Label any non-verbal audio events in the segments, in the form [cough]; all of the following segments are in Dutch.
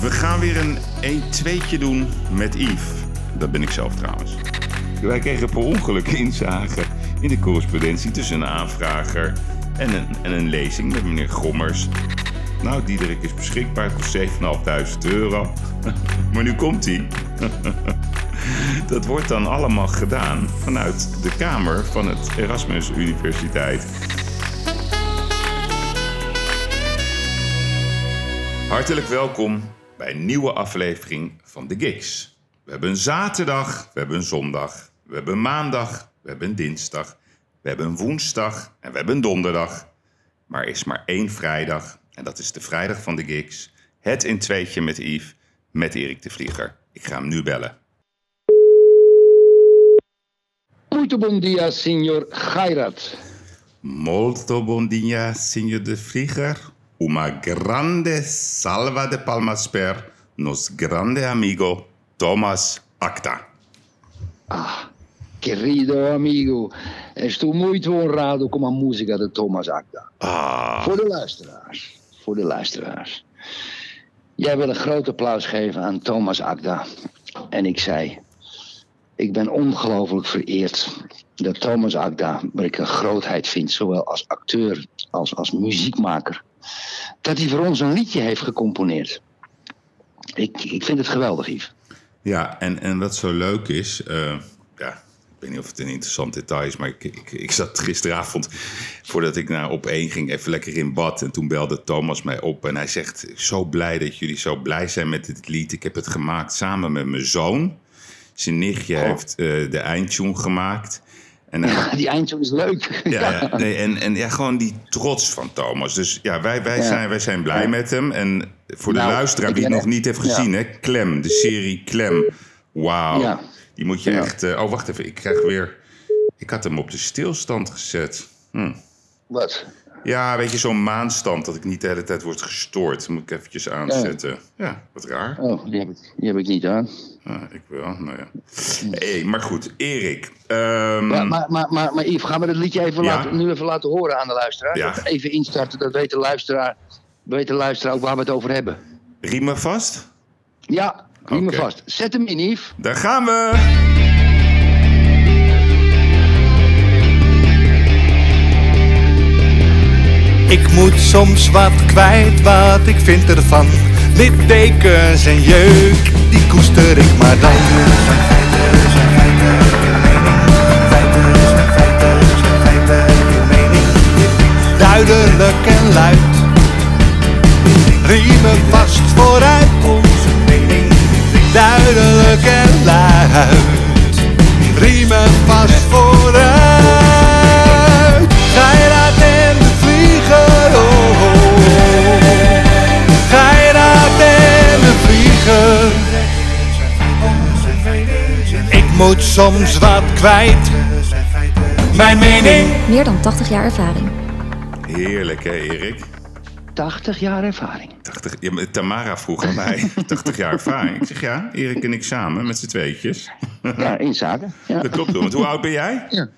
We gaan weer een 1-2'tje doen met Yves. Dat ben ik zelf trouwens. Wij kregen per ongeluk inzage in de correspondentie tussen een aanvrager en een, en een lezing met meneer Grommers. Nou, Diederik is beschikbaar voor 7.500 euro. [laughs] Maar nu komt hij. [laughs] Dat wordt dan allemaal gedaan vanuit de kamer van het Erasmus Universiteit. Hartelijk welkom bij een nieuwe aflevering van The Gigs. We hebben een zaterdag, we hebben een zondag, we hebben een maandag, we hebben een dinsdag, we hebben een woensdag en we hebben een donderdag. Maar er is maar één vrijdag en dat is de vrijdag van The Gigs. Het in tweetje met Yves, met Erik de Vlieger. Ik ga hem nu bellen. Muito bom dia, signor Gairat. Molto bon dia, signor de Vlieger. Uma grande salva de palmas per nos grande amigo Thomas Acta. Querido amigo, estou muito honrado com a música de Thomas Akda. Ah, Voor de luisteraars. Voor de luisteraars. Jij wil een groot applaus geven aan Thomas Akda. En ik zei, ik ben ongelooflijk vereerd dat Thomas Akda, waar ik een grootheid vind, zowel als acteur als als muziekmaker, dat hij voor ons een liedje heeft gecomponeerd. Ik, ik vind het geweldig, Yves. ja, en, en wat zo leuk is, eh, ja, ik weet niet of het een interessant detail is, maar ik, ik, ik zat gisteravond, voordat ik naar op één ging, even lekker in bad. En toen belde Thomas mij op en hij zegt, zo blij dat jullie zo blij zijn met dit lied. Ik heb het gemaakt samen met mijn zoon. Zijn nichtje Oh. heeft eh, de eindtune gemaakt. En hij- Die eindtune is leuk. [laughs] Ja, ja, nee, en, en ja, gewoon die trots van Thomas. Dus ja, wij, wij, Ja. Zijn, wij zijn blij met hem. En voor de Nou, luisteraar die het nog niet heeft gezien, hè, Klem, de serie Klem. Wauw. Ja. Die moet je echt. eh, oh, wacht even. Ik krijg weer. Ik had hem op de stilstand gezet. Hm. Wat? Ja, weet je, zo'n maanstand dat ik niet de hele tijd word gestoord. Moet ik eventjes aanzetten. Ja, wat raar. Oh, die heb ik, die heb ik niet aan. Ah, ik wel, nou ja. Hey, maar goed, Erik. ehm, Maar, maar, maar, maar, maar Yves, gaan we dat liedje even Ja. laten, nu even laten horen aan de luisteraar? Ja. Even instarten, dat weet de luisteraar, weet de luisteraar ook waar we het over hebben. riemen vast? Ja, riem me Oké. vast. Zet hem in, Yves. Daar gaan we! Ik moet soms wat kwijt wat ik vind ervan. Littekens en jeuk, die koester ik maar dan. Duidelijk en luid. Riemen vast vooruit. Onze mening. Duidelijk en luid. Riemen vast moet soms wat kwijt. Mijn mening. Meer dan 80 jaar ervaring. Heerlijk, hè, Erik? 80 jaar ervaring. 80, ja, maar Tamara vroeg aan mij, [laughs] 80 jaar ervaring. Ik zeg ja, Erik en ik samen met z'n tweetjes. Ja, in zaken. Ja. Dat klopt, want hoe oud ben jij? ja.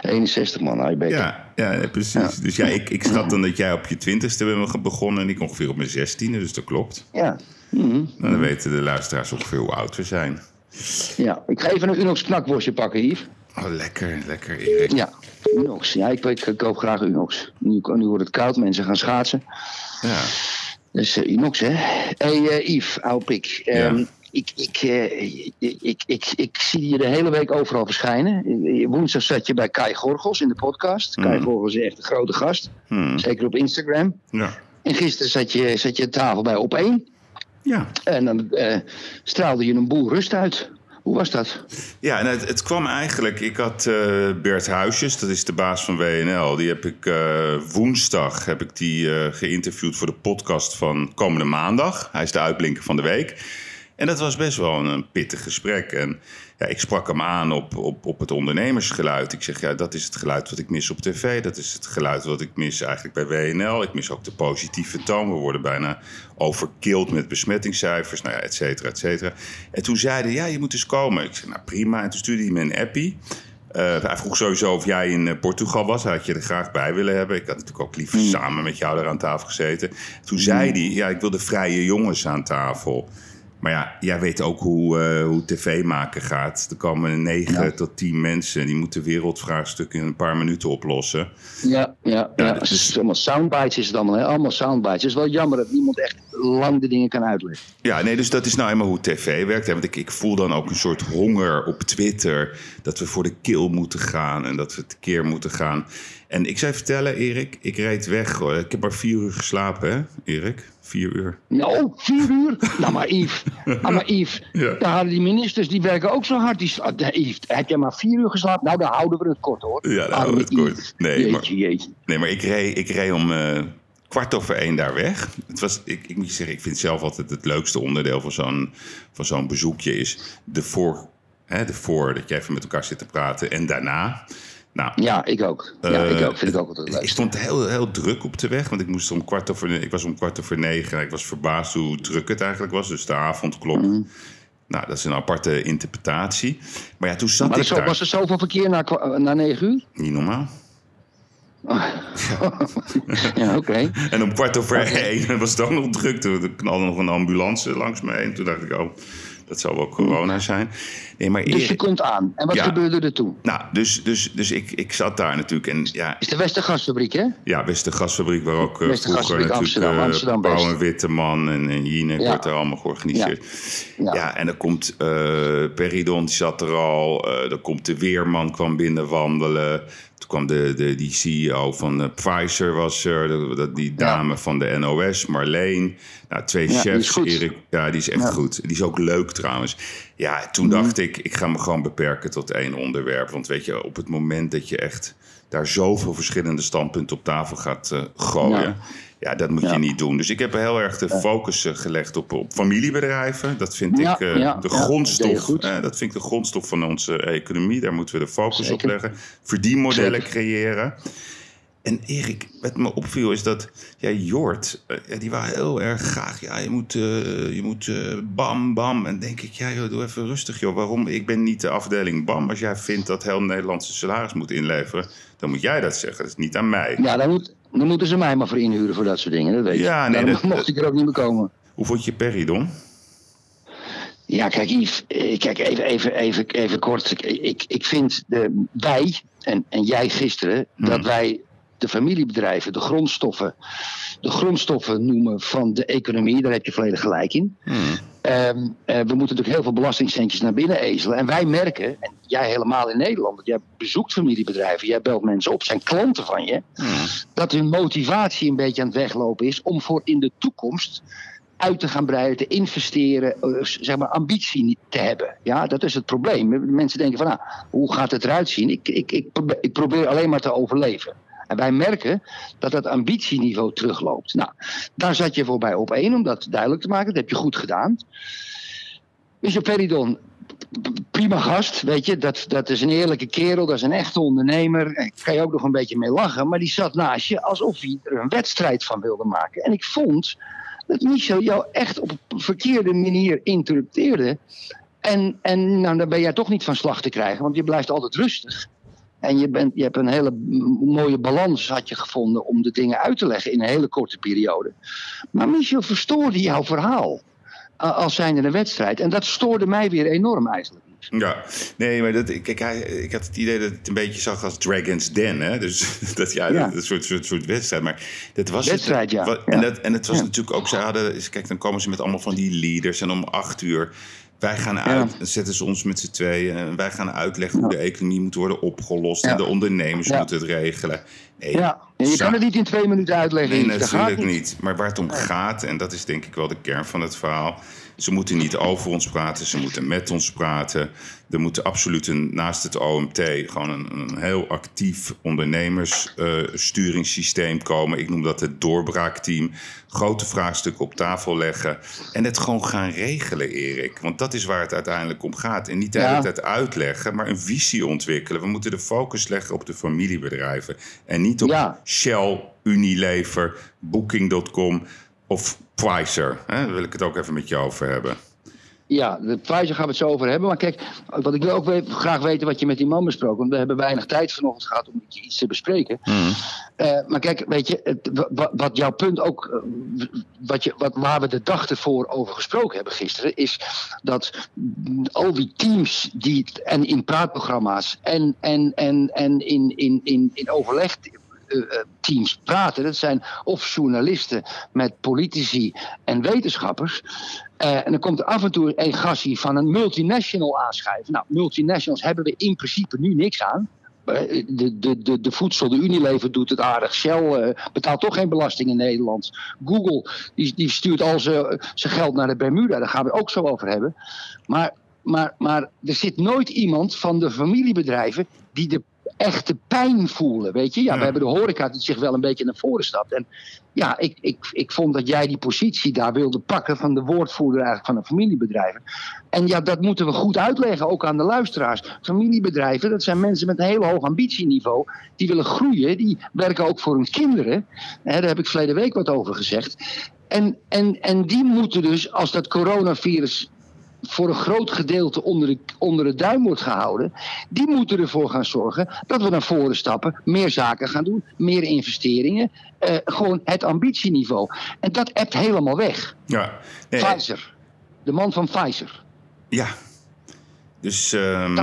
61 man, hij beter. Ja, ja ja, precies. Dus ja, ik, ik schat dan dat jij op je twintigste bent begonnen en ik ongeveer op mijn zestiende, dus dat klopt. Ja. Nou, dan weten de luisteraars ongeveer hoe oud we zijn. Ja. Ik ga even een Unox knakworstje pakken, Yves. Oh, lekker, lekker, Erik. Ja, Unox. Ja, ik, ik koop graag Unox. Nu, nu wordt het koud, mensen gaan schaatsen. Ja. Dus eh, Unox, hè. hey, eh, Yves, oude pik. Ehm, ik, ik, eh, ik, ik, ik, ik zie je de hele week overal verschijnen. Eh, Woensdag zat je bij Kai Gorgels in de podcast. Kai Gorgels is echt een grote gast. Hmm. Zeker op Instagram. Ja. En gisteren zat je, zat je aan tafel bij Op 1. Ja. En dan eh, straalde je een boel rust uit. Hoe was dat? Ja, en het, het kwam eigenlijk. Ik had eh, Bert Huisjes, dat is de baas van WNL. Die heb ik eh, woensdag heb ik die, eh, geïnterviewd voor de podcast van komende maandag. Hij is de uitblinker van de week. En dat was best wel een, een pittig gesprek. En ja, ik sprak hem aan op, op, op het ondernemersgeluid. Ik zeg, ja, dat is het geluid wat ik mis op tv. Dat is het geluid wat ik mis eigenlijk bij WNL. Ik mis ook de positieve toon. We worden bijna overkilled met besmettingscijfers, nou ja, et cetera, et cetera. En toen zeiden ja, je moet eens komen. Ik zei, nou prima. En toen stuurde hij me een appie. Eh, hij vroeg sowieso of jij in eh, Portugal was. Hij had je er graag bij willen hebben. Ik had natuurlijk ook liever Hmm. samen met jou daar aan tafel gezeten. Toen zei hij, ja, ik wil de vrije jongens aan tafel. Maar ja, jij weet ook hoe, eh, hoe tv maken gaat. Er komen negen Ja. tot tien mensen. Die moeten wereldvraagstukken in een paar minuten oplossen. Ja, ja, ja. dus- Het is allemaal soundbites is het allemaal. Hè? Allemaal soundbites. Het is wel jammer dat niemand echt lang de dingen kan uitleggen. Ja, nee, dus dat is nou eenmaal hoe tv werkt. Hè? Want ik, ik voel dan ook een soort honger op Twitter. Dat we voor de kill moeten gaan en dat we tekeer moeten gaan. En ik zou vertellen, Erik, ik reed weg. Hoor. Ik heb maar vier uur geslapen, hè, Erik? Vier uur. Nou, oh, vier uur? nou, maar Yves. [laughs] Nou, maar Yves. Ja. Daar hadden die ministers, die werken ook zo hard. Die, ah, Yves, heb jij maar vier uur geslapen? Nou, dan houden we het kort, hoor. Ja, dan houden we het kort. Nee, jeetje, maar- jeetje. Nee, maar ik reed, ik reed om eh, kwart over één daar weg. Het was, ik, ik moet je zeggen, ik vind zelf altijd het leukste onderdeel van zo'n, van zo'n bezoekje is de voor, hè, de voor, dat je even met elkaar zit te praten en daarna. Nou, Ja, ik ook. Ja, Eh, ik ook. Vind ik ook altijd Ik leuk. stond heel, heel druk op de weg, want ik, moest om kwart over, ik was om kwart over negen. en Ik was verbaasd hoe druk het eigenlijk was. Dus de avondklok. Mhm. Nou, dat is een aparte interpretatie. Maar ja, toen zat Maar ik zo, daar. was er zoveel verkeer na, na negen uur? Niet normaal. [laughs] Ja, oké. [laughs] En om kwart over één was het ook nog druk. Toen knalde nog een ambulance langs me heen. Toen dacht ik, oh, dat zal wel corona zijn. Nee, maar Dus je komt aan. En wat Ja. gebeurde er toen? nou, dus, dus, dus ik, ik zat daar natuurlijk. En ja, is de Westergasfabriek, hè? Ja, Westergasfabriek, waar ook eh, vroeger natuurlijk Amsterdam, eh, Pauw West. en Witteman en, en Jinek Ja. wordt er allemaal georganiseerd. Ja, Ja. en dan komt eh Peridon, die zat er al. eh dan komt de Weerman, kwam binnen wandelen. Toen kwam de, de, die CEO van eh, Pfizer, was er. De- die dame van de NOS, Marleen. Nou, twee Ja, chefs. Erik, ja, die is echt Ja. goed. Die is ook leuk trouwens. Ja, toen Mhm. dacht ik, ik ga me gewoon beperken tot één onderwerp. Want weet je, op het moment dat je echt daar zoveel verschillende standpunten op tafel gaat eh, gooien. Ja. Dat moet Ja. je niet doen. Dus ik heb heel erg de focus eh, gelegd op, op familiebedrijven. Dat vind Ja, ik eh, ja, de dat grondstof. goed. eh, dat vind ik de grondstof van onze economie. Daar moeten we de focus op leggen. Verdienmodellen Zeker. creëren. En Erik, wat me opviel is dat ja, Jort, ja, die waren heel erg graag. Ja, je moet, je moet bam, bam. En denk ik, ja, joh, doe even rustig, joh. Waarom? Ik ben niet de afdeling bam. Als jij vindt dat heel Nederlandse salaris moet inleveren, dan moet jij dat zeggen. Dat is niet aan mij. Ja, dan, moet, dan moeten ze mij maar voor inhuren voor dat soort dingen. Dat weet je. Ja, nee, dat- mocht ik er ook niet meer komen. Hoe vond je Peridon? Ja, kijk Yves, eh, kijk even, even, even, even kort. Ik, ik, ik vind de, wij en, en jij gisteren Hmm. dat wij de familiebedrijven, de grondstoffen, de grondstoffen noemen van de economie. Daar heb je volledig gelijk in. Hmm. Ehm, eh, we moeten natuurlijk heel veel belastingcentjes naar binnen ezelen. En wij merken, en jij helemaal in Nederland, want jij bezoekt familiebedrijven, jij belt mensen op, zijn klanten van je, Hmm. dat hun motivatie een beetje aan het weglopen is om voor in de toekomst uit te gaan breiden, te investeren, eh, zeg maar ambitie niet te hebben. Ja, dat is het probleem. Mensen denken van, nou, hoe gaat het eruit zien? Ik, ik, ik, probeer, ik probeer alleen maar te overleven. En wij merken dat dat ambitieniveau terugloopt. Nou, daar zat je voorbij op één, om dat duidelijk te maken. Dat heb je goed gedaan. Michel Peridon, prima gast, weet je. Dat, dat is een eerlijke kerel, dat is een echte ondernemer. Daar kan je ook nog een beetje mee lachen. Maar die zat naast je alsof hij er een wedstrijd van wilde maken. En ik vond dat Michel jou echt op een verkeerde manier interrupteerde. En, en nou, dan ben jij toch niet van slag te krijgen, want je blijft altijd rustig. En je, bent, je hebt een hele mooie balans had je gevonden om de dingen uit te leggen in een hele korte periode. Maar Michel verstoorde jouw verhaal als zijnde een wedstrijd. En dat stoorde mij weer enorm eigenlijk. Ja, nee, maar dat, kijk, hij, ik had het idee dat het een beetje zag als Dragon's Den. Hè? Dus [laughs] dat, ja, Ja. dat een soort, soort, soort wedstrijd. Maar dat was Wedstrijd, het, ja. Wat- En, Ja. dat, en het was Ja. natuurlijk ook, ze hadden, kijk, dan komen ze met allemaal van die leaders. En om acht uur, wij gaan uit, dan zetten ze ons met z'n tweeën. En wij gaan uitleggen hoe de economie moet worden opgelost. Ja. En de ondernemers Ja. moeten het regelen. Nee, Ja, en je kan het niet in twee minuten uitleggen. Nee, natuurlijk niet. Maar waar het om gaat, en dat is denk ik wel de kern van het verhaal. Ze moeten niet over ons praten, ze moeten met ons praten. Er moet absoluut een, naast het OMT gewoon een, een heel actief ondernemerssturingssysteem komen. Ik noem dat het doorbraakteam. Grote vraagstukken op tafel leggen en het gewoon gaan regelen, Erik. Want dat is waar het uiteindelijk om gaat. En niet de hele tijd uitleggen, maar een visie ontwikkelen. We moeten de focus leggen op de familiebedrijven. En niet op Ja. Shell, Unilever, Booking.com of Pfizer. Hè? Daar wil ik het ook even met je over hebben. Ja, de Pfizer gaan we het zo over hebben. Maar kijk, wat ik wil ook we- graag weten wat je met die man besproken. Want we hebben weinig tijd vanochtend gehad om iets te bespreken. Eh, maar kijk, weet je, het, wa- wa- wat jouw punt ook, eh, wat je, wat, waar we de dag ervoor over gesproken hebben gisteren, is dat al die teams die, en in praatprogramma's en, en, en, en in, in, in, in overleg. Eh, eh, teams praten. Dat zijn of journalisten met politici en wetenschappers. Eh, en dan komt er af en toe een gassie van een multinational aanschuiven. Nou, multinationals hebben we in principe nu niks aan. De, de, de, de voedsel, de Unilever doet het aardig. Shell betaalt toch geen belasting in Nederland. Google die, die stuurt al zijn geld naar de Bermuda. Daar gaan we ook zo over hebben. Maar, maar, maar er zit nooit iemand van de familiebedrijven die de echte pijn voelen. Weet je? Ja, Ja. we hebben de horeca die zich wel een beetje naar voren stapt. En ja, ik, ik, ik vond dat jij die positie daar wilde pakken van de woordvoerder eigenlijk van een familiebedrijf. En ja, dat moeten we goed uitleggen, ook aan de luisteraars. Familiebedrijven, dat zijn mensen met een heel hoog ambitieniveau. Die willen groeien, die werken ook voor hun kinderen. Daar heb ik verleden week wat over gezegd. En, en, en die moeten dus, als dat coronavirus voor een groot gedeelte onder de, onder de duim wordt gehouden, die moeten ervoor gaan zorgen dat we naar voren stappen, meer zaken gaan doen, meer investeringen, eh, gewoon het ambitieniveau. En dat ebt helemaal weg. Ja, nee, Pfizer, de man van Pfizer. ja. Dus ehm,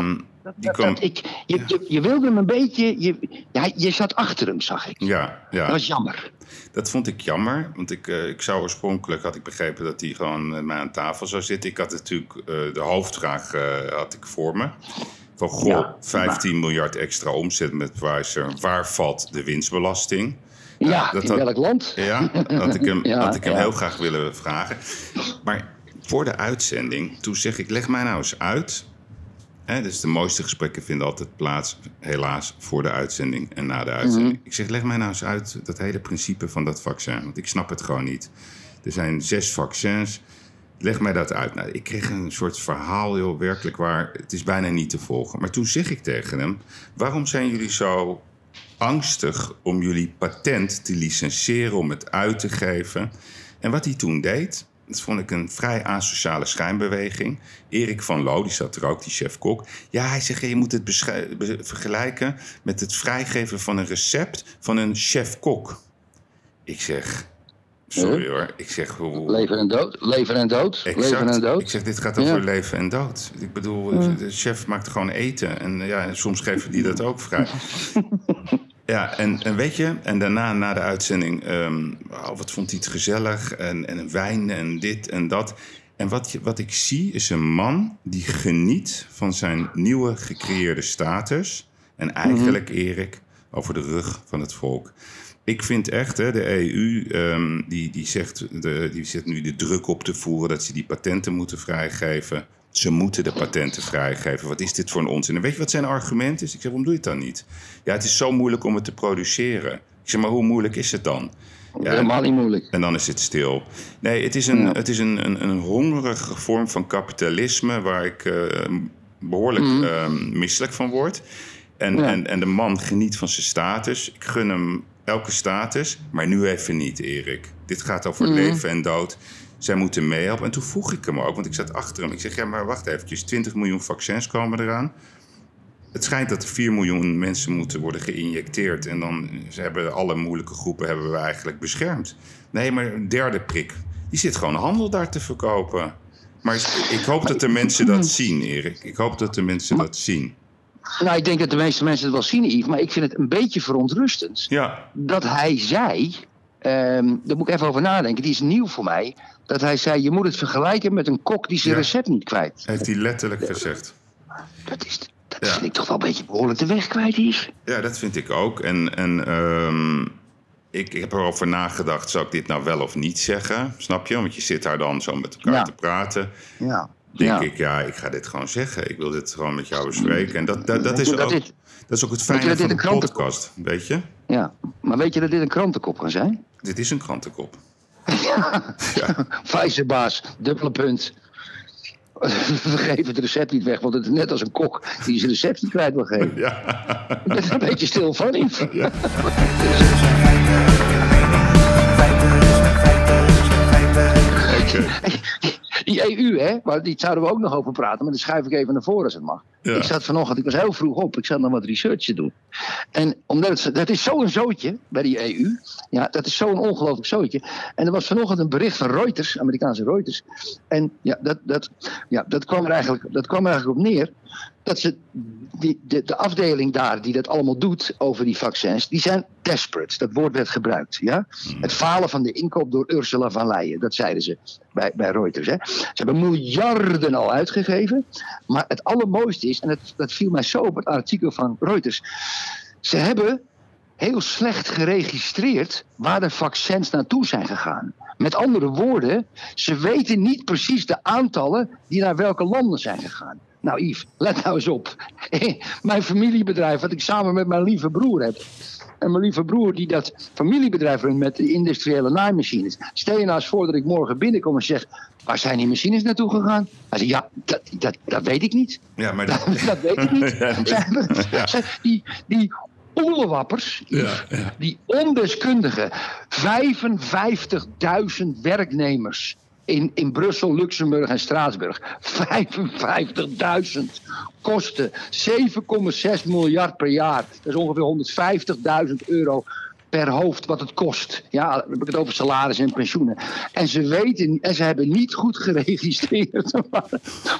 Dat, dat- kwam... ik, je, je, je wilde hem een beetje, je, ja, je zat achter hem, zag ik. Ja, ja. Dat was jammer. Dat vond ik jammer, want ik, eh, ik zou oorspronkelijk had ik begrepen dat hij gewoon met mij aan tafel zou zitten. Ik had natuurlijk eh, de hoofdvraag eh, had ik voor me. Van goh, Ja, 15 miljard extra omzet met Pfizer. Waar valt de winstbelasting? Ja, dat in had- welk land? Ja, had ik hem, [laughs] Ja, had ik hem ja. heel graag willen vragen. Maar voor de uitzending, toen zeg ik, leg mij nou eens uit. Hè, dus de mooiste gesprekken vinden altijd plaats, helaas, voor de uitzending en na de uitzending. Ik zeg, leg mij nou eens uit dat hele principe van dat vaccin. Want ik snap het gewoon niet. Er zijn zes vaccins. Leg mij dat uit. Nou, ik kreeg een soort verhaal, joh, werkelijk waar. Het is bijna niet te volgen. Maar toen zeg ik tegen hem: waarom zijn jullie zo angstig om jullie patent te licenseren, om het uit te geven? En wat hij toen deed, dat vond ik een vrij asociale schijnbeweging. Erik van Loo, die zat er ook, die chef-kok. Ja, hij zegt, je moet het vergelijken met het vrijgeven van een recept van een chef-kok. Ik zeg, sorry hoor, ik zeg... hoe- Leven en dood, leven en dood, leven en dood. Ik zeg, dit gaat Ja. over leven en dood. Ik bedoel, de chef maakt gewoon eten. En ja, en soms geven die dat ook vrij. [laughs] Ja, en, en weet je, en daarna, na de uitzending, ehm, oh, wat vond hij het gezellig? En, en een wijn en dit en dat. En wat, je, wat ik zie is een man die geniet van zijn nieuwe gecreëerde status. En eigenlijk, Erik, over de rug van het volk. Ik vind echt, hè, de EU ehm, die, die, zegt, de, die zet nu de druk op te voeren dat ze die patenten moeten vrijgeven. Ze moeten de patenten vrijgeven. Wat is dit voor een onzin? En weet je wat zijn argument is? Ik zeg, waarom doe je het dan niet? Ja, het is zo moeilijk om het te produceren. Ik zeg, maar hoe moeilijk is het dan? Ja, Helemaal niet moeilijk. en dan is het stil. Nee, het is een, het is een, een, een hongerige vorm van kapitalisme waar ik eh, behoorlijk eh, misselijk van word. En, Ja. en, en de man geniet van zijn status. Ik gun hem elke status, maar nu even niet, Erik. Dit gaat over leven en dood. Zij moeten meehelpen. En toen vroeg ik hem ook, want ik zat achter hem. Ik zeg, ja, maar wacht eventjes. 20 miljoen vaccins komen eraan. Het schijnt dat er 4 miljoen mensen moeten worden geïnjecteerd. En dan ze hebben alle moeilijke groepen hebben we eigenlijk beschermd. Nee, maar een derde prik. Die zit gewoon handel daar te verkopen. Maar ik hoop dat de mensen dat zien, Erik. Ik hoop dat de mensen dat zien. Nou, ik denk dat de meeste mensen het wel zien, Yves, maar ik vind het een beetje verontrustend Ja, dat hij zei, ehm, daar moet ik even over nadenken, die is nieuw voor mij, dat hij zei, je moet het vergelijken met een kok die zijn Ja. recept niet kwijt. heeft hij letterlijk gezegd. Dat, is, dat Ja. vind ik toch wel een beetje behoorlijk de weg kwijt, Yves. Ja, dat vind ik ook. En, en ehm, ik, ik heb erover nagedacht, zou ik dit nou wel of niet zeggen? Snap je? Want je zit daar dan zo met elkaar Ja. te praten. Ja. Denk ik, ja, ik ga dit gewoon zeggen. Ik wil dit gewoon met jou bespreken. En dat, dat, is, ook, dit- dat is ook het fijne van de podcast. Weet je? ja. Maar weet je dat dit een krantenkop kan zijn? Dit is een krantenkop. [laughs] Pfizerbaas, dubbele punt. [laughs] We geven het recept niet weg, want het is net als een kok die zijn recept niet kwijt wil geven. Ja. Ik ben er een beetje stil van, Yves. Oké. Die EU, hè, waar, die zouden we ook nog over praten, maar dan schuif ik even naar voren als het mag. Ja. Ik zat vanochtend, ik was heel vroeg op, ik zat nog wat research te doen. En omdat het, dat is zo'n zootje bij die EU, ja, dat is zo'n ongelooflijk zootje. En er was vanochtend een bericht van Reuters, Amerikaanse Reuters. En ja, dat, dat, ja, dat, kwam, er eigenlijk, dat kwam er eigenlijk op neer dat ze die, de, de afdeling daar die dat allemaal doet over die vaccins, die zijn desperate. Dat woord werd gebruikt. Ja? Het falen van de inkoop door Ursula van Leyen, dat zeiden ze bij, bij Reuters. Hè? Ze hebben miljarden al uitgegeven. Maar het allermooiste is, en dat, dat viel mij zo op het artikel van Reuters. Ze hebben heel slecht geregistreerd waar de vaccins naartoe zijn gegaan. Met andere woorden, ze weten niet precies de aantallen die naar welke landen zijn gegaan. Nou, Yves, let nou eens op. [laughs] mijn familiebedrijf, wat ik samen met mijn lieve broer heb. En mijn lieve broer die dat familiebedrijf runt met de industriële naaimachines. Stel je nou eens voor dat ik morgen binnenkom en zeg... waar zijn die machines naartoe gegaan? Hij zegt, ja, dat, dat, dat weet ik niet. Ja, maar dat, [laughs] Dat, weet ik niet. Ja, die, die oelewappers, Ja, ja. die ondeskundigen, 55.000 werknemers in, in Brussel, Luxemburg en Straatsburg. [laughs] 55.000 kosten 7,6 miljard per jaar. Dat is ongeveer 150.000 euro per hoofd wat het kost. Ja, dan heb ik het over salaris en pensioenen. En ze weten en ze hebben niet goed geregistreerd [laughs] waar,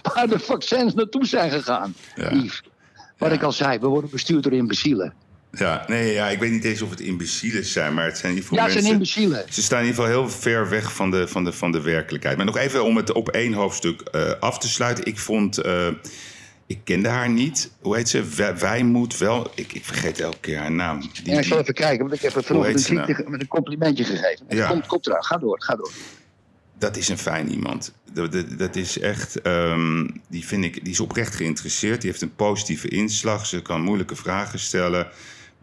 waar de vaccins naartoe zijn gegaan. Ja. Yves. Wat ik al zei, we worden bestuurd door imbecielen. Ja, nee, ja, ik weet niet eens of het imbecielen zijn, maar het zijn in ieder Ja, het zijn mensen... imbecielen. Ze staan in ieder geval heel ver weg van de, van de, van de werkelijkheid. Maar nog even om het op één hoofdstuk eh, af te sluiten. Ik vond, eh, ik kende haar niet. Hoe heet ze? Wij, wij moet wel. Ik, ik vergeet elke keer haar naam. Die, Ja, ik zal even kijken, want ik heb het ze een ge- met een complimentje gegeven. Ja. Komt, komt eraan, ga door, ga door. dat is een fijn iemand. Dat, dat, dat is echt. ehm, die vind ik. Die is oprecht geïnteresseerd. Die heeft een positieve inslag. Ze kan moeilijke vragen stellen.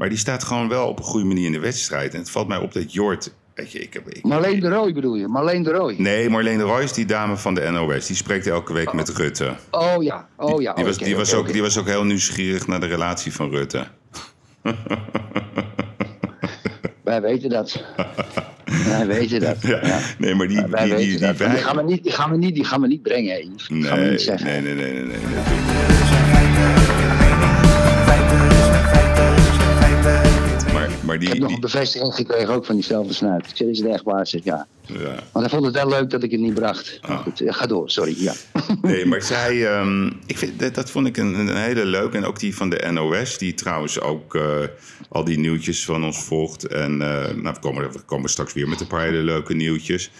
Maar die staat gewoon wel op een goede manier in de wedstrijd. En het valt mij op dat Jort. Weet je, ik heb, ik, Marleen de Rooij bedoel je, Marleen de Rooij. Nee, Marleen de Roy is die dame van de NOS. Die spreekt elke week met Rutte. Oh ja, oh ja. Die was, oké, die, was ook, die was ook heel nieuwsgierig naar de relatie van Rutte. [laughs] Wij weten dat. Wij weten dat. Ja, Ja. Nee, maar die, Wij die, die, weten die, dat. Maar wij- Die gaan we niet, die gaan we niet, die gaan we niet brengen, Yves. Die nee, nee, nee, nee, nee, Maar, maar Ik die, heb nog die- een bevestiging gekregen ook van diezelfde snuit. Ik zeg, is het echt waar? Zeg, ja. ja. Want hij vond het wel leuk dat ik het niet bracht. Maar Ah. goed, eh, ga door, sorry. Ja. [laughs] Nee, maar zij, ehm, ik vind, dat, dat vond ik een, een hele leuke. En ook die van de NOS, die trouwens ook eh, al die nieuwtjes van ons volgt. En eh, nou, we, komen, we komen straks weer met een paar hele leuke nieuwtjes.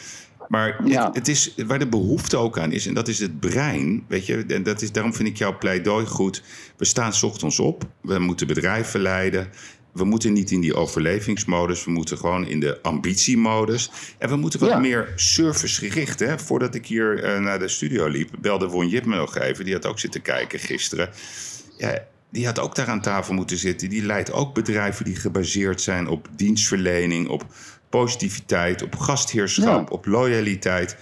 Maar Ja. het, het is waar de behoefte ook aan is, en dat is het brein. Weet je, en dat is, daarom vind ik jouw pleidooi goed. We staan ochtends op, we moeten bedrijven leiden. We moeten niet in die overlevingsmodus, we moeten gewoon in de ambitiemodus. En we moeten wat Ja. meer servicegericht. Hè? Voordat ik hier eh, naar de studio liep, belde Won Jip me nog even. Die had ook zitten kijken gisteren. Ja, die had ook daar aan tafel moeten zitten. Die leidt ook bedrijven die gebaseerd zijn op dienstverlening, op positiviteit, op gastheerschap, Ja. op loyaliteit.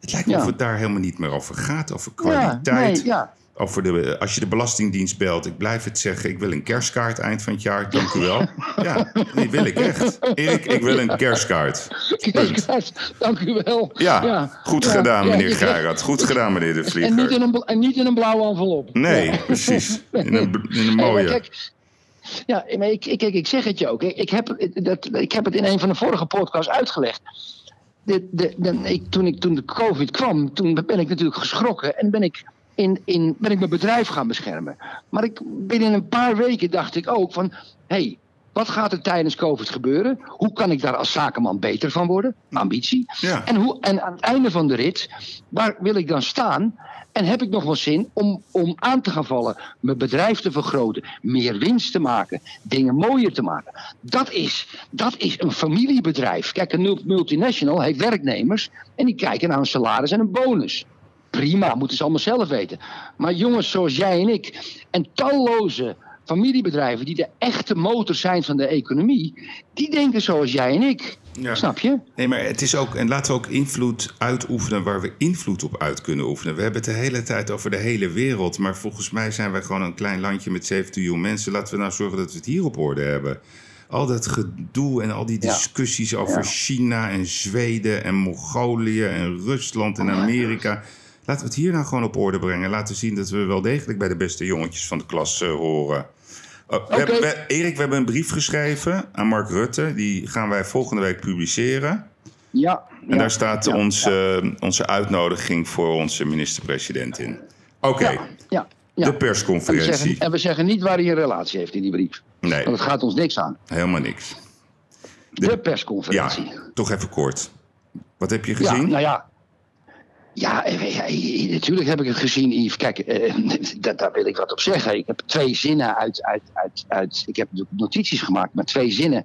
Het lijkt me Ja. of het daar helemaal niet meer over gaat, over Ja, kwaliteit. nee, ja. Over de, als je de Belastingdienst belt, ik blijf het zeggen, ik wil een kerstkaart eind van het jaar, dank u wel. [laughs] Ja, die wil ik echt. Erik, ik wil een kerstkaart. Kerstkaart, dank u wel. Ja, goed Ja, gedaan, ja, meneer Gerard. Goed [laughs] gedaan, meneer de En niet, Vlieger. in een, en niet in een blauwe envelop. Nee, Ja. precies. [laughs] In een, in een mooie. kijk, ja, maar ik, ik, ik zeg het je ook. Ik, ik, heb, dat, ik heb het in een van de vorige podcasts uitgelegd. De, de, de, ik, toen, ik, toen de COVID kwam, toen ben ik natuurlijk geschrokken en ben ik, in, in, ben ik mijn bedrijf gaan beschermen. Maar ik, binnen een paar weken dacht ik ook van, hé, hey, wat gaat er tijdens COVID gebeuren? Hoe kan ik daar als zakenman beter van worden? Ambitie. Ja. En, hoe, en aan het einde van de rit, waar wil ik dan staan? En heb ik nog wel zin om, om aan te gaan vallen, mijn bedrijf te vergroten, meer winst te maken, dingen mooier te maken? Dat is, dat is een familiebedrijf. Kijk, een multinational heeft werknemers en die kijken naar een salaris en een bonus. Prima, moeten ze allemaal zelf weten. Maar jongens zoals jij en ik en talloze familiebedrijven die de echte motor zijn van de economie, die denken zoals jij en ik. Ja. Snap je? Nee, maar het is ook, en laten we ook invloed uitoefenen waar we invloed op uit kunnen oefenen. We hebben het de hele tijd over de hele wereld, maar volgens mij zijn wij gewoon een klein landje met 17 miljoen mensen. Laten we nou zorgen dat we het hier op orde hebben. al dat gedoe en al die discussies over China en Zweden en Mongolië en Rusland en Amerika. Laten we het hier nou gewoon op orde brengen. Laten zien dat we wel degelijk bij de beste jongetjes van de klas uh, horen. Oh, we Erik, we hebben een brief geschreven aan Mark Rutte. Die gaan wij volgende week publiceren. Ja. En daar staat onze, onze uitnodiging voor onze minister-president in. Oké. Ja, De persconferentie. En we, zeggen, en we, zeggen, niet waar hij een relatie heeft in die brief. Nee. Want het gaat ons niks aan. Helemaal niks. De, persconferentie. Ja, toch even kort. Wat heb je gezien? Ja, nou ja, ja, natuurlijk heb ik het gezien, Yves. Kijk, eh, [laughs] daar wil ik wat op zeggen. Ik heb twee zinnen uit. uit, uit, uit ik heb notities gemaakt, maar twee zinnen.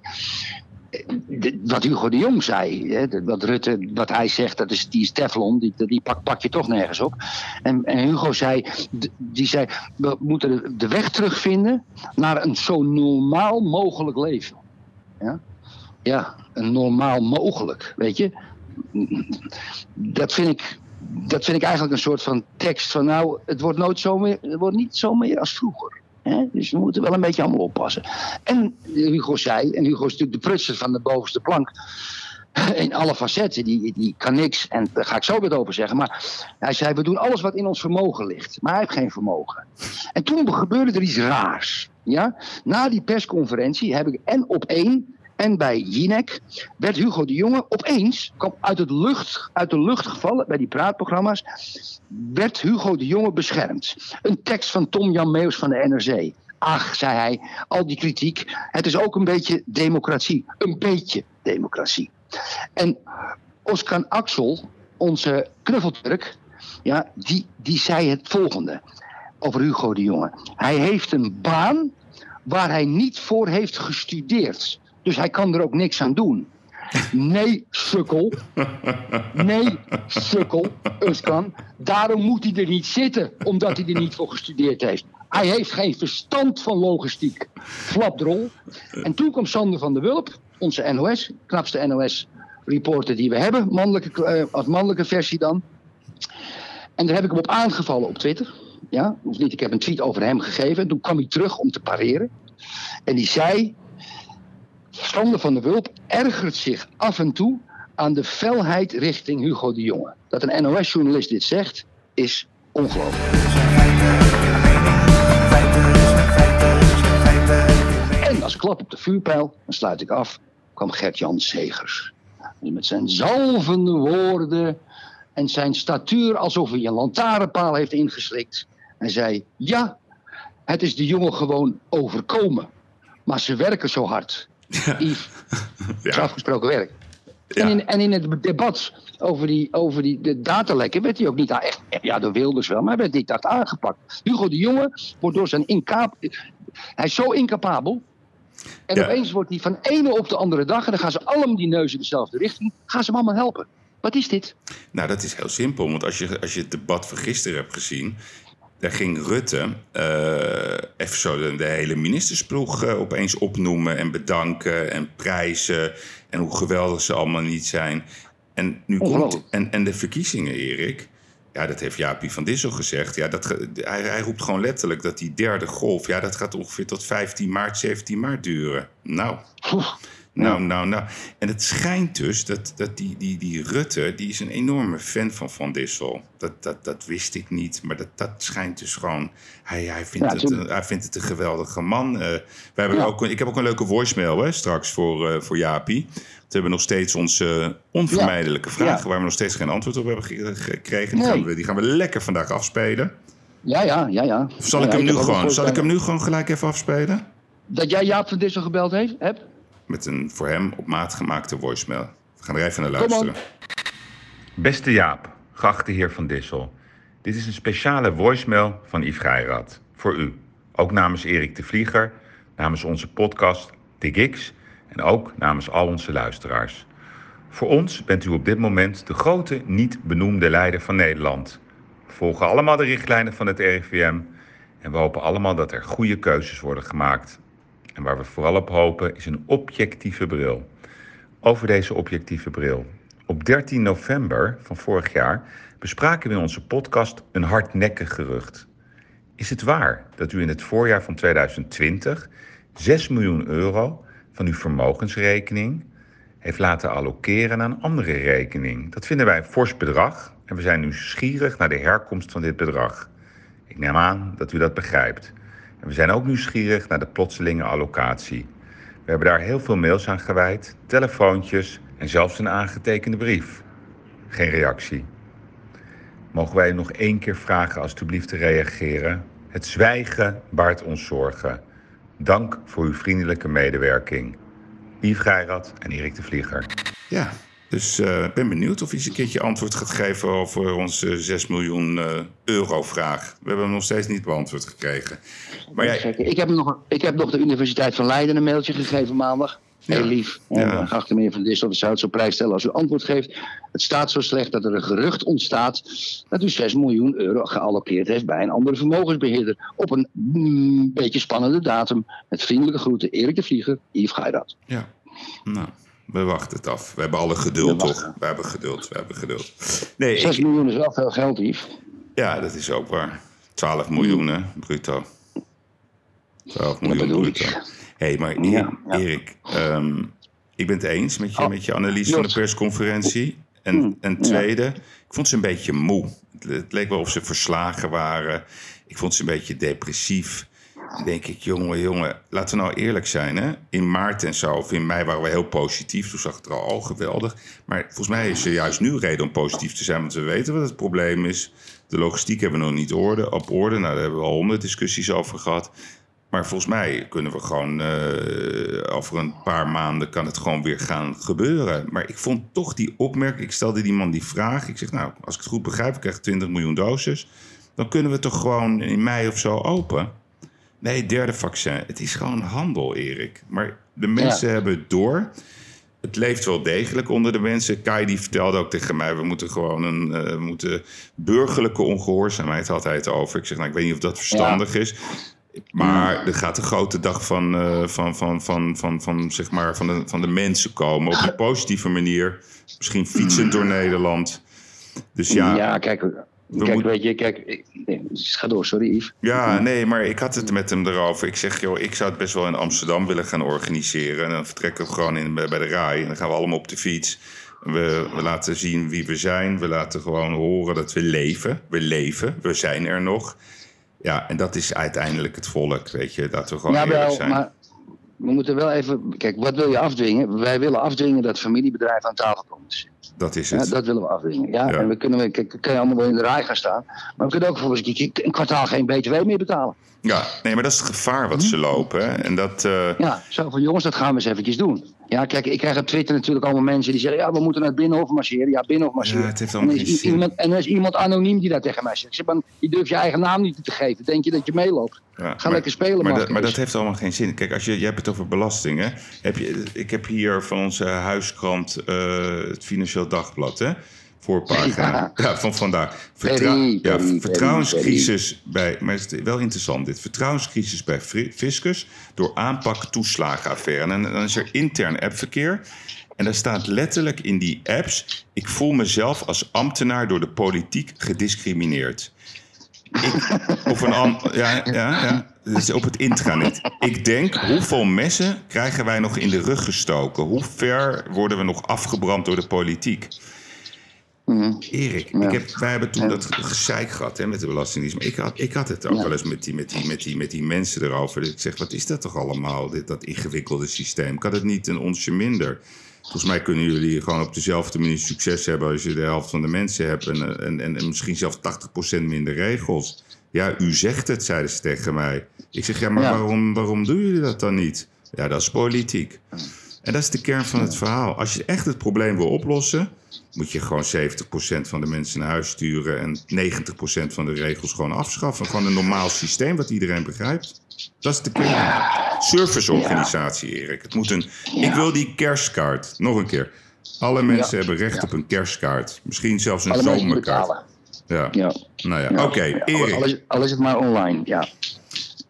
Eh, wat Hugo de Jong zei, hè, wat Rutte, wat hij zegt, dat is, die is Teflon, die, die pak, pak je toch nergens op. En, en Hugo zei, die zei, we moeten de weg terugvinden naar een zo normaal mogelijk leven. Ja, ja een normaal mogelijk, weet je. Dat vind ik dat vind ik eigenlijk een soort van tekst van nou, het wordt, nooit zo meer, het wordt niet zo meer als vroeger. Hè? Dus we moeten wel een beetje allemaal oppassen. En Hugo zei, en Hugo is natuurlijk de prutser van de bovenste plank. [laughs] In alle facetten, die, die kan niks. En daar ga ik zo weer over zeggen. Maar hij zei: We doen alles wat in ons vermogen ligt. Maar hij heeft geen vermogen. En toen gebeurde er iets raars. Ja? Na die persconferentie heb ik en op één en bij Jinek werd Hugo de Jonge opeens, kwam uit, het lucht, uit de lucht gevallen bij die praatprogramma's, werd Hugo de Jonge beschermd. Een tekst van Tom Jan Meus van de NRC. Ach, zei hij, al die kritiek, het is ook een beetje democratie. Een beetje democratie. En Oscar Axel, onze knuffelturk, ja, die, die zei het volgende over Hugo de Jonge. Hij heeft een baan waar hij niet voor heeft gestudeerd. Dus hij kan er ook niks aan doen. Nee, sukkel. Nee, sukkel, Uskan. Daarom moet hij er niet zitten, omdat hij er niet voor gestudeerd heeft. Hij heeft geen verstand van logistiek. Flapdrol. En toen kwam Sander van der Wulp, onze NOS, knapste NOS-reporter die we hebben, mannelijke, uh, als mannelijke versie dan. En daar heb ik hem op aangevallen op Twitter. Ja, of niet, ik heb een tweet over hem gegeven. En toen kwam hij terug om te pareren. En die zei: Sander van der Wulp ergert zich af en toe aan de felheid richting Hugo de Jonge. Dat een NOS-journalist dit zegt, is ongelooflijk. En als klap op de vuurpijl, dan sluit ik af, kwam Gert-Jan Segers. Met zijn zalvende woorden en zijn statuur alsof hij een lantaarnpaal heeft ingeslikt. En zei, ja, het is de jongen gewoon overkomen. Maar ze werken zo hard. Yves, ja. is [laughs] afgesproken werk. En, in, en in het debat over die, over die de datalekken werd hij ook niet echt, ja, door Wilders wel, maar werd niet echt aangepakt. Hugo de Jonge wordt door zijn incap, hij is zo incapabel. En opeens wordt hij van ene op de andere dag, en dan gaan ze allemaal die neus in dezelfde richting, gaan ze hem allemaal helpen. Wat is dit? Nou, dat is heel simpel. Want als je, als je het debat van gisteren hebt gezien. Daar ging Rutte uh, even zo de, hele ministersploeg uh, opeens opnoemen en bedanken en prijzen. En hoe geweldig ze allemaal niet zijn. En, nu komt, en, en de verkiezingen, Erik. Ja, dat heeft Jaapie van Dissel gezegd. Ja, dat, hij, hij roept gewoon letterlijk dat die derde golf... ja, dat gaat ongeveer tot 15 maart, 17 maart duren. Nou, nou, nou, nou. En het schijnt dus dat, dat die, die, die Rutte, die is een enorme fan van Van Dissel. Dat, dat, dat wist ik niet, maar dat, dat schijnt dus gewoon... Hij, hij, vindt, het, een, hij vindt het een geweldige man. Uh, wij hebben ook, ik heb ook een leuke voicemail hè, straks voor, uh, voor Jaapie. We hebben nog steeds onze onvermijdelijke vragen... waar we nog steeds geen antwoord op hebben gekregen. Die, gaan we, die gaan we lekker vandaag afspelen. Ja, ja, ja. ja. Of zal, ik, hem nu gewoon, zal ik hem nu gewoon gelijk even afspelen? Dat jij Jaap van Dissel gebeld heeft, hebt? Met een voor hem op maat gemaakte voicemail. We gaan er even naar luisteren. Beste Jaap, geachte heer Van Dissel. Dit is een speciale voicemail van Yves Geirat. Voor u. Ook namens Erik de Vlieger, namens onze podcast X en ook namens al onze luisteraars. Voor ons bent u op dit moment de grote niet benoemde leider van Nederland. We volgen allemaal de richtlijnen van het RIVM en we hopen allemaal dat er goede keuzes worden gemaakt en waar we vooral op hopen is een objectieve bril. Over deze objectieve bril. Op 13 november van vorig jaar bespraken we in onze podcast een hardnekkig gerucht. Is het waar dat u in het voorjaar van 2020 6 miljoen euro van uw vermogensrekening heeft laten allokeren aan een andere rekening. Dat vinden wij een fors bedrag en we zijn nieuwsgierig naar de herkomst van dit bedrag. Ik neem aan dat u dat begrijpt. We zijn ook nieuwsgierig naar de plotselinge allocatie. We hebben daar heel veel mails aan gewijd, telefoontjes en zelfs een aangetekende brief. Geen reactie. Mogen wij u nog één keer vragen alstublieft te reageren? Het zwijgen baart ons zorgen. Dank voor uw vriendelijke medewerking. Yves Geirat en Erik de Vlieger. Ja, dus eh, ik ben benieuwd of hij eens een keertje antwoord gaat geven over onze 6 miljoen uh, euro vraag. We hebben hem nog steeds niet beantwoord gekregen. Maar jij... ik, heb nog, ik heb nog de Universiteit van Leiden een mailtje gegeven maandag. Heel lief. En ja. geachte meneer Van Distel, zou het zo prijs stellen als u antwoord geeft. Het staat zo slecht dat er een gerucht ontstaat dat u 6 miljoen euro geallockeerd heeft bij een andere vermogensbeheerder. Op een mm, beetje spannende datum. Met vriendelijke groeten, Erik de Vlieger, Yves Geirat. Ja, nou. We wachten het af. We hebben alle geduld, toch? We hebben geduld, we hebben geduld. Nee, 6 miljoen is wel veel geld, Yves. Ja, dat is ook waar. 12 miljoen, hè, bruto. 12 miljoen bruto. Hé, hey, maar Erik, ehm, ik ben het eens met je, oh. met je analyse van de persconferentie. En, mm, en tweede, ik vond ze een beetje moe. Het leek wel of ze verslagen waren. Ik vond ze een beetje depressief. Denk ik, jongen, jongen, laten we nou eerlijk zijn. Hè? In maart en zo, of in mei waren we heel positief. Toen zag het er al, geweldig. Maar volgens mij is er juist nu reden om positief te zijn. Want we weten wat het probleem is. De logistiek hebben we nog niet orde, op orde. Nou, daar hebben we al honderd discussies over gehad. Maar volgens mij kunnen we gewoon uh, over een paar maanden kan het gewoon weer gaan gebeuren. Maar ik vond toch die opmerking, ik stelde die man die vraag. Ik zeg, nou, als ik het goed begrijp, ik krijg 20 miljoen doses. Dan kunnen we toch gewoon in mei of zo open. Nee, derde vaccin. Het is gewoon handel, Erik. Maar de mensen hebben het door. Het leeft wel degelijk onder de mensen. Kai die vertelde ook tegen mij: we moeten gewoon een uh, we moeten burgerlijke ongehoorzaamheid had hij het over. Ik zeg, nou, ik weet niet of dat verstandig is. Maar er gaat een grote dag van, uh, van, van, van, van, van, zeg maar, van, de, van de mensen komen. Op een positieve manier. Misschien fietsend door Nederland. Dus ja. Ja, kijk, kijk weet je, kijk. Ik, nee, ga door, sorry Yves. Ja, nee, maar ik had het met hem erover. Ik zeg, joh, ik zou het best wel in Amsterdam willen gaan organiseren. En dan vertrekken we gewoon in, bij de RAI. En dan gaan we allemaal op de fiets. We, we, laten zien wie we zijn. We laten gewoon horen dat we leven. We leven. We zijn er nog. Ja, en dat is uiteindelijk het volk, weet je, dat we gewoon ja, wel, zijn. Maar we moeten wel even... Kijk, wat wil je afdwingen? Wij willen afdwingen dat familiebedrijven aan tafel komen Dat is het. Ja, dat willen we afdwingen. Ja, en we kunnen, kijk, kan je allemaal wel in de rij gaan staan. Maar we kunnen ook voor een kwartaal geen btw meer betalen. Ja, nee, maar dat is het gevaar wat ze hm? lopen. En dat, uh... Ja, zo van jongens, dat gaan we eens eventjes doen. Ja, kijk, ik krijg op Twitter natuurlijk allemaal mensen die zeggen... ja, we moeten naar het Binnenhof marcheren. Ja, Binnenhof marcheren. Ja, het heeft en, er is iemand, en er is iemand anoniem die dat tegen mij zegt. Ik zeg, maar, je durft je eigen naam niet te geven. Denk je dat je meeloopt? Ja, Ga lekker spelen, maar, dat, maar dat heeft allemaal geen zin. Kijk, als je, je hebt het over belastingen. Heb je, ik heb hier van onze huiskrant uh, het Financieel Dagblad, hè? Voorpagina ja. van vandaag. ja, vertrouwenscrisis bij, maar het is wel interessant dit. Vertrouwenscrisis bij fiscus door aanpak toeslagenaffaire. En dan is er intern appverkeer. En daar staat letterlijk in die apps: ik voel mezelf als ambtenaar door de politiek gediscrimineerd. Ik, of een ja, ja, ja. Dus op het intranet. Ik denk, hoeveel messen krijgen wij nog in de rug gestoken? Hoe ver worden we nog afgebrand door de politiek? Mhm. Erik, ik heb, wij hebben toen dat gezeik gehad hè, met de Belastingdienst. Maar ik had, ik had het ook wel eens met die, met, die, met, die, met die mensen erover. Ik zeg, wat is dat toch allemaal, dit, dat ingewikkelde systeem? Kan het niet een onsje minder? Volgens mij kunnen jullie gewoon op dezelfde manier succes hebben... als je de helft van de mensen hebt en, en, en, en misschien zelfs 80% minder regels. Ja, u zegt het, zeiden ze tegen mij. Ik zeg, ja, maar Waarom, waarom doen jullie dat dan niet? Ja, dat is politiek. En dat is de kern van het verhaal. Als je echt het probleem wil oplossen, moet je gewoon 70% van de mensen naar huis sturen en 90% van de regels gewoon afschaffen. Gewoon een normaal systeem wat iedereen begrijpt. Dat is de kern. Serviceorganisatie, Erik. Het moet een. Ik wil die kerstkaart. Nog een keer. Alle mensen hebben recht op een kerstkaart. Misschien zelfs een zomerkaart. Ja. ja. Nou ja, oké. Okay, Erik. Al is, al is het maar online, ja.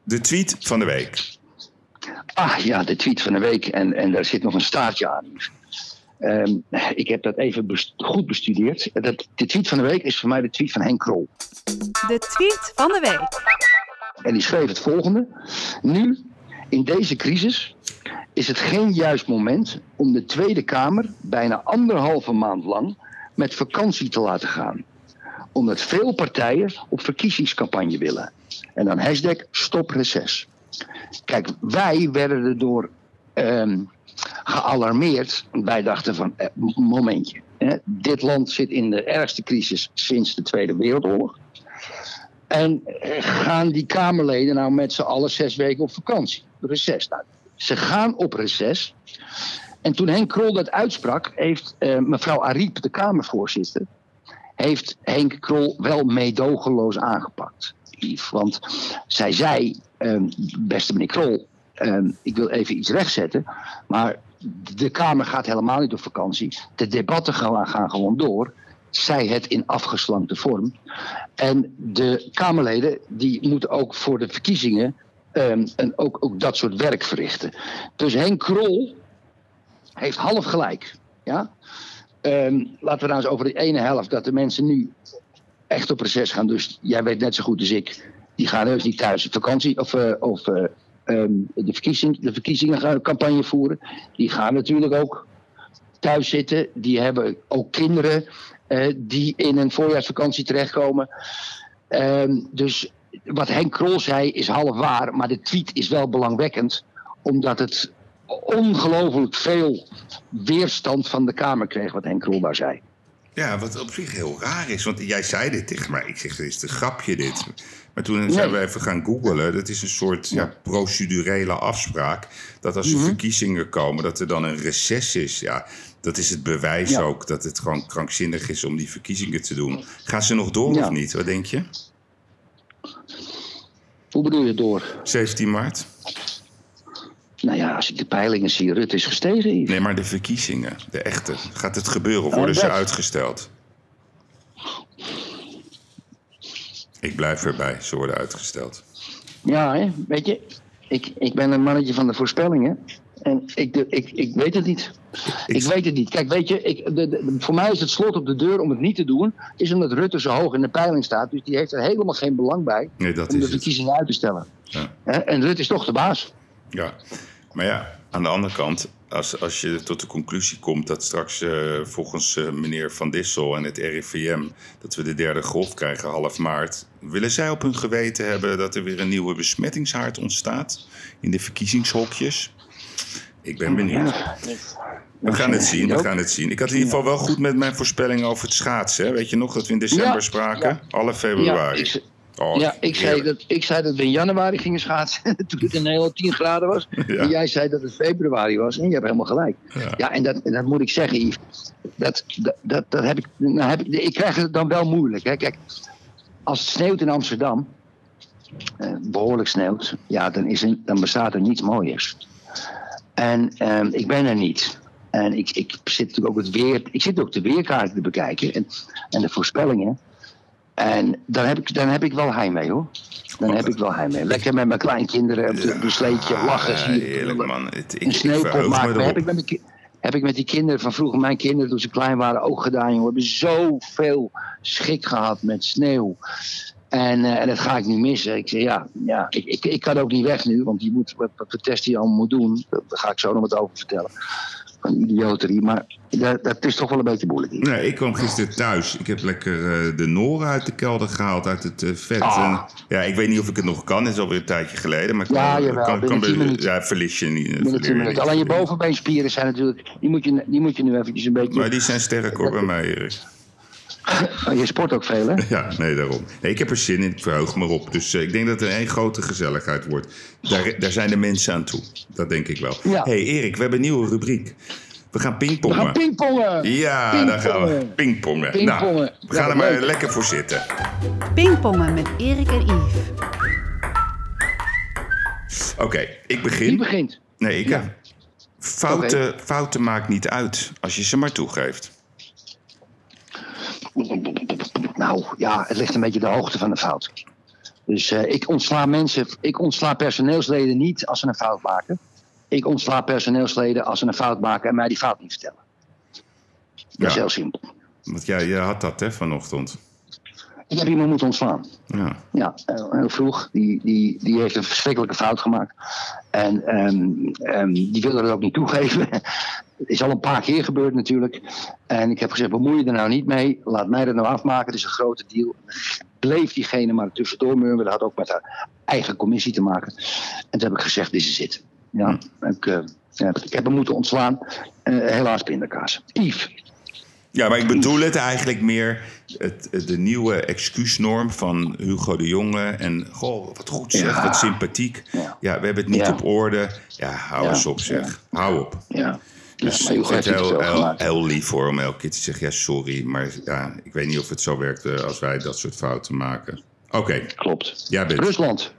De tweet van de week. Ah ja, de tweet van de week. En, en daar zit nog een staartje aan. Um, ik heb dat even goed bestudeerd. Dat, de tweet van de week is voor mij de tweet van Henk Krol. De tweet van de week. En die schreef het volgende. Nu, in deze crisis, is het geen juist moment om de Tweede Kamer bijna anderhalve maand lang met vakantie te laten gaan. Omdat veel partijen op verkiezingscampagne willen. En dan hashtag stopreces. Kijk, wij werden erdoor ehm, gealarmeerd. Wij dachten van, eh, momentje. Hè, dit land zit in de ergste crisis sinds de Tweede Wereldoorlog. En eh, gaan die Kamerleden nou met z'n allen zes weken op vakantie? Reces. Nou, ze gaan op reces. En toen Henk Krol dat uitsprak, heeft eh, mevrouw Ariep, de Kamervoorzitter, heeft Henk Krol wel meedogenloos aangepakt. Want zij zei, eh, beste meneer Krol, eh, ik wil even iets rechtzetten, maar de Kamer gaat helemaal niet op vakantie. De debatten gaan, gewoon door. Zij het in afgeslankte vorm. En de Kamerleden die moeten ook voor de verkiezingen ehm, en ook, ook dat soort werk verrichten. Dus Henk Krol heeft half gelijk. Ja? Ehm, laten we nou eens over de ene helft dat de mensen nu echt op reces gaan. Dus jij weet net zo goed als ik. Die gaan heus niet thuis op vakantie of, eh, of eh, ehm, de, verkiezing, de verkiezingencampagne voeren. Die gaan natuurlijk ook thuis zitten. Die hebben ook kinderen eh, die in een voorjaarsvakantie terechtkomen. Ehm, dus wat Henk Krol zei is half waar, maar de tweet is wel belangwekkend, omdat het ongelooflijk veel weerstand van de Kamer kreeg, wat Henk Krol daar zei. Ja, wat op zich heel raar is. Want jij zei dit tegen mij. Ik zeg, dit is een grapje dit. Maar toen zijn we even gaan googlen. Dat is een soort ja, procedurele afspraak. Dat als er Mhm. verkiezingen komen, dat er dan een reces is. Ja, dat is het bewijs Ja. ook dat het gewoon krankzinnig is om die verkiezingen te doen. Gaan ze nog door Ja. of niet? Wat denk je? Hoe bedoel je door? 17 maart? Nou ja, als ik de peilingen zie, Rutte is gestegen. Nee, maar de verkiezingen, de echte. Gaat het gebeuren of Oh, worden ze uitgesteld? Ik blijf erbij, ze worden uitgesteld. Ja, hè? weet je, ik, ik ben een mannetje van de voorspellingen. En ik, ik, ik weet het niet. Ik, weet het niet. Kijk, weet je, ik, de, de- voor mij is het slot op de deur om het niet te doen. Is omdat Rutte zo hoog in de peiling staat. Dus die heeft er helemaal geen belang bij Nee, dat om de verkiezingen uit te stellen. Ja. En Rutte is toch de baas. Ja, maar ja, aan de andere kant, als, als je tot de conclusie komt dat straks eh, volgens eh, meneer Van Dissel en het RIVM dat we de derde golf krijgen half maart, willen zij op hun geweten hebben dat er weer een nieuwe besmettingshaard ontstaat in de verkiezingshokjes? Ik ben benieuwd. We gaan het zien, we gaan het zien. Ik had in ieder geval wel goed met mijn voorspelling over het schaatsen. Hè? Weet je nog dat we in december Ja, spraken? Alle Ja, februari. Oh, ja, ik, zei dat, ik zei dat we in januari gingen schaatsen. [laughs] Toen het in Nederland 10 graden was. Ja. En jij zei dat het februari was. En je hebt helemaal gelijk. Ja. Ja, en dat, en dat moet ik zeggen, Yves. Dat, dat, dat, dat heb ik, nou heb ik, ik krijg het dan wel moeilijk. Hè. Kijk, als het sneeuwt in Amsterdam, eh, behoorlijk sneeuwt, ja, dan, is er, dan bestaat er niets mooiers. En ehm, ik ben er niet. En ik, ik zit natuurlijk ook het weer, ik zit ook de weerkaarten te bekijken en, en de voorspellingen. En dan heb ik, dan heb ik wel heimwee hoor. Dan heb ik wel heimwee. Lekker met mijn kleinkinderen op de, de sleetje lachen. Ah, zie je- heerlijk man. Ik, een sneeuwpop maken. Heb ik, met mijn heb ik met die kinderen van vroeger, mijn kinderen toen ze klein waren, ook gedaan. Jongen. We hebben zoveel schik gehad met sneeuw. En, eh, en dat ga ik nu missen. Ik zeg ja, ja ik, ik, ik kan ook niet weg nu, want je moet, wat, wat voor test je allemaal moet doen, daar ga ik zo nog wat over vertellen. Van idioterie, maar dat, dat is toch wel een beetje moeilijk. hier. Nee, ik kwam gisteren thuis. Ik heb lekker eh, de Noren uit de kelder gehaald, uit het eh, vet. Ah. En, ja, ik weet niet of ik het nog kan. Het is alweer een tijdje geleden. Maar Ja, kan, jawel, kan, kan, 10 minuten. Ja, verlies je niet. eh, Binnen verleer 10 je minuten. niet. Alleen je bovenbeenspieren zijn natuurlijk, die moet je, die moet je nu eventjes een beetje... Maar die zijn sterk hoor bij mij, Erik. Oh, je sport ook veel, hè? [laughs] Ja, nee, daarom. Nee, ik heb er zin in. Ik verheug me erop. Dus eh, ik denk dat er één grote gezelligheid wordt. Daar, daar zijn de mensen aan toe. Dat denk ik wel. Ja. hey, Erik, we hebben een nieuwe rubriek. We gaan We pingpongen. gaan pingpongen! ja, daar gaan we. Pingpongen. Nou, we Ja, gaan er maar leuk. lekker voor zitten. Pingpongen met Erik en Yves. Oké, ik begin. Wie begint? Nee, ik Ja. heb. Fouten, fouten maakt niet uit als je ze maar toegeeft. Nou ja, het ligt een beetje de hoogte van de fout. Dus eh, ik ontsla mensen, ik ontsla personeelsleden niet als ze een fout maken. Ik ontsla personeelsleden als ze een fout maken en mij die fout niet vertellen. Dat is Ja. heel simpel. Want jij je had dat hè, vanochtend. Ik heb iemand moeten ontslaan. Ja. Ja, eh, heel vroeg. Die, die, die heeft een verschrikkelijke fout gemaakt. En ehm, ehm, die wilde het ook niet toegeven. Het is al een paar keer gebeurd natuurlijk. En ik heb gezegd, bemoei je er nou niet mee. Laat mij dat nou afmaken. Het is een grote deal. Bleef diegene maar tussendoor murmen. Dat had ook met haar eigen commissie te maken. En toen heb ik gezegd, dit is het. Ja, ik, eh, ja, ik heb hem moeten ontslaan. Eh, helaas pindakaas. Yves, Ja, maar ik bedoel het eigenlijk meer het, het- de nieuwe excuusnorm van Hugo de Jonge. En goh, wat goed zeg, Ja. wat sympathiek. Ja. Ja. we hebben het niet Ja. op orde. Ja, hou eens op zeg. Hou op. ja. Dus Ja, maar heel, heel, heel lief voor om elke keer te zeggen, ja sorry. Maar ja, ik weet niet of het zo werkt als wij dat soort fouten maken. Oké, Klopt. jij bent. Rusland.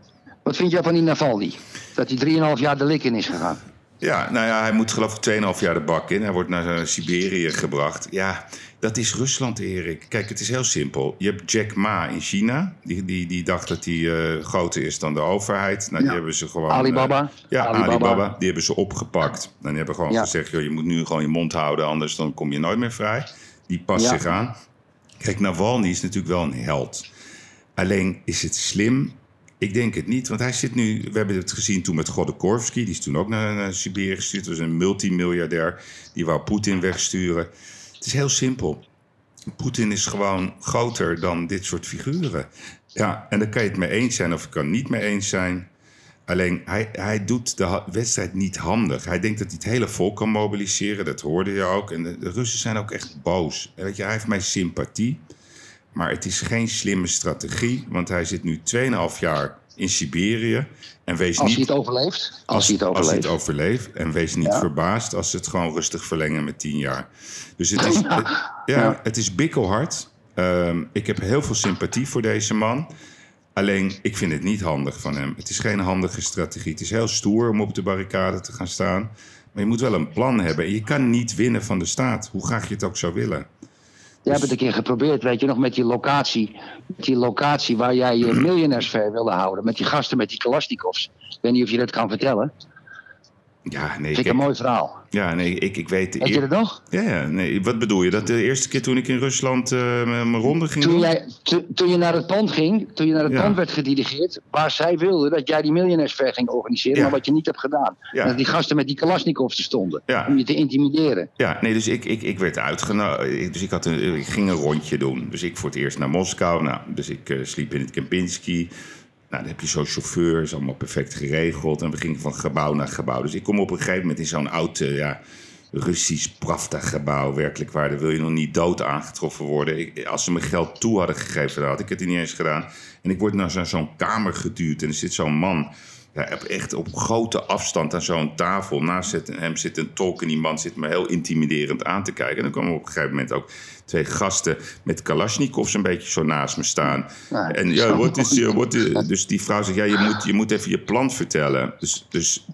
Wat vind jij van die Navalny? Dat hij 3,5 jaar de lik in is gegaan. Ja, nou ja, hij moet geloof ik 2,5 jaar de bak in. Hij wordt naar eh, Siberië gebracht. Ja, dat is Rusland, Erik. Kijk, het is heel simpel. Je hebt Jack Ma in China. Die, die, die dacht dat hij eh, groter is dan de overheid. Nou, die hebben ze gewoon... Alibaba. eh, ja, Alibaba. Alibaba. Die hebben ze opgepakt. En die hebben gewoon Ja. gezegd... Joh, je moet nu gewoon je mond houden, anders dan kom je nooit meer vrij. Die past Ja. zich aan. Kijk, Navalny is natuurlijk wel een held. Alleen is het slim? Ik denk het niet, want hij zit nu... We hebben het gezien toen met Godorkovsky. Die is toen ook naar, Siberië gestuurd. Dat was een multimiljardair. Die wou Poetin wegsturen. Het is heel simpel. Poetin is gewoon groter dan dit soort figuren. Ja, en daar kan je het mee eens zijn of je kan niet mee eens zijn. Alleen, hij, hij doet de wedstrijd niet handig. Hij denkt dat hij het hele volk kan mobiliseren. Dat hoorde je ook. En de, de Russen zijn ook echt boos. En Weet je, hij heeft mijn sympathie. Maar het is geen slimme strategie. Want hij zit nu 2,5 jaar in Siberië. En wees Als niet... hij het overleeft. Als, hij het Als hij overleeft. het overleeft. En wees niet Ja. verbaasd als ze het gewoon rustig verlengen met tien jaar. Dus het is, Ja. het- ja, het is bikkelhard. Ehm, ik heb heel veel sympathie voor deze man. Alleen, ik vind het niet handig van hem. Het is geen handige strategie. Het is heel stoer om op de barricade te gaan staan. Maar je moet wel een plan hebben. En je kan niet winnen van de staat, hoe graag je het ook zou willen. Jij hebt het een keer geprobeerd, weet je nog, met die locatie. Met die locatie waar jij je [clears throat] miljonairsfair wilde houden. Met die gasten met die Kalashnikovs. Ik weet niet of je dat kan vertellen. Ja, nee, Vind ik kijk, een mooi verhaal. ja, nee ik, ik weet... Weet je dat nog? Ja, ja, nee. Wat bedoel je? Dat de eerste keer toen ik in Rusland eh, mijn ronde ging Toen, doen? jij, to- toen je naar het pand ging, toen je naar het Ja. pand werd gedirigeerd, waar zij wilden dat jij die miljonairsfair ging organiseren, Ja. maar wat je niet hebt gedaan. Ja. Dat die gasten met die Kalashnikovs er stonden. Om je te intimideren. Ja, nee, dus ik, ik, ik werd uitgenodigd. Dus ik, had een, ik ging een rondje doen. Dus ik voor het eerst naar Moskou. Nou, dus ik eh, sliep in het Kempinski. Nou, dan heb je zo'n chauffeur, is allemaal perfect geregeld. En we gingen van gebouw naar gebouw. Dus ik kom op een gegeven moment in zo'n oud, eh, ja, Russisch Pravda-gebouw. Werkelijk waar, daar wil je nog niet dood aangetroffen worden. Ik, als ze me geld toe hadden gegeven, dan had ik het niet eens gedaan. En ik word naar zo- zo'n kamer geduwd en er zit zo'n man... Ja, echt op grote afstand aan zo'n tafel. Naast hem zit een tolk en die man zit me heel intimiderend aan te kijken. En dan kwamen op een gegeven moment ook twee gasten met Kalashnikovs een beetje zo naast me staan. Ja, en ja, wat is je, wat is, dus die vrouw zegt, ja, je moet, je moet even je plan vertellen. Dus, dus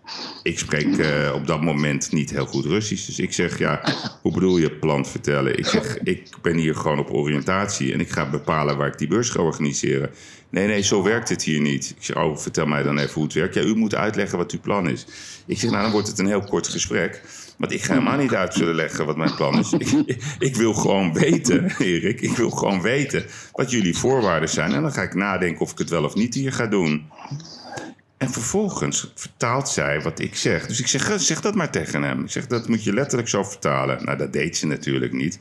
ik spreek eh, op dat moment niet heel goed Russisch. Dus ik zeg, ja, hoe bedoel je plan vertellen? Ik zeg, ik ben hier gewoon op oriëntatie en ik ga bepalen waar ik die beurs ga organiseren. Nee, nee, zo werkt het hier niet. Ik zeg, oh, vertel mij dan even hoe het werkt. Ja, u moet uitleggen wat uw plan is. Ik zeg, nou, dan wordt het een heel kort gesprek. Want ik ga helemaal niet uit zullen leggen wat mijn plan is. Ik, ik wil gewoon weten, Erik, ik wil gewoon weten wat jullie voorwaarden zijn. En dan ga ik nadenken of ik het wel of niet hier ga doen. En vervolgens vertaalt zij wat ik zeg. Dus ik zeg, zeg dat maar tegen hem. Ik zeg, dat moet je letterlijk zo vertalen. Nou, dat deed ze natuurlijk niet.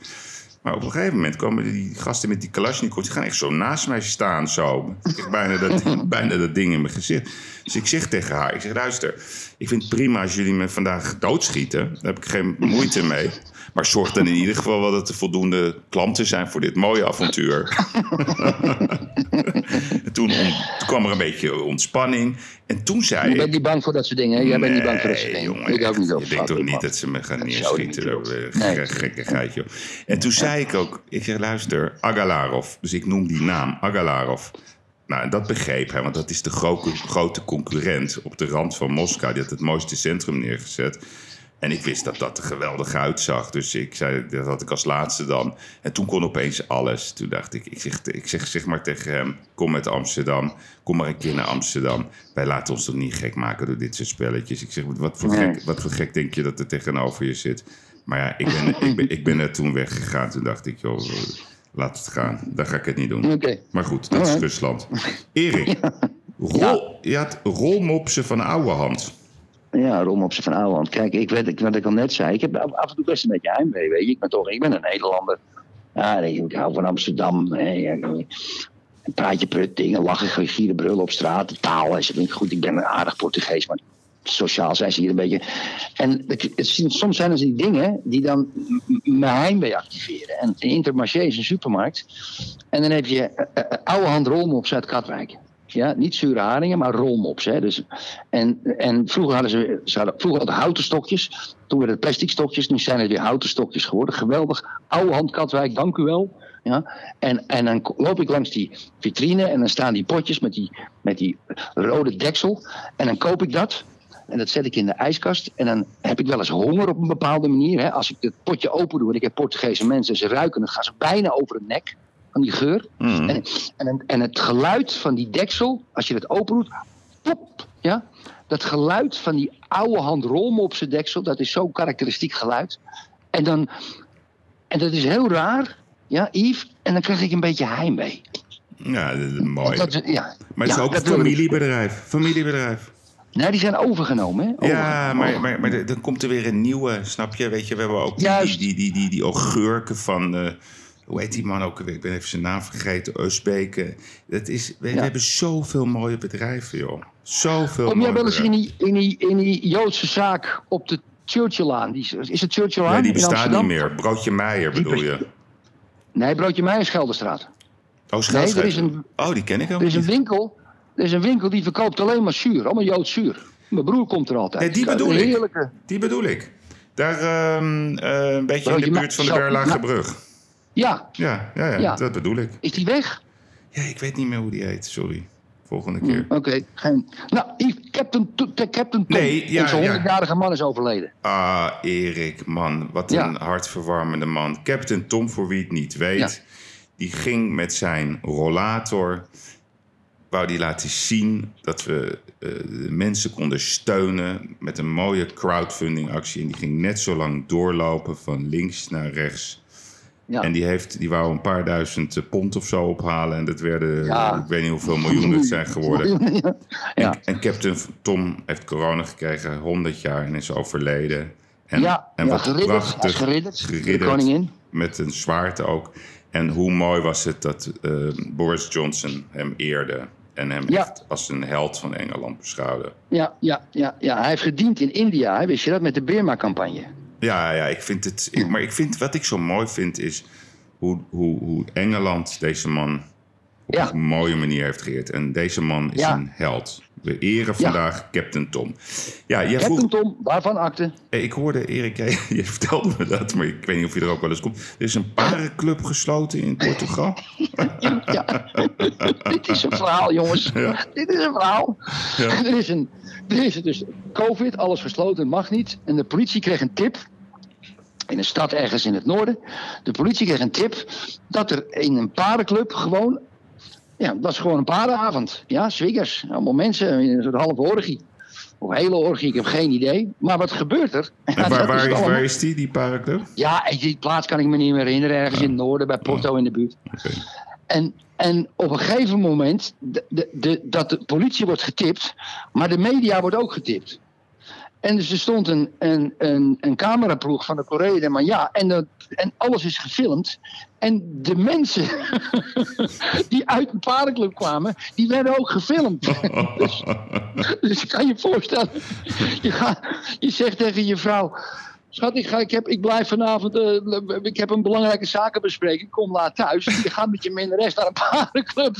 Maar op een gegeven moment komen die gasten met die Kalashnikov... die gaan echt zo naast mij staan, zo. Ik bijna dat, [laughs] bijna dat ding in mijn gezicht. Dus ik zeg tegen haar, ik zeg, luister... ik vind het prima als jullie me vandaag doodschieten. Daar heb ik geen moeite mee. Maar zorg dan in ieder geval wel dat er voldoende klanten zijn... voor dit mooie avontuur. En [laughs] toen, on- toen kwam er een beetje ontspanning. En toen zei Je ik... bent niet bang voor dat soort dingen. hè? Jij bent niet bang voor dat soort Nee, dingen. jongen, ik ook niet Je denkt toch niet dat ze me gaan neerschieten? is Nee. gekkigheid, joh. En toen zei ik ook, ik zeg luister, Agalarov. Dus ik noem die naam, Agalarov. Nou, en dat begreep hij, want dat is de grote, grote concurrent op de rand van Moskou. Die had het mooiste centrum neergezet. En ik wist dat dat er geweldig uitzag. Dus ik zei, dat had ik als laatste dan. En toen kon opeens alles. Toen dacht ik, ik zeg, ik zeg, zeg maar tegen hem... kom met Amsterdam, kom maar een keer naar Amsterdam. Wij laten ons toch niet gek maken door dit soort spelletjes. Ik zeg, wat voor, Nee. gek, wat voor gek denk je dat er tegenover je zit? Maar ja, ik ben, ik ben, ik ben er toen weggegaan. Toen dacht ik, joh, Laat het gaan. Daar ga ik het niet doen. Maar goed, dat is. Rusland. Erik, [laughs] rol, je had rolmopsen van oude hand. Ja, Rom op zijn van oude hand. Kijk, ik weet ik- wat ik al net zei. Ik heb af en toe best een beetje heimwee, weet je. Ik ben toch, ik ben een Nederlander. Ja, ik hou van Amsterdam. ja, Een praatje prut, dingen, lachen, gieren, brullen op straat. De taal is niet goed. Ik ben een aardig Portugees, maar sociaal zijn ze hier een beetje. En het- het- soms zijn er die dingen die dan mijn heimwee activeren. En Intermarché is een supermarkt. En dan heb je eh, oude hand rolmops uit Katwijk. Ja, niet zure haringen, maar rolmops. Hè. Dus, en, en vroeger hadden ze, ze hadden, vroeger hadden houten stokjes. Toen werden het plastic stokjes. Nu zijn het weer houten stokjes geworden. Geweldig. Oude hand Katwijk, dank u wel. Ja. En, en dan loop ik langs die vitrine en dan staan die potjes met die, met die rode deksel. En dan koop ik dat. En dat zet ik in de ijskast. En dan heb ik wel eens honger op een bepaalde manier. Hè. Als ik het potje open doe en ik heb Portugese mensen, ze ruiken, dan gaan ze bijna over het nek van die geur. Mm. En, en, en het geluid van die deksel, als je het open doet, pop, ja, dat geluid van die oude hand rolmopse deksel, dat is zo'n karakteristiek geluid. En dan, en dat is heel raar, ja, Yves, en dan krijg ik een beetje heimwee. Ja, dat is mooi. Dat, ja, Maar het ja, is ook een familiebedrijf. Familiebedrijf. Nee, die zijn overgenomen, hè? Ja, maar, maar, maar dan komt er weer een nieuwe, snap je? Weet je, we hebben ook die, die, die, die, die augurken van... eh, hoe heet die man ook alweer? Ik ben even zijn naam vergeten. Eusbeke. Dat is, we, hebben zoveel mooie bedrijven, joh. Zoveel Kom jij wel eens in die, in, die, in die Joodse zaak op de Churchillaan? Die, is- is het Churchillaan Nee, die bestaat niet meer. Broodje Meijer bedoel je? Nee, Broodje Meijer Schelderstraat. Oh, Scheelstra- er is een- Oh, die ken ik ook Er is een winkel, er is een winkel die verkoopt alleen maar zuur. Allemaal Joods zuur. Mijn broer komt er altijd. Nee, die bedoel ik. Heerlijke. Die bedoel ik. Daar ehm, eh, een beetje in de buurt van de zo, Berlage Ma- Brug. Ja, Ja, ja, ja, Ja. dat bedoel ik. is die weg? Ja, ik weet niet meer hoe die heet, sorry. Volgende Hm, keer. Oké, geen... Nou, Yves, Captain, Captain Tom. Nee, ja, Onze ja. 100-jarige man is overleden. Ah, Erik, man. Wat Ja. een hartverwarmende man. Captain Tom, voor wie het niet weet... die ging met zijn rollator... wou die laten zien dat we eh, de mensen konden steunen... met een mooie crowdfunding actie. En die ging net zo lang doorlopen van links naar rechts... Ja. En die, heeft, die wou een paar duizend eh, pond of zo ophalen. En dat werden, Ja. ik weet niet hoeveel miljoen het zijn geworden. [laughs] ja. En, en Captain Tom heeft corona gekregen, 100 jaar, en is overleden. En, ja, en wat geridderd. Prachtig. De koningin. met een zwaard ook. En hoe mooi was het dat eh, Boris Johnson hem eerde. En hem Ja. echt als een held van Engeland beschouwde. Ja, ja, ja, ja, hij heeft gediend in India. Wist je dat? Met de Birma-campagne. Ja, ja, ik vind het. ik- maar ik vind, wat ik zo mooi vind is hoe, hoe, hoe Engeland deze man op Ja. een mooie manier heeft geëerd. En deze man is Ja. een held. We eren vandaag Captain Tom. Ja, jij vroeg, Captain Tom, waarvan akte? Eh, Ik hoorde, Erik, jij, [laughs] jij vertelde me dat, maar ik weet niet of je er ook wel eens komt. Er is een parenclub gesloten in Portugal. [laughs] Ja, dit is een verhaal, jongens. [laughs] Dit is een verhaal. Ja. Er, is een, er is dus COVID, alles gesloten, mag niet. En de politie kreeg een tip. In een stad ergens in het noorden. De politie kreeg een tip dat er in een parenclub gewoon. Ja, dat was gewoon een parenavond. Ja, zwiggers. Allemaal mensen in een soort halve orgie. Of hele orgie, ik heb geen idee. Maar wat gebeurt er? En waar, waar, is, allemaal- waar is die, die parenclub? ja, die plaats kan ik me niet meer herinneren. Ergens in het noorden, bij Porto in de buurt. En, en op een gegeven moment, de, de, de, dat de politie wordt getipt, maar de media wordt ook getipt. En dus er stond een, een, een, een cameraploeg van de Correo de Manja en, dat- en alles is gefilmd. En de mensen [laughs] die uit de parenclub kwamen, die werden ook gefilmd. [laughs] dus, dus je kan je voorstellen, je, gaat, je zegt tegen je vrouw... Schat, ik, ga, ik, heb, ik blijf vanavond. eh, ik heb een belangrijke zakenbespreking. Ik kom laat thuis. Je gaat met je minnares naar een parenclub.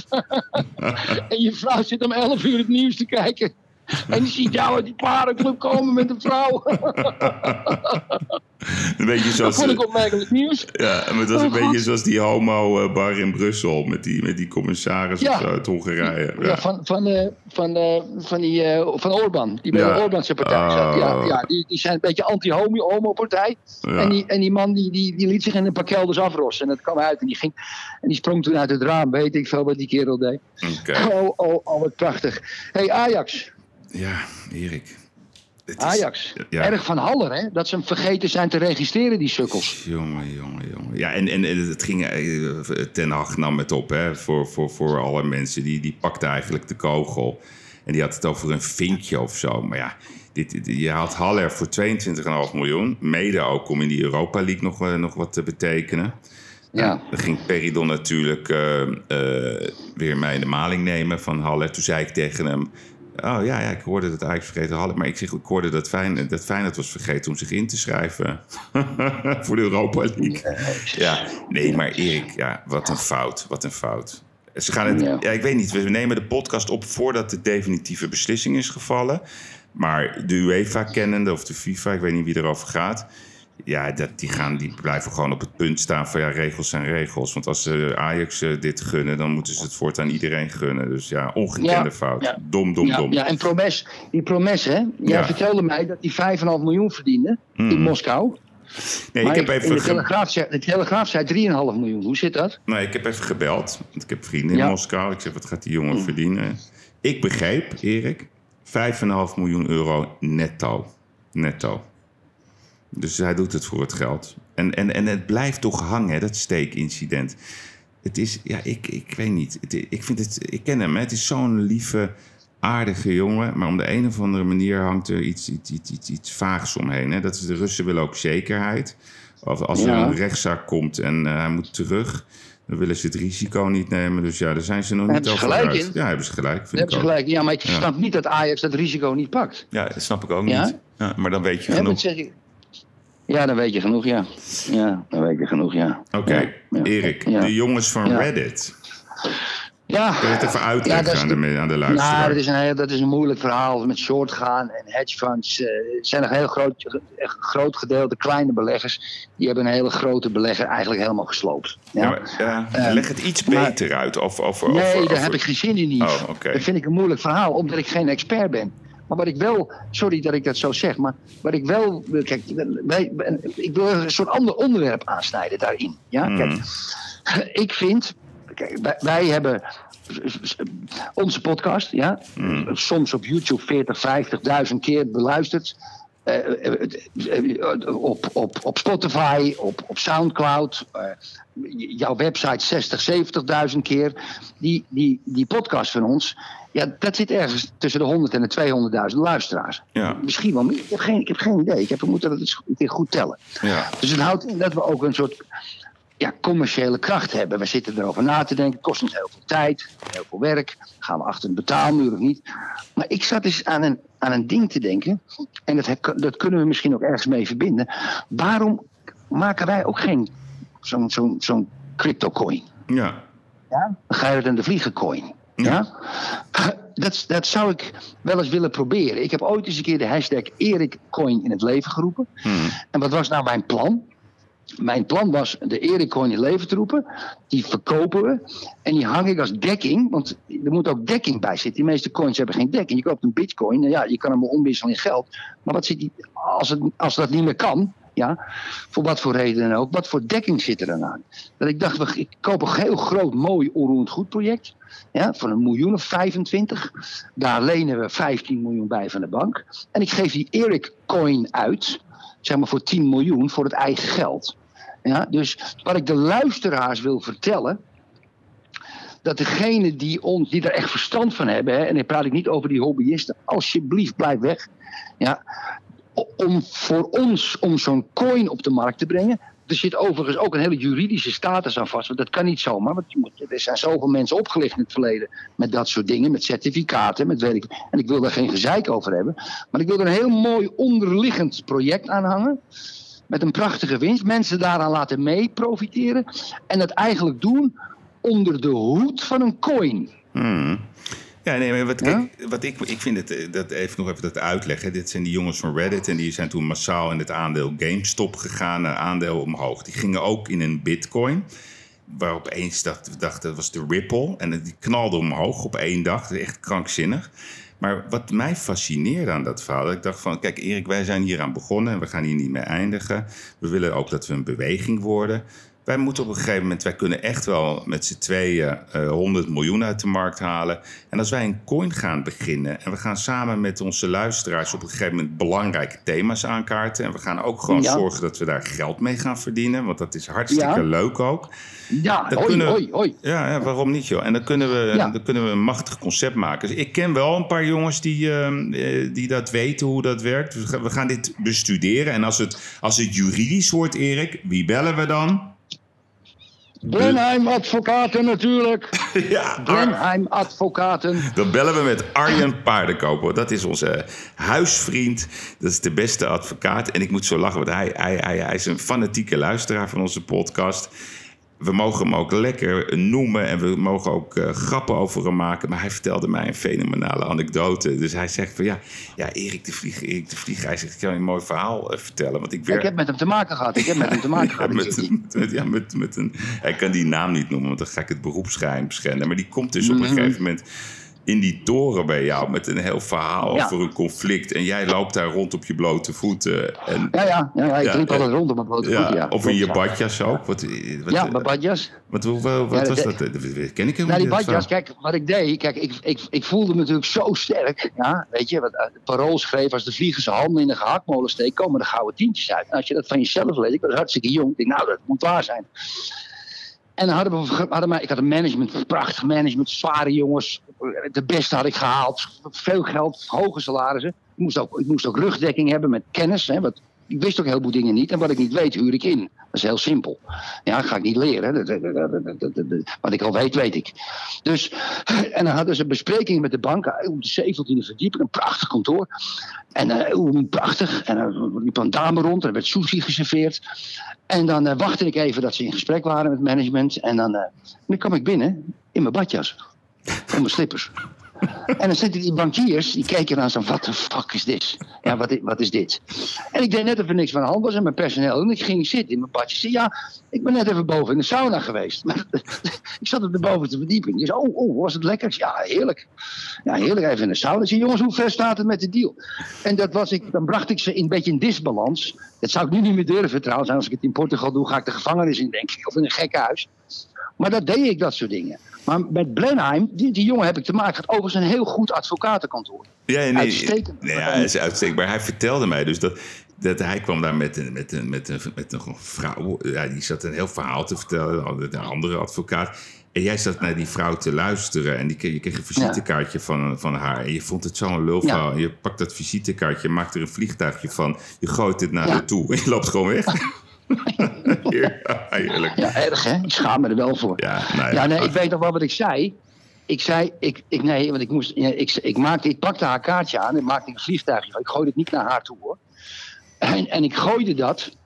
[laughs] en je vrouw zit om 11 uur het nieuws te kijken. [laughs] En die ziet jou uit die parenclub komen met een vrouw. [laughs] Een beetje Dat zoals, vond ik opmerkelijk nieuws. ja, maar het was een Oh, beetje God. zoals die homo-bar in Brussel met die, met die commissaris Ja. uit Hongarije. Ja, Ja. van, van, eh, van, eh, van, die, eh, van Orban. Die bij Ja. de Orbanse partij zat. Ja, Oh. ja, die, die zijn een beetje anti-homo-partij. Ja. En, die, en die man die, die, die liet zich in een paar kelders afrossen. En dat kwam uit. En die, ging, en die sprong toen uit het raam. Weet ik veel wat die kerel deed. Oké. Oh, oh, oh, wat prachtig. hey, Ajax. Ja, Erik. Het is- Ajax. ja. Erg van Haller, hè? Dat ze hem vergeten zijn te registreren, die sukkels. Jongen, jongen, jongen. Ja, en, en, het ging... eh, Ten Hag nam het op, hè. Voor, voor, voor alle mensen. Die, die pakte eigenlijk de kogel. En die had het over een vinkje of zo. Maar ja, dit, dit- je haalt Haller voor 22,5 miljoen. Mede ook om in die Europa League nog, eh, nog wat te betekenen. Ja. Dan ging Peridon natuurlijk eh, weer mij in de maling nemen van Haller. Toen zei ik tegen hem... Oh ja, ja ik hoorde dat Ajax vergeten Haller. Maar ik, zeg, ik hoorde dat, Fijn, dat Feyenoord was vergeten om zich in te schrijven. [laughs] voor de Europa League. Ja, nee, maar Erik, ja, wat een fout. Wat een fout. Ze gaan het, Ja. ja. ik weet niet, we nemen de podcast op voordat de definitieve beslissing is gevallen. Maar de UEFA kennende, of de FIFA, ik weet niet wie erover gaat. Ja, dat, die, gaan, die blijven gewoon op het punt staan van ja, regels zijn regels. Want als ze Ajax eh, dit gunnen, dan moeten ze het voortaan iedereen gunnen. Dus ja, ongekende Ja, fout. ja. Dom, dom, Ja, dom. ja, en Promes, die Promes, hè? Jij Ja. vertelde mij dat hij 5,5 miljoen verdiende in Mm. Moskou. nee, maar ik heb even de, telegraaf, zei- de Telegraaf zei 3,5 miljoen. Hoe zit dat? Nee, ik heb even gebeld. Want ik heb vrienden in Ja. Moskou. Ik zeg, wat gaat die jongen verdienen? Ik begreep, Erik, 5,5 miljoen euro netto. Netto. Dus hij doet het voor het geld. En, en, en het blijft toch hangen, hè, dat steekincident. Het is, ja, ik, ik weet niet. Het, ik, vind het, ik ken hem, hè. het is zo'n lieve, aardige jongen. Maar om de een of andere manier hangt er iets, iets, iets, iets, iets vaags omheen. Hè. Dat is, de Russen willen ook zekerheid. Of als er Ja. een rechtszaak komt en eh, hij moet terug, dan willen ze het risico niet nemen. Dus ja, daar zijn ze nog niet over gelijk uit. in. Ja, hebben ze gelijk. Vind hebben ik ze ook. gelijk. Ja, maar ik Ja. snap niet dat Ajax dat risico niet pakt. Ja, dat snap ik ook Ja? niet. Ja, maar dan weet je genoeg. Ja, dan weet je genoeg, ja. Ja, dan weet je genoeg, ja. Oké, ja. Erik, Ja. de jongens van Ja. Reddit. Ja. Kun je het even uitleggen is aan, de- aan de luisteraar? Nou, dat is, een, heel- dat is een moeilijk verhaal met short gaan en hedge funds. Het zijn een heel groot, groot gedeelte kleine beleggers. Die hebben een hele grote belegger eigenlijk helemaal gesloopt. Ja? Maar, Eh, leg het iets maar- beter uit. Of, of, nee, of- daar of- heb ik geen zin in. Oh. Dat vind ik een moeilijk verhaal, omdat ik geen expert ben. Maar wat ik wel, sorry dat ik dat zo zeg, maar wat ik wel, kijk, wij, ik wil een soort ander onderwerp aansnijden daarin. Ja, Mhm. kijk, [laughs] ik vind, kijk, wij, wij hebben onze podcast, ja, Mhm. soms op YouTube 40, 50.000 keer beluisterd. Eh, eh, op, op, op Spotify, op, op Soundcloud, eh, jouw website 60, 70.000 keer. Die, die, die podcast van ons, ja, dat zit ergens tussen de 100 en de 200.000 luisteraars. Ja, Misschien wel meer. Ik heb geen, ik heb geen idee. Ik heb, we moeten dat eens een keer goed tellen. ja. Dus het houdt in dat we ook een soort ja, commerciële kracht hebben. We zitten erover na te denken. Het kost ons heel veel tijd, heel veel werk. Gaan we achter een betaalmuur of niet? Maar ik zat eens aan een, aan een ding te denken. En dat, heb- dat kunnen we misschien ook ergens mee verbinden. Waarom maken wij ook geen zo'n zo'n zo'n crypto coin? ja. Ja? Dan ga je het aan de vliegen coin. Ja? Dat, dat zou ik wel eens willen proberen. Ik heb ooit eens een keer de hashtag EricCoin in het leven geroepen. Hmm. En wat was nou mijn plan? Mijn plan was de EricCoin in het leven te roepen. Die verkopen we. En die hang ik als dekking. Want er moet ook dekking bij zitten. Die meeste coins hebben geen dekking. Je koopt een bitcoin. En ja, je kan hem omwisselen in geld. Maar wat zit die, als, het, als dat niet meer kan. Ja, voor wat voor reden dan ook. Wat voor dekking zit er dan aan? Dat ik dacht, ik koop een heel groot, mooi onroerend goed project. Ja, van een miljoen of 25. Daar lenen we 15 miljoen bij van de bank. En ik geef die Eric coin uit. Zeg maar voor 10 miljoen voor het eigen geld. Ja, dus wat ik de luisteraars wil vertellen. Dat degene die, ons, die er echt verstand van hebben. Hè, en dan praat ik niet over die hobbyisten. Alsjeblieft, blijf weg. Ja, om voor ons om zo'n coin op de markt te brengen. Er zit overigens ook een hele juridische status aan vast. Want dat kan niet zomaar. Want er zijn zoveel mensen opgelicht in het verleden. Met dat soort dingen. Met certificaten. Met en ik wil daar geen gezeik over hebben. Maar ik wil er een heel mooi onderliggend project aan hangen. Met een prachtige winst. Mensen daaraan laten mee profiteren. En dat eigenlijk doen onder de hoed van een coin. Hmm. Ja, nee, maar wat, Ja? kijk, wat ik, ik vind het, eh, dat even nog even dat uitleggen. Dit zijn die jongens van Reddit en die zijn toen massaal in het aandeel GameStop gegaan, naar aandeel omhoog. Die gingen ook in een bitcoin, waarop eens dacht, we dachten dat was de Ripple. En die knalde omhoog op één dag, Dat is echt krankzinnig. Maar wat mij fascineerde aan dat verhaal, dat ik dacht van, kijk Erik, wij zijn hier aan begonnen en we gaan hier niet mee eindigen. We willen ook dat we een beweging worden. Wij moeten op een gegeven moment, wij kunnen echt wel met z'n tweeën eh 100 miljoen uit de markt halen. En als wij een coin gaan beginnen en we gaan samen met onze luisteraars op een gegeven moment belangrijke thema's aankaarten. En we gaan ook gewoon Ja. zorgen dat we daar geld mee gaan verdienen, want dat is hartstikke Ja. leuk ook. Ja, Dat hoi, hoi, hoi. Ja, ja, waarom niet joh? En dan kunnen, we, dan kunnen we een machtig concept maken. Dus ik ken wel een paar jongens die, ehm, eh, die dat weten, hoe dat werkt. Dus we gaan dit bestuderen. En als het, als het juridisch wordt, Erik, wie bellen we dan? Blenheim Advocaten natuurlijk. [laughs] ja, Blenheim Advocaten. dan bellen we met Arjen Paardenkoper. Dat is onze huisvriend. Dat is de beste advocaat. En ik moet zo lachen, want hij, hij, hij, hij is een fanatieke luisteraar van onze podcast. We mogen hem ook lekker noemen en we mogen ook eh, grappen over hem maken. Maar hij vertelde mij een fenomenale anekdote. Dus hij zegt van ja, ja Erik de Vlieg, Erik de Vlieg. Hij zegt, ik kan je een mooi verhaal eh, vertellen. Want ik werk... Ik heb met hem te maken gehad. Ik heb met hem te maken [laughs] Ja, gehad. met, ja, met, met een, hij kan die naam niet noemen, want dan ga ik het beroepsgeheim schenden. Maar die komt dus op een Mhm. gegeven moment in die toren bij jou met een heel verhaal Ja. over een conflict. En jij loopt daar rond op je blote voeten. En, Ja, ja, ja, ja, ik liep eh, altijd rond op mijn blote voeten. Ja, of in je badjas ook. Wat, wat, Ja, mijn badjas. wat, wat, was de- dat? Dat ken ik helemaal Nou, die badjas, kijk, wat ik deed, kijk, ik, ik, ik voelde me natuurlijk zo sterk. Ja, weet je, wat eh, parool schreef, als de vliegen zijn handen in de gehaktmolen steken, komen er gouden tientjes uit. En als je dat van jezelf leest, ik was hartstikke jong, ik denk, nou, dat moet waar zijn. En hadden we, hadden wij, ik had een management, prachtig management, zware jongens. De beste had ik gehaald, veel geld, hoge salarissen. Ik moest ook, ik moest ook rugdekking hebben met kennis. Hè, wat, ik wist ook heel veel dingen niet. En wat ik niet weet, huur ik in. Dat is heel simpel. Ja, dat ga ik niet leren. Wat ik al weet, weet ik. Dus, en dan hadden ze besprekingen met de bank. eh, Op de 17e verdieping, een prachtig kantoor. En eh, oeh, prachtig. En er liep een dame rond, er werd sushi geserveerd. En dan eh, wachtte ik even dat ze in gesprek waren met management. En dan, eh, dan kwam ik binnen in mijn badjas. En mijn slippers. En dan zitten die bankiers, die keken aan zo, wat de fuck is dit? Ja, wat, wat is dit? En ik deed net er niks van de hand was en mijn personeel. En ik ging zitten in mijn badje. Zei, ja, ik ben net even boven in de sauna geweest. Maar, [laughs] ik zat op de bovenste verdieping. Die zei, oh, oh, was het lekker? Ja, heerlijk. Ja, heerlijk even in de sauna. Ik zei, jongens, hoe ver staat het met de deal? En dat was ik, dan bracht ik ze in een beetje in disbalans. Dat zou ik nu niet meer durven trouwens. En als ik het in Portugal doe, ga ik de gevangenis in, denk ik. Of in een gekkenhuis. Maar dat deed ik, dat soort dingen. Maar met Blenheim, die, die jongen heb ik te maken gehad. Overigens een heel goed advocatenkantoor. Ja, nee, Uitstekend. Nee, ja, het is uitstekend. Maar hij vertelde mij dus dat, dat hij kwam daar met een, met een, met een, met een vrouw. Ja, die zat een heel verhaal te vertellen. Een andere advocaat. En jij zat naar die vrouw te luisteren. En die, kreeg- je kreeg een visitekaartje van, van haar. En je vond het zo'n lulverhaal. Ja. Je pakt dat visitekaartje, maakt er een vliegtuigje van. Je gooit het naar Ja. haar toe. En je loopt gewoon weg. [laughs] [laughs] ja, heerlijk. Ja, erg hè? Ik schaam me er wel voor. Ja, nou ja. Ja, nee, ik weet nog wel wat ik zei. Ik zei, ik, ik, nee, want ik moest, ja, ik, ik, maakte, ik pakte haar kaartje aan en maakte een vliegtuigje. Ik gooide het niet naar haar toe hoor. En, en ik gooide dat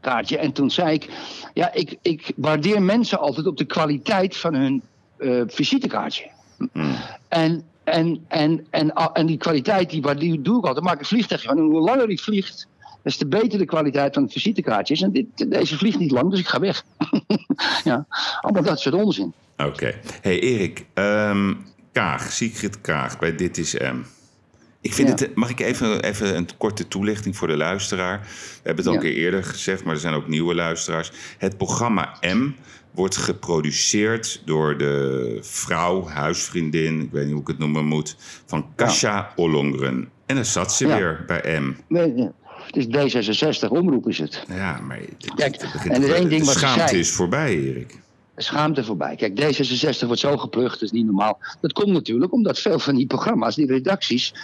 kaartje en toen zei ik, ja, ik, ik waardeer mensen altijd op de kwaliteit van hun eh, visitekaartje. Mm. En, en, en, en, en die kwaliteit, die, die doe ik altijd. maak ik een vliegtuigje van. En hoe langer die vliegt, des te beter de kwaliteit van het visitekaartje is. En dit, deze vliegt niet lang, dus ik ga weg. [laughs] ja, allemaal dat soort onzin. Oké. Hey Erik, ehm, Kaag, Sigrid Kaag bij Dit is M. Ik vind Ja. het, mag ik even, even een korte toelichting voor de luisteraar? We hebben het al Ja. een keer eerder gezegd, maar er zijn ook nieuwe luisteraars. Het programma M wordt geproduceerd door de vrouw, huisvriendin, ik weet niet hoe ik het noemen moet, van Kasia Ollongren. En daar zat ze weer bij M. Nee, nee. Het is D66, omroep is het. Ja, maar het- Kijk, het begint en er één ding wat schaamte zei. is voorbij, Erik. Schaamte voorbij. Kijk, D66 wordt zo geplucht, dat is niet normaal. Dat komt natuurlijk omdat veel van die programma's, die redacties,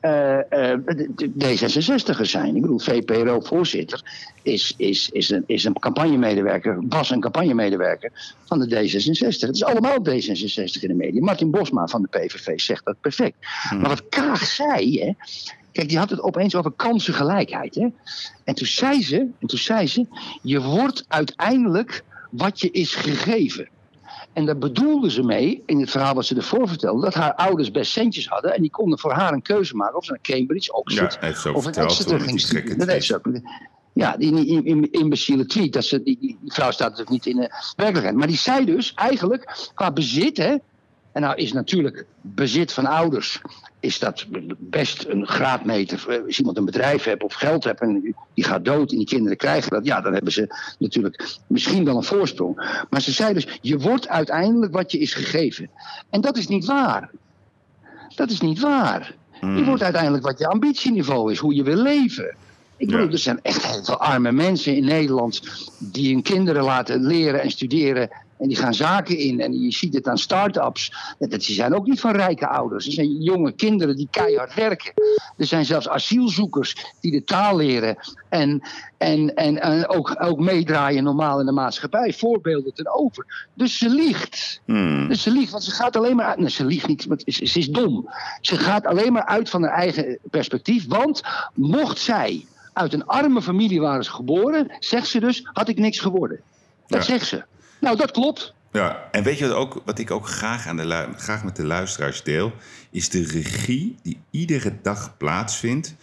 de- de- D66'ers zijn. Ik bedoel, VPRO-voorzitter is, is, is, een, is een campagnemedewerker, was een campagnemedewerker van de D66. Het is allemaal D66 in de media. Martin Bosma van de PVV zegt dat perfect. Maar wat Kaag zei, hè, Kijk, die had het opeens over kansengelijkheid. Hè? En toen zei ze, en toen zei ze, je wordt uiteindelijk wat je is gegeven. En daar bedoelde ze mee, in het verhaal wat ze ervoor vertelde, dat haar ouders best centjes hadden. En die konden voor haar een keuze maken of ze naar Cambridge, Oxford Ja, of in verteld, Exeter ging studeren. Dat heeft ze ook. Ja, die, imbeciele tweet. Dat ze, die, die, die vrouw staat natuurlijk niet in de werkelijkheid. Maar die zei dus eigenlijk, qua bezit, hè, En nou is natuurlijk bezit van ouders is dat best een graadmeter. Eh, Als iemand een bedrijf heeft of geld heeft en die gaat dood en die kinderen krijgen dat, ja, dan hebben ze natuurlijk misschien wel een voorsprong. Maar ze zei dus, je wordt uiteindelijk wat je is gegeven. En dat is niet waar. Dat is niet waar. Je wordt uiteindelijk wat je ambitieniveau is, hoe je wil leven. Ik bedoel, Ja. er zijn echt heel veel arme mensen in Nederland die hun kinderen laten leren en studeren. En die gaan zaken in. En je ziet het aan start-ups. Dat die zijn ook niet van rijke ouders. Er zijn jonge kinderen die keihard werken. Er zijn zelfs asielzoekers die de taal leren. En, en, en, en ook, ook meedraaien normaal in de maatschappij. Voorbeelden ten over. Dus ze liegt. Hmm. Dus ze liegt, want ze gaat alleen maar uit. Nee, ze liegt niet, want ze, ze is dom. Ze gaat alleen maar uit van haar eigen perspectief. Want mocht zij uit een arme familie waren geboren, zegt ze dus, had ik niks geworden. Dat Ja. zegt ze. Nou, dat klopt. Ja, en weet je wat, ook, wat ik ook graag, aan de graag met de luisteraars deel? Is de regie die iedere dag plaatsvindt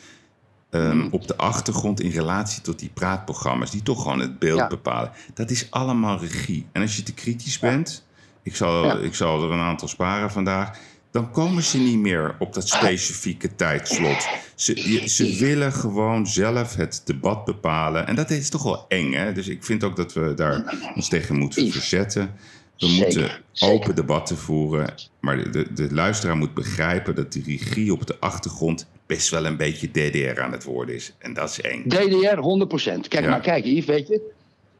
ehm, op de achtergrond in relatie tot die praatprogramma's, die toch gewoon het beeld Ja. bepalen. Dat is allemaal regie. En als je te kritisch bent, ik zal, Ja. ik zal er een aantal sparen vandaag, dan komen ze niet meer op dat specifieke tijdslot. Ze, ze willen gewoon zelf het debat bepalen. En dat is toch wel eng, hè? Dus ik vind ook dat we daar ons tegen moeten verzetten. We Zeker, moeten zeker. open debatten voeren. Maar de, de, de luisteraar moet begrijpen dat de regie op de achtergrond best wel een beetje DDR aan het worden is. En dat is eng. DDR 100%. Kijk Ja. maar, kijk Yves, weet je.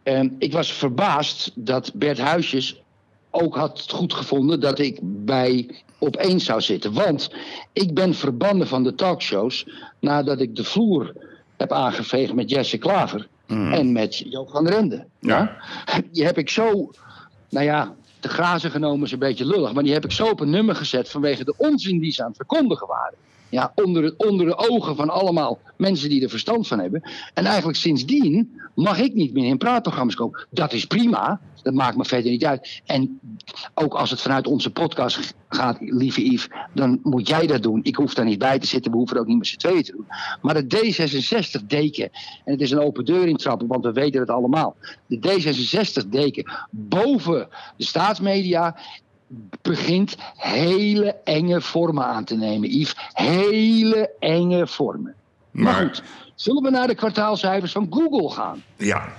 Ehm, ik was verbaasd dat Bert Huisjes ook had goed gevonden dat ik bij op één zou zitten. Want ik ben verbannen van de talkshows nadat ik de vloer heb aangeveegd met Jesse Klaver en met Joop van Rende. Ja. Die heb ik zo, nou ja, de grazen genomen is een beetje lullig, maar die heb ik zo op een nummer gezet vanwege de onzin die ze aan het verkondigen waren. Ja, onder, het, onder de ogen van allemaal mensen die er verstand van hebben. En eigenlijk sindsdien mag ik niet meer in praatprogramma's komen. Dat is prima. Dat maakt me verder niet uit. En ook als het vanuit onze podcast gaat, lieve Yves, dan moet jij dat doen. Ik hoef daar niet bij te zitten. We hoeven ook niet met z'n tweeën te doen. Maar de D66-deken, en het is een open deur intrappen, want we weten het allemaal. De D66-deken boven de staatsmedia begint hele enge vormen aan te nemen, Yves. Hele enge vormen. Maar, Maar goed, zullen we naar de kwartaalcijfers van Google gaan? ja,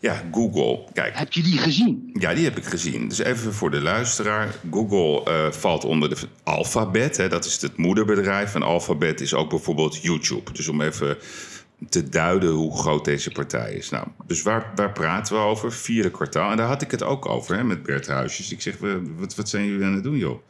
ja, Google. Kijk, Heb je die gezien? Ja, die heb ik gezien. Dus even voor de luisteraar. Google eh, valt onder de Alphabet. Hè, dat is het moederbedrijf. En Alphabet is ook bijvoorbeeld YouTube. Dus om even te duiden hoe groot deze partij is. Nou, dus waar, waar praten we over? Vierde kwartaal. En daar had ik het ook over hè, met Bert Huisjes. Ik zeg, wat, wat zijn jullie aan het doen, joh?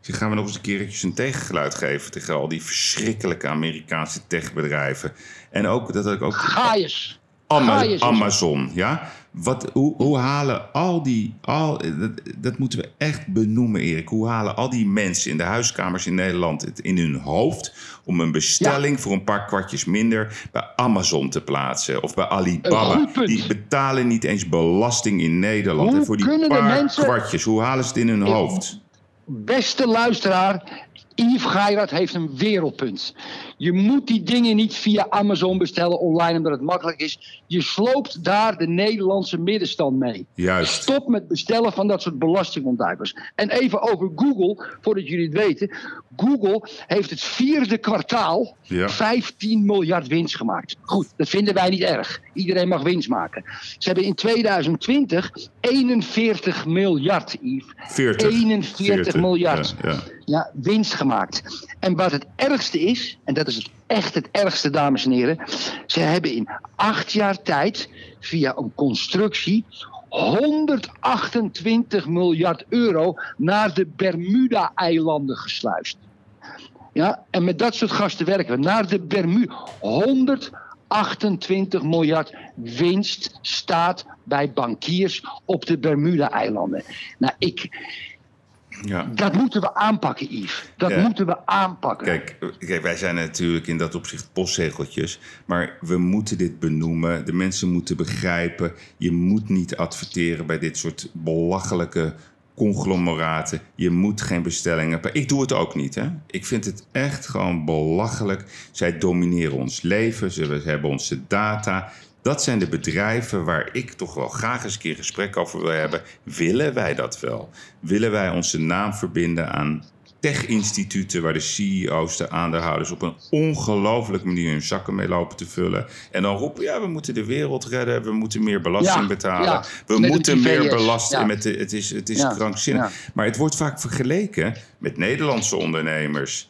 Ik zeg, gaan we nog eens een keertje een tegengeluid geven... tegen al die verschrikkelijke Amerikaanse techbedrijven. En ook, dat had ik ook... Ga eens. Ama-. Amazon, ja. Wat, hoe, hoe halen al die. Al, dat, dat moeten we echt benoemen, Erik. Hoe halen al die mensen in de huiskamers in Nederland het in hun hoofd. om een bestelling voor een paar kwartjes minder. bij Amazon te plaatsen of bij Alibaba? Die betalen niet eens belasting in Nederland. Hoe En voor die paar mensen- kwartjes, hoe halen ze het in hun hoofd? Beste luisteraar, Yves Geirat heeft een wereldpunt. Je moet die dingen niet via Amazon bestellen online omdat het makkelijk is. Je sloopt daar de Nederlandse middenstand mee. Juist. Stop met bestellen van dat soort belastingontduikers. En even over Google, voordat jullie het weten. Google heeft het vierde kwartaal Ja. 15 miljard winst gemaakt. Goed, dat vinden wij niet erg. Iedereen mag winst maken. Ze hebben in 2020 41 miljard, Yves. 40. 41 miljard Ja, ja. ja, winst gemaakt. En wat het ergste is, en dat is het echt het ergste, dames en heren. Ze hebben in acht jaar tijd via een constructie 128 miljard euro naar de Bermuda-eilanden gesluist. Ja, en met dat soort gasten werken we. Naar de Bermuda. 128 miljard winst staat bij bankiers op de Bermuda-eilanden. Nou, ik, ja. dat moeten we aanpakken, Yves. Dat Ja. moeten we aanpakken. Kijk, kijk, wij zijn natuurlijk in dat opzicht postzegeltjes. Maar we moeten dit benoemen. De mensen moeten begrijpen. Je moet niet adverteren bij dit soort belachelijke conglomeraten. Je moet geen bestellingen. Ik doe het ook niet. Hè? Ik vind het echt gewoon belachelijk. Zij domineren ons leven. Ze hebben onze data. Dat zijn de bedrijven waar ik toch wel graag eens een keer gesprek over wil hebben. Willen wij dat wel? Willen wij onze naam verbinden aan tech-instituten waar de CEO's, de aandeelhouders op een ongelofelijke manier hun zakken mee lopen te vullen. En dan roepen, ja, we moeten de wereld redden, we moeten meer belasting Ja, betalen, ja. we moeten meer belasten. ja. Met de, het is, het is krankzinnig. Maar het wordt vaak vergeleken met Nederlandse ondernemers.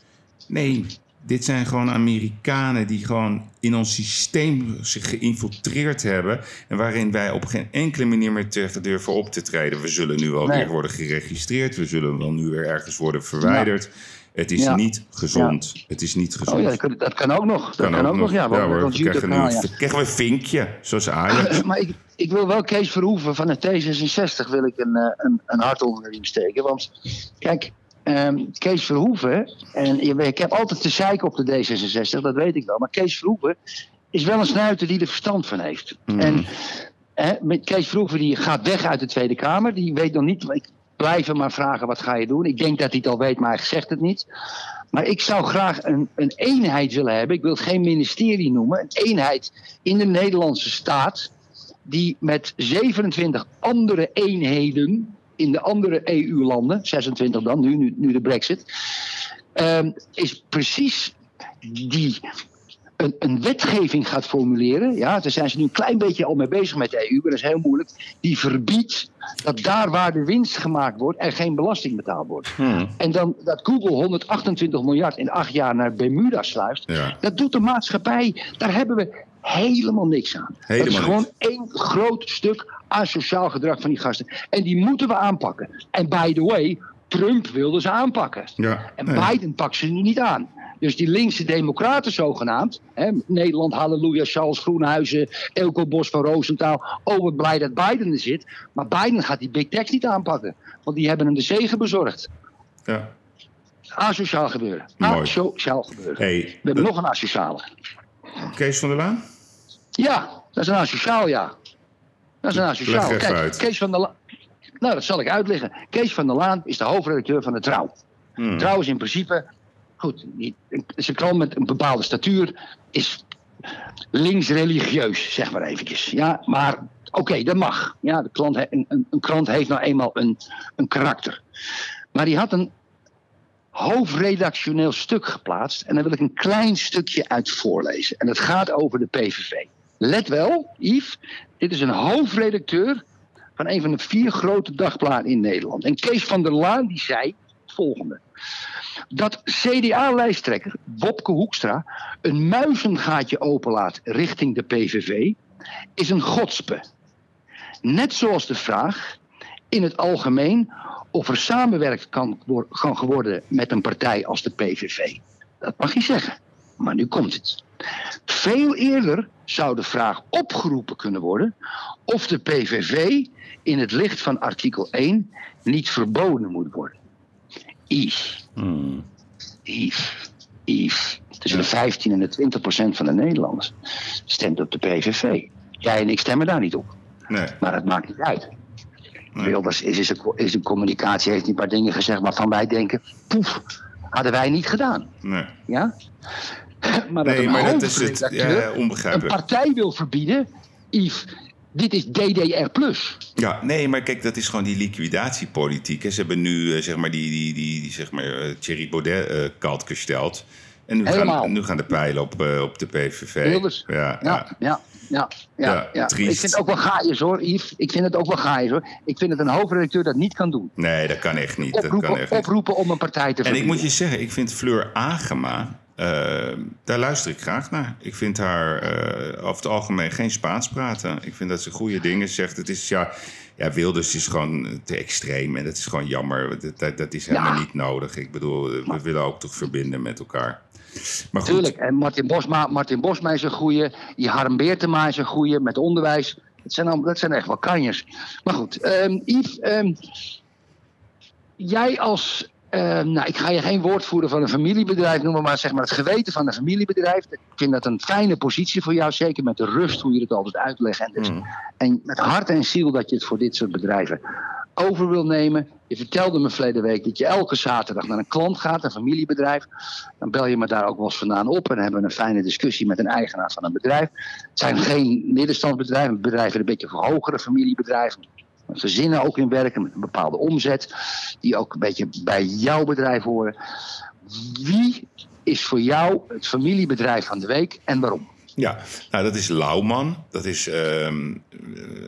Nee, dit zijn gewoon Amerikanen die gewoon in ons systeem zich geïnfiltreerd hebben. En waarin wij op geen enkele manier meer tegen durven op te treden. We zullen nu wel Nee. weer worden geregistreerd. We zullen wel nu weer ergens worden verwijderd. Het is Ja. niet gezond. Het is niet gezond. Oh ja, dat kan, dat kan ook nog. Dat kan, ook nog, ja. want hoor, we ons krijgen, nu, we een vinkje, zoals Ajax. [laughs] Maar ik, ik wil wel Kees Verhoeven van de T66 wil ik een, eh, een, een hart onder de riem steken. Want kijk, ehm, Kees Verhoeven, en ik heb altijd te zeiken op de D66, dat weet ik wel. Maar Kees Verhoeven is wel een snuiter die er verstand van heeft. Hmm. En met Kees Verhoeven die gaat weg uit de Tweede Kamer. Die weet nog niet, ik blijf hem maar vragen wat ga je doen. Ik denk dat hij het al weet, maar hij zegt het niet. Maar ik zou graag een, een eenheid willen hebben. Ik wil het geen ministerie noemen. Een eenheid in de Nederlandse staat. Die met 27 andere eenheden in de andere EU-landen, 26 dan, nu, nu, nu de Brexit. ehm, is precies die een, een wetgeving gaat formuleren. Ja, daar zijn ze nu een klein beetje al mee bezig met de EU, maar dat is heel moeilijk. Die verbiedt dat daar waar de winst gemaakt wordt, er geen belasting betaald wordt. Hmm. En dan dat Google 128 miljard in acht jaar naar Bermuda sluist. Ja. Dat doet de maatschappij. Daar hebben we helemaal niks aan. dat Helemaal is gewoon niks. één groot stuk asociaal gedrag van die gasten. En die moeten we aanpakken. En by the way, Trump wilde ze aanpakken. Ja, En nee. Biden pakt ze nu niet aan. Dus die linkse democraten zogenaamd, hè, Nederland, Halleluja, Charles Groenhuizen, Elko Bos van Roosentaal. Oh, wat blij dat Biden er zit. Maar Biden gaat die big tech niet aanpakken. Want die hebben hem de zegen bezorgd. Ja. Asociaal gebeuren. Mooi. Asociaal gebeuren. Hey, We hebben nog een asociale. Kees van der Laan? Ja, dat is een asociaal, ja. Dat is een asociaal. Kijk, uit. Kees van der Laan. Nou, dat zal ik uitleggen. Kees van der Laan is de hoofdredacteur van de Trouw. Hmm. Trouw is in principe, goed, die- het is een krant met een bepaalde statuur, is links-religieus, zeg maar eventjes. Ja, maar oké, dat mag. Ja, de klant, een, een, een krant heeft nou eenmaal een, een karakter. Maar die had een hoofdredactioneel stuk geplaatst. En daar wil ik een klein stukje uit voorlezen. En dat gaat over de PVV. Let wel, Yves, dit is een hoofdredacteur van een van de vier grote dagbladen in Nederland. En Kees van der Laan die zei het volgende. Dat CDA-lijsttrekker Bobke Hoekstra een muizengaatje openlaat richting de PVV is een godspe. Net zoals de vraag in het algemeen of er samenwerkt kan, kan geworden met een partij als de PVV. Dat mag je zeggen. Maar nu komt het. Veel eerder zou de vraag opgeroepen kunnen worden of de PVV in het licht van artikel 1 niet verboden moet worden. Yves, Hmm. Yves, Yves. Tussen de 15 en de 20 procent van de Nederlanders stemt op de PVV. Jij en ik stemmen daar niet op. Nee. Maar het maakt niet uit. Nee. Wilders is, is, een, is een communicatie, heeft een paar dingen gezegd waarvan wij denken, poef, hadden wij niet gedaan. Nee. Ja? [laughs] Maar dat Nee, maar dat is het. Ja, een onbegrijpelijk. partij wil verbieden, Yves, dit is DDR+. Ja, nee, maar kijk, dat is gewoon die liquidatiepolitiek. hè. Ze hebben nu, eh, zeg maar, die, die, die, die zeg maar, eh, Thierry Baudet eh kalt gesteld. En nu gaan, nu gaan de pijlen op, op de PVV. Ja, Ja, ja. ja, ja. ja, triest. Ik vind het ook wel gaaiers hoor, Yves. Ik vind het ook wel gaaiers hoor. Ik vind het een hoofdredacteur dat niet kan doen. Nee, dat kan echt niet. Dat kan Oproepen, echt niet. oproepen om een partij te En ik verbieden. moet je zeggen, ik vind Fleur Agema, daar luister ik graag naar. Ik vind haar eh, over het algemeen geen Spaans praten. Ik vind dat ze goede dingen zegt. Het is ja, ja Wilders is gewoon te extreem en dat is gewoon jammer. Dat, dat, dat is helemaal Ja. niet nodig. Ik bedoel, we willen ook toch verbinden met elkaar. Maar goed, Tuurlijk, en Martin Bosma, Martin Bosma is een goeie. Die Harm Beertema is een goeie met onderwijs. Dat zijn, al, dat zijn echt wel kanjers. Maar goed, ehm, Yves, ehm, jij als, ehm, nou ik ga je geen woordvoerder van een familiebedrijf noemen, maar zeg maar het geweten van een familiebedrijf. Ik vind dat een fijne positie voor jou, zeker met de rust hoe je het altijd uitlegt. En, dus, Mm. en met hart en ziel dat je het voor dit soort bedrijven over wil nemen. Je vertelde me verleden week dat je elke zaterdag naar een klant gaat, een familiebedrijf. Dan bel je me daar ook wel eens vandaan op en hebben een fijne discussie met een eigenaar van een bedrijf. Het zijn geen middenstandsbedrijven, bedrijven een beetje voor hogere familiebedrijven. Gezinnen ook in werken met een bepaalde omzet, die ook een beetje bij jouw bedrijf horen. Wie is voor jou het familiebedrijf van de week en waarom? Ja, nou dat is Lauwman. Dat is, ehm,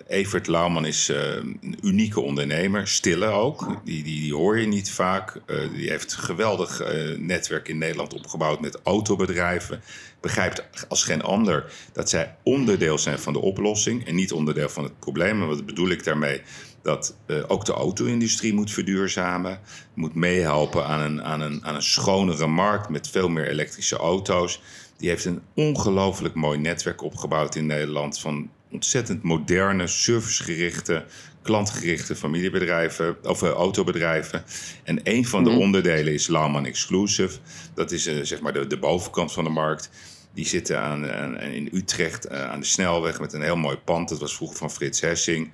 Evert Lauwman is eh, een unieke ondernemer, stille ook. Die, die, die hoor je niet vaak. Eh, die heeft een geweldig eh, netwerk in Nederland opgebouwd met autobedrijven. Begrijpt als geen ander dat zij onderdeel zijn van de oplossing en niet onderdeel van het probleem. En wat bedoel ik daarmee? dat ook de auto-industrie moet verduurzamen. Moet meehelpen aan een, aan, een, aan een schonere markt met veel meer elektrische auto's. Die heeft een ongelooflijk mooi netwerk opgebouwd in Nederland van ontzettend moderne, servicegerichte, klantgerichte familiebedrijven of uh, autobedrijven. En een van de mhm. onderdelen is Lauman Exclusive. Dat is uh, zeg maar de, de bovenkant van de markt. Die zitten aan, in Utrecht uh, aan de snelweg met een heel mooi pand. Dat was vroeger van Frits Hessing.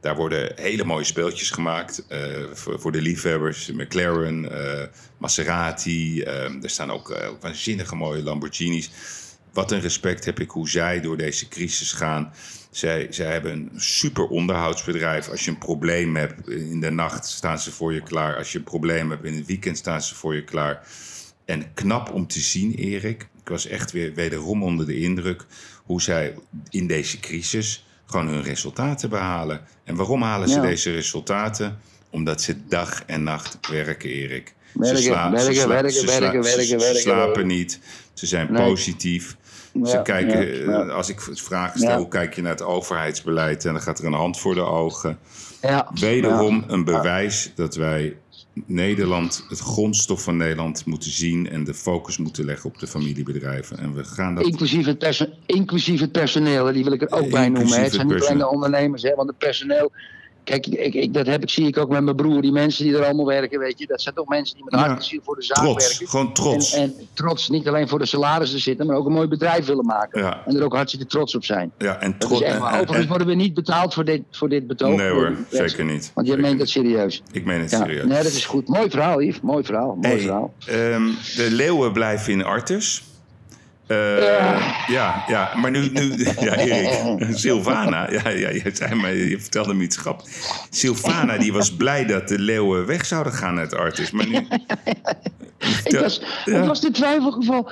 Daar worden hele mooie speeltjes gemaakt uh, voor, voor, de liefhebbers. McLaren, uh, Maserati. Uh, er staan ook waanzinnige mooie Lamborghinis. Wat een respect heb ik hoe zij door deze crisis gaan. Zij, zij hebben een super onderhoudsbedrijf. Als je een probleem hebt in de nacht, staan ze voor je klaar. Als je een probleem hebt in het weekend, staan ze voor je klaar. En knap om te zien, Erik. Ik was echt weer wederom onder de indruk hoe zij in deze crisis gewoon hun resultaten behalen. En waarom halen ze deze resultaten? Omdat ze dag en nacht werken, Erik. Werken, ze sla werken, ze werken, ze werken, werken, werken, slapen niet. Ze zijn positief. ze kijken, eh, als ik vraag stel, hoe kijk je naar het overheidsbeleid? En dan gaat er een hand voor de ogen. Wederom een bewijs dat wij Nederland, het grondstof van Nederland moeten zien en de focus moeten leggen op de familiebedrijven. En we gaan dat... inclusief, het inclusief het personeel, die wil ik er ook bij noemen. Het zijn niet alleen de ondernemers, hè, want het personeel Kijk, ik, ik, dat heb ik, zie ik ook met mijn broer. Die mensen die er allemaal werken, weet je. Dat zijn toch mensen die met hart en ziel voor de zaak trots, werken. Gewoon trots. En, en, trots, niet alleen voor de salarissen zitten, maar ook een mooi bedrijf willen maken. Ja. En er ook hartstikke trots op zijn. Ja, en trots. Overigens worden we niet betaald voor dit, voor dit betoog. Nee hoor, zeker niet. Want je meent dat serieus. Ik meen het serieus. Nee, dat is goed. Mooi verhaal, Yves. Mooi verhaal. Mooi verhaal. Um, de leeuwen blijven in Artus. Uh, ja. ja, maar nu, nu [laughs] ja, Erik, Sylvana, ja, ja, je, zei mij, je vertelde me iets grappigs. Sylvana die was blij dat de leeuwen weg zouden gaan uit Artis, maar nu... het, was, het was de twijfelgeval.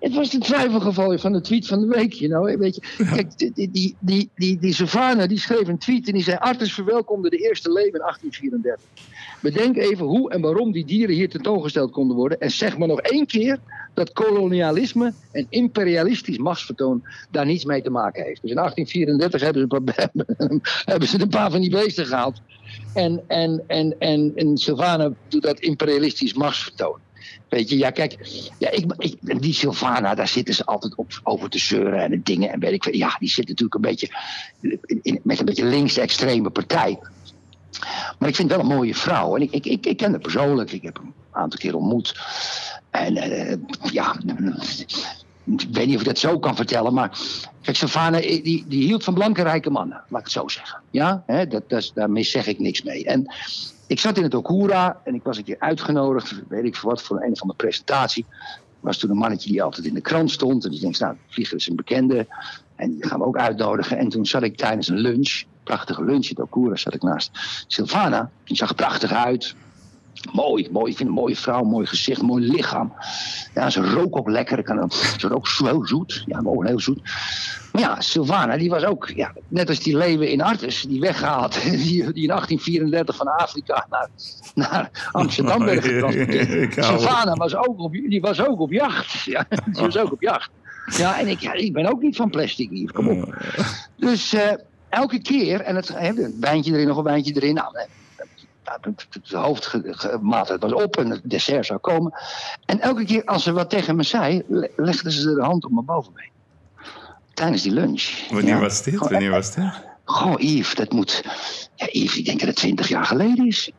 Het was de twijfelgeval van de tweet van de week. You know? Weet je, kijk, die, die, die, die, die Savannah die schreef een tweet en die zei: Artis verwelkomde de eerste leeuw in 1834. Bedenk even hoe en waarom die dieren hier tentoongesteld konden worden. En zeg maar nog één keer dat kolonialisme en imperialistisch machtsvertoon daar niets mee te maken heeft. Dus in 1834 hebben ze een paar, [laughs] hebben ze een paar van die beesten gehaald. En, en, en, en, en Sylvana doet dat imperialistisch machtsvertoon. Weet je, ja, kijk, ja, ik, ik, die Sylvana, daar zitten ze altijd op, over te zeuren en dingen. En weet ik Ja, die zit natuurlijk een beetje in, met een beetje links-extreme partij. Maar ik vind wel een mooie vrouw. En ik, ik, ik, ken haar persoonlijk. Ik heb hem aantal keer ontmoet. En uh, ja, ik weet niet of ik dat zo kan vertellen, maar kijk, Sylvana die, die hield van blanke rijke mannen, laat ik het zo zeggen. Ja, Hè, dat, dat, daarmee zeg ik niks mee. En ik zat in het Okura en ik was een keer uitgenodigd, weet ik voor wat, voor een van de presentatie. was toen een mannetje die altijd in de krant stond. En die denkt, nou, Vlieger is een bekende. En die gaan we ook uitnodigen. En toen zat ik tijdens een lunch, prachtige lunch in het Okura, zat ik naast Sylvana. Die zag er prachtig uit. Mooi, mooi. Ik vind een mooie vrouw, mooi gezicht, mooi lichaam. Ja, ze rook ook lekker. Kan, ze rook zo zoet. Ja, gewoon heel zoet. Maar ja, Sylvana, die was ook, ja, net als die leeuwen in Artes, die weggehaald. [laughs] Die, die in 1834 van Afrika naar, naar Amsterdam werden [laughs] getransporteerd. Sylvana was ook op, die was ook op jacht. Ja, die was ook op jacht. Ja, en ik, ja, ik ben ook niet van plastic, hier. Kom op. Dus uh, elke keer, en het, een wijntje erin, nog een wijntje erin. Nou, de hoofdmaaltijd was op en het dessert zou komen. En elke keer als ze wat tegen me zei, legden ze de hand op mijn bovenbeen. Tijdens die lunch. Wanneer was dit? Wanneer was dit? Goh, Yves, dat moet... Ja, Yves, ik denk dat het twintig jaar geleden is.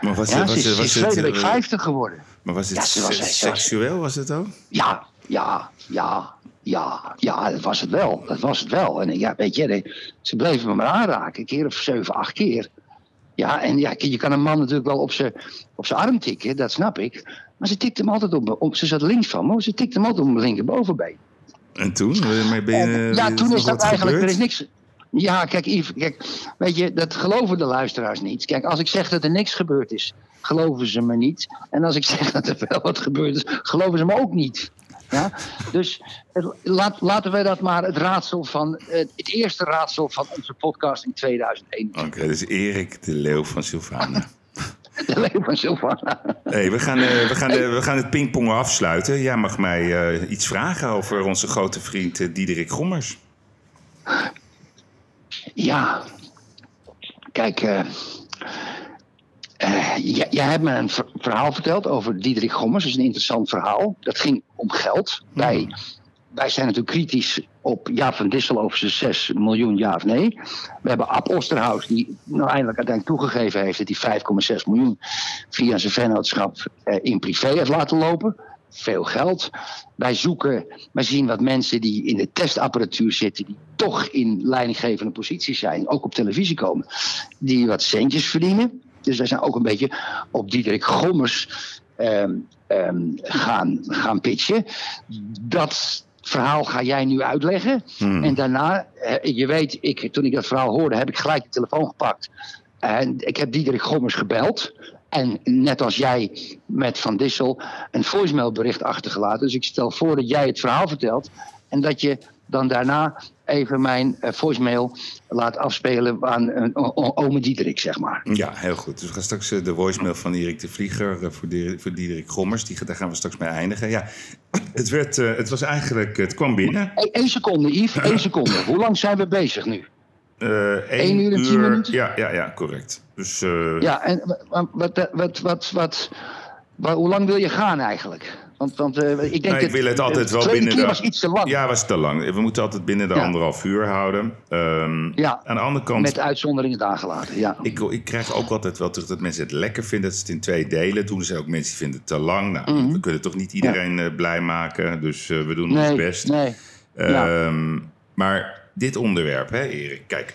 Maar was, ja, was, ze, was, is week 50 geworden. Maar was het ja, was, seksueel, was het ook? Ja, ja, ja, ja, ja, dat was het wel. Dat was het wel. En ja, weet je, ze bleven me maar aanraken, een keer of zeven, acht keer. Ja, en ja, je kan een man natuurlijk wel op zijn op zijn arm tikken, dat snap ik. Maar ze tikt hem altijd op, op ze zat links van me, maar ze tikt hem altijd op mijn linkerbovenbeen. En toen? Maar ben je, ja, toen is dat eigenlijk, er gebeurd? is niks. Ja, kijk, Yves, kijk, weet je, dat geloven de luisteraars niet. Kijk, als ik zeg dat er niks gebeurd is, geloven ze me niet. En als ik [laughs] zeg dat er wel wat gebeurd is, geloven ze me ook niet. Ja? Dus laat, laten wij dat maar het raadsel van, eh, het eerste raadsel van onze podcast in 2001. Oké, dus Erik de Leeuw van Sylvana. [laughs] De leeuw van Sylvana. Hey, we, gaan, eh, we, gaan, eh, we gaan het pingpongen afsluiten. Jij mag mij eh, iets vragen over onze grote vriend eh, Diederik Gommers. Ja, kijk, eh, jij, jij hebt me een ver- verhaal verteld over Diederik Gommers. Dat is een interessant verhaal. Dat ging om geld. Wij, wij zijn natuurlijk kritisch op Jaap van Dissel over zijn 6 miljoen, ja of nee. We hebben Ab Osterhaus, die nou eindelijk uiteindelijk toegegeven heeft dat hij 5,6 miljoen via zijn vennootschap eh, in privé heeft laten lopen. Veel geld. Wij zoeken, wij zien wat mensen die in de testapparatuur zitten, die toch in leidinggevende posities zijn, ook op televisie komen, die wat centjes verdienen. Dus wij zijn ook een beetje op Diederik Gommers ehm, ehm, gaan, gaan pitchen. Dat verhaal ga jij nu uitleggen. Hmm. En daarna, eh, je weet, ik, toen ik dat verhaal hoorde, heb ik gelijk de telefoon gepakt. En ik heb Diederik Gommers gebeld. En net als jij met Van Dissel een voicemailbericht achtergelaten. Dus ik stel voor dat jij het verhaal vertelt. En dat je dan daarna even mijn eh, voicemail laat afspelen aan een ome Diederik, zeg maar. Ja, heel goed. Dus we gaan straks eh, de voicemail van Erik de Vlieger eh, voor, voor Diederik Gommers. Die, daar gaan we straks mee eindigen. Ja, [clears throat] het, werd, het was eigenlijk, het kwam binnen. Eén seconde, Yves, één [clears throat] seconde. Hoe lang zijn we bezig nu? Eh Eén uur en tien minuten? Ja, ja, ja, correct. Dus Ja, en wa- wat, wat, wat, wat, wat, wa- hoe lang wil je gaan eigenlijk? Want, want eh, ik denk Nou, ik wil het altijd wel binnen de... was iets te lang. Ja, was te lang. We moeten altijd binnen de Ja. anderhalf uur houden. Ehm, Ja, Aan de andere kant, Met uitzonderingen aangelaten, ja. ik, ik krijg ook altijd wel terug dat mensen het lekker vinden. Dat ze het in twee delen doen. Er zijn ook mensen die vinden het te lang. Nou, Mhm. we kunnen toch niet iedereen eh, blij maken. Dus eh, we doen ons Nee, best. nee. Ehm, Maar dit onderwerp, hè Erik. Kijk,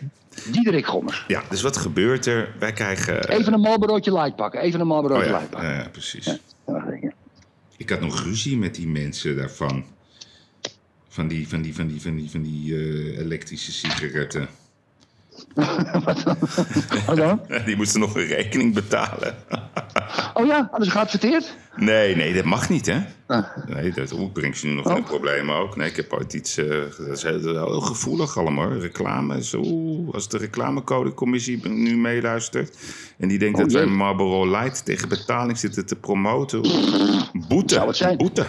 Diederik Gommers. ja, dus wat gebeurt er? Wij krijgen... Even een Marlborootje light pakken. Even een oh Marlborootje ja, light pakken. ja, ja, precies. Ja. Ik had nog ruzie met die mensen daarvan. Van die, van die, van die, van die, van die eh, elektrische sigaretten. [laughs] Wat dan? [laughs] Die moesten nog een rekening betalen. [laughs] Oh ja, hadden ze geadverteerd? Nee, nee, dat mag niet, hè? Ah. Nee, dat brengt je nu nog Oh. in problemen ook. Nee, ik heb ooit iets... eh, dat is heel, heel gevoelig allemaal, hoor. Reclame is... Oeh, als de reclamecodecommissie nu meeluistert... en die denkt Oh, dat wij jee. Marlboro Light tegen betaling zitten te promoten... oeh, Boete, Zou het zijn. boete.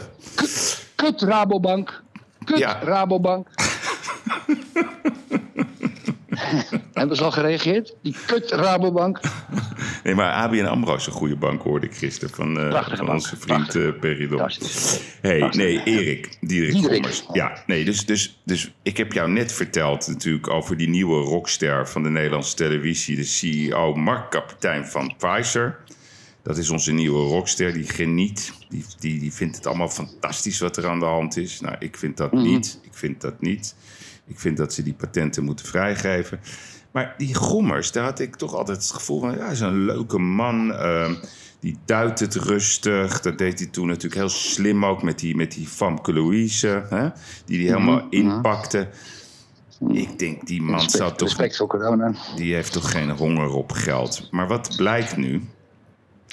Kut Rabobank. Kut Ja. Rabobank. [laughs] Hebben ze al gereageerd? Die kut Rabobank. Nee, maar ABN AMRO is een goede bank, hoorde ik gisteren... van, Prachtige van onze vriend Peridon. Fantastisch. Hey, nee, Erik, Diederik. Gommers. Ja, nee, dus, dus, dus ik heb jou net verteld natuurlijk over die nieuwe rockster van de Nederlandse televisie, de CEO Mark Kapitein van Pfizer. Dat is onze nieuwe rockster, die geniet. Die, die, die vindt het allemaal fantastisch wat er aan de hand is. Nou, ik vind dat niet. Ik vind dat niet. Ik vind dat ze die patenten moeten vrijgeven. Maar die Gommers, daar had ik toch altijd het gevoel van... ja, hij is een leuke man. ehm, die duidt het rustig. Dat deed hij toen natuurlijk heel slim ook met die, met die Famke Louise. Hè? Die hij helemaal inpakte. Ik denk, die man Respect, toch voor corona. die heeft toch geen honger op geld. Maar wat blijkt nu?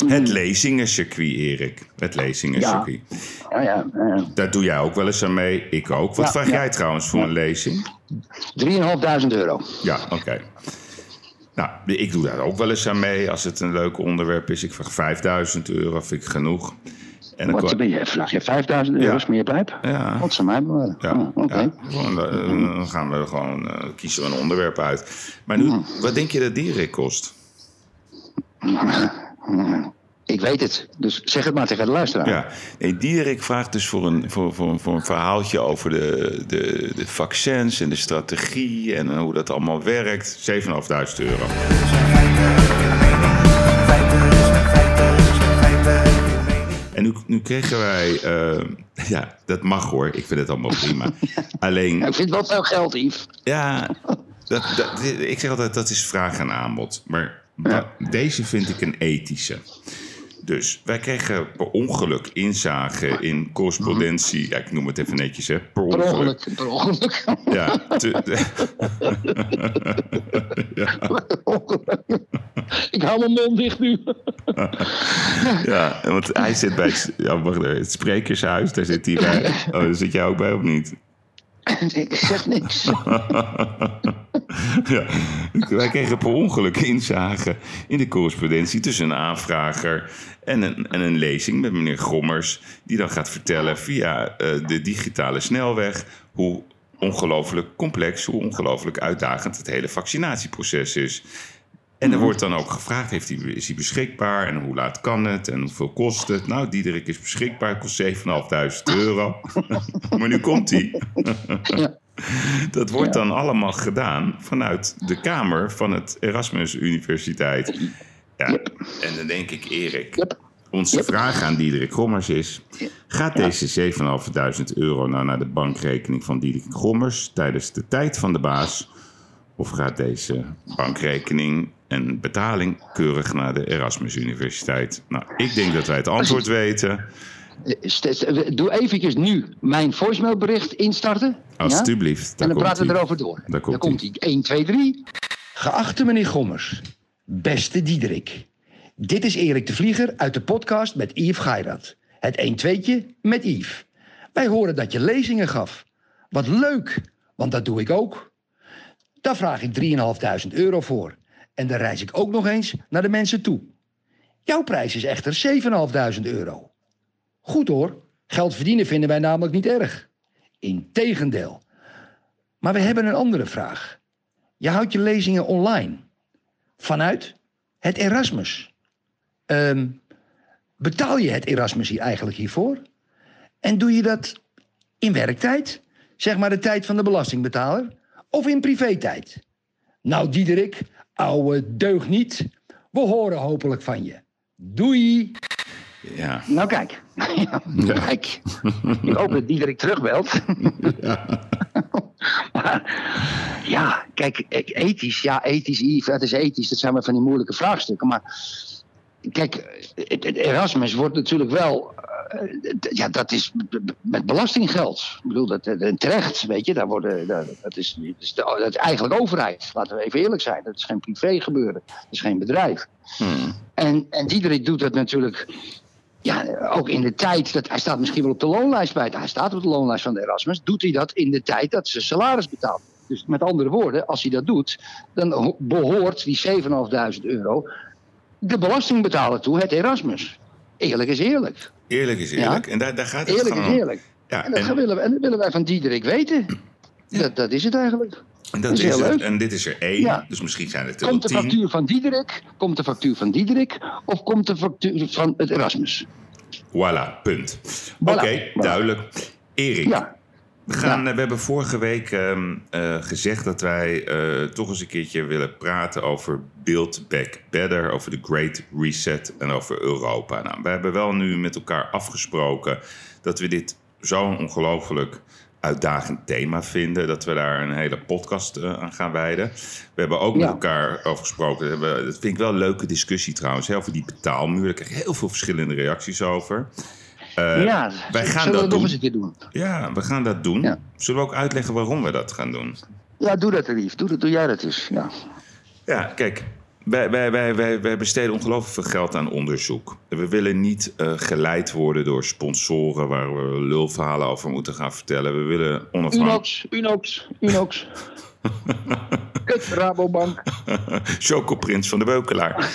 Het lezingencircuit, Erik. Het lezingencircuit. Ja, ja. ja. Daar doe jij ook wel eens aan mee. Ik ook. Wat vraag jij trouwens voor een lezing? 3.500 euro. Ja, oké. Nou, ik doe daar ook wel eens aan mee als het een leuk onderwerp is. Ik vraag 5000 euro, vind ik genoeg. En dan Wat ben je? Vraag je 5000 euro Ja. smeerpijp? Ja. Wat ze mij bewaren. Ja, Oh, Oké. ja, gewoon, eh, dan gaan we gewoon eh, kiezen we een onderwerp uit. Maar nu, wat denk je dat Diederik kost? [laughs] Ik weet het. Dus zeg het maar tegen de luisteraar. Ja, nee, Diederik vraagt dus voor een, voor, voor, voor een verhaaltje over de, de, de vaccins en de strategie en hoe dat allemaal werkt. 7.500 euro. En nu, nu kregen wij, eh, ja, dat mag hoor, ik vind het allemaal prima. [laughs] Alleen, Ja, ik vind het wel veel geld, Yves. ja, dat, dat, ik zeg altijd dat is vraag en aanbod. Maar wa- deze vind ik een ethische. Dus wij kregen per ongeluk inzage in correspondentie. Ja, ik noem het even netjes, hè? Per Per ongeluk. ongeluk. Per ongeluk. [laughs] Ja, te- [laughs] de- Ik hou mijn mond dicht nu. [laughs] ja, want hij zit bij het, ja, het sprekershuis. Daar zit hij bij. Oh, daar zit jij ook bij of niet? Ik zeg niks. [laughs] Ja, wij kregen per ongeluk inzage in de correspondentie tussen een aanvrager en een, en een lezing met meneer Grommers, die dan gaat vertellen via eh, de digitale snelweg hoe ongelooflijk complex, hoe ongelooflijk uitdagend het hele vaccinatieproces is. En er wordt dan ook gevraagd, heeft hij, is hij beschikbaar en hoe laat kan het en hoeveel kost het? Nou, Diederik is beschikbaar, kost 7.500 euro. [laughs] maar nu komt hij. Dat wordt dan allemaal gedaan vanuit de kamer van het Erasmus Universiteit. Ja, en dan denk ik, Erik, onze vraag aan Diederik Gommers is... gaat deze 7.500 euro nou naar de bankrekening van Diederik Gommers... tijdens de tijd van de baas... of gaat deze bankrekening en betaling keurig naar de Erasmus Universiteit? Nou, ik denk dat wij het antwoord weten. Steeds- Doe eventjes nu mijn voicemailbericht instarten. Ja? Alsjeblieft, En daar dan praten we erover door. Daar komt komt hij. 1, 2, 3. Geachte meneer Gommers, beste Diederik. Dit is Erik de Vlieger uit de podcast met Yves Geirat. Het 1 2 met Yves. Wij horen dat je lezingen gaf. Wat leuk, want dat doe ik ook. Daar vraag ik 3.500 euro voor. En dan reis ik ook nog eens naar de mensen toe. Jouw prijs is echter 7.500 euro. Goed hoor, geld verdienen vinden wij namelijk niet erg. Integendeel. Maar we hebben een andere vraag. Je houdt je lezingen online. Vanuit het Erasmus. Ehm, betaal je het Erasmus hier eigenlijk hiervoor? En doe je dat in werktijd? Zeg maar de tijd van de belastingbetaler? Of in privé-tijd? Nou, Diederik, ouwe deug niet. We horen hopelijk van je. Doei! Ja, Nou kijk. [laughs] Ja, Kijk. Ik hoop dat Diederik terugbelt. maar ja, kijk, ethisch. Ja, ethisch, Yves. Het is ethisch. Dat zijn maar van die moeilijke vraagstukken. Maar kijk, het, het Erasmus wordt natuurlijk wel... eh, ja, dat is met belastinggeld. Ik bedoel, dat, terecht, weet je. Daar worden, dat, is, dat, is de- dat is eigenlijk overheid. Laten we even eerlijk zijn. Dat is geen privé gebeuren. Dat is geen bedrijf. Hmm. En, en Diederik doet dat natuurlijk ja, ook in de tijd, dat, hij staat misschien wel op de loonlijst bij, hij staat op de loonlijst van de Erasmus, doet hij dat in de tijd dat ze salaris betaalt. Dus met andere woorden, als hij dat doet, dan ho- behoort die 7.500 euro de belastingbetaler toe, het Erasmus. Eerlijk is eerlijk. Eerlijk is eerlijk. En daar, daar gaat het Eerlijk is eerlijk. Ja, En dat, en- willen, we, en dat willen wij van Diederik weten. Dat, dat is het eigenlijk. En, dat is het. leuk. en dit is er één, Ja. dus misschien zijn het er Komt de tien. factuur van Diederik, komt de factuur van Diederik of komt de factuur van het Erasmus? Voilà, punt. Voilà, Oké, voilà. duidelijk. Erik, Ja, we, gaan, Ja. eh, we hebben vorige week ehm, eh, gezegd dat wij eh, toch eens een keertje willen praten over Build Back Better, over de Great Reset en over Europa. Nou, we hebben wel nu met elkaar afgesproken dat we dit zo'n ongelooflijk uitdagend thema vinden. Dat we daar een hele podcast aan gaan wijden. We hebben ook met elkaar over gesproken. Dat hebben- Dat vind ik wel een leuke discussie trouwens. hè, Over die betaalmuur. Daar krijg ik heel veel verschillende reacties over. Eh, ja. wij gaan zullen we dat nog eens een keer doen? Ja, we gaan dat doen. Ja. Zullen we ook uitleggen waarom we dat gaan doen? Ja, doe dat, lief. Doe, dat, doe jij dat eens. Ja. Ja, kijk, wij, wij, wij, wij, wij besteden ongelooflijk veel geld aan onderzoek. We willen niet eh, geleid worden door sponsoren waar we lulverhalen over moeten gaan vertellen. We willen onafhankelijk. Unox, Unox, Unox. [laughs] Kut, Rabobank. [laughs] Chocoprins van de Beukelaar. [laughs]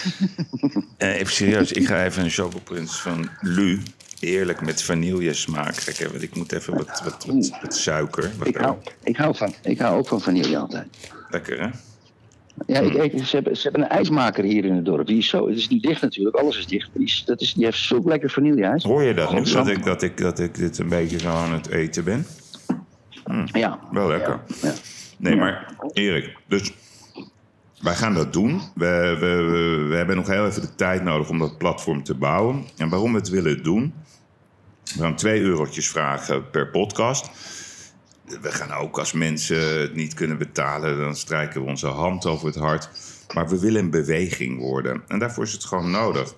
Eh, even serieus, ik ga even een Chocoprins van Lu. Eerlijk met vanillesmaak. Kijk ik moet even wat, wat, wat, wat suiker. Ik hou, ik, hou van, ik hou ook van vanille altijd. Lekker hè? Ja, ik, ik- ze, hebben, ze hebben een ijsmaker hier in het dorp. Die is zo, het is niet dicht natuurlijk, alles is dicht. Die, is, dat is, die heeft zulk lekker vanilleijs. Hoor je dat nu? Dat zo. ik, dat, ik, dat ik dit een beetje zo aan het eten ben? Ja. Wel lekker. Ja. Nee, maar Erik, dus wij gaan dat doen. We, we, we, hebben nog heel even de tijd nodig om dat platform te bouwen. En waarom we het willen doen, we gaan twee eurotjes vragen per podcast. we gaan ook als mensen het niet kunnen betalen, dan strijken we onze hand over het hart. Maar we willen een beweging worden. En daarvoor is het gewoon nodig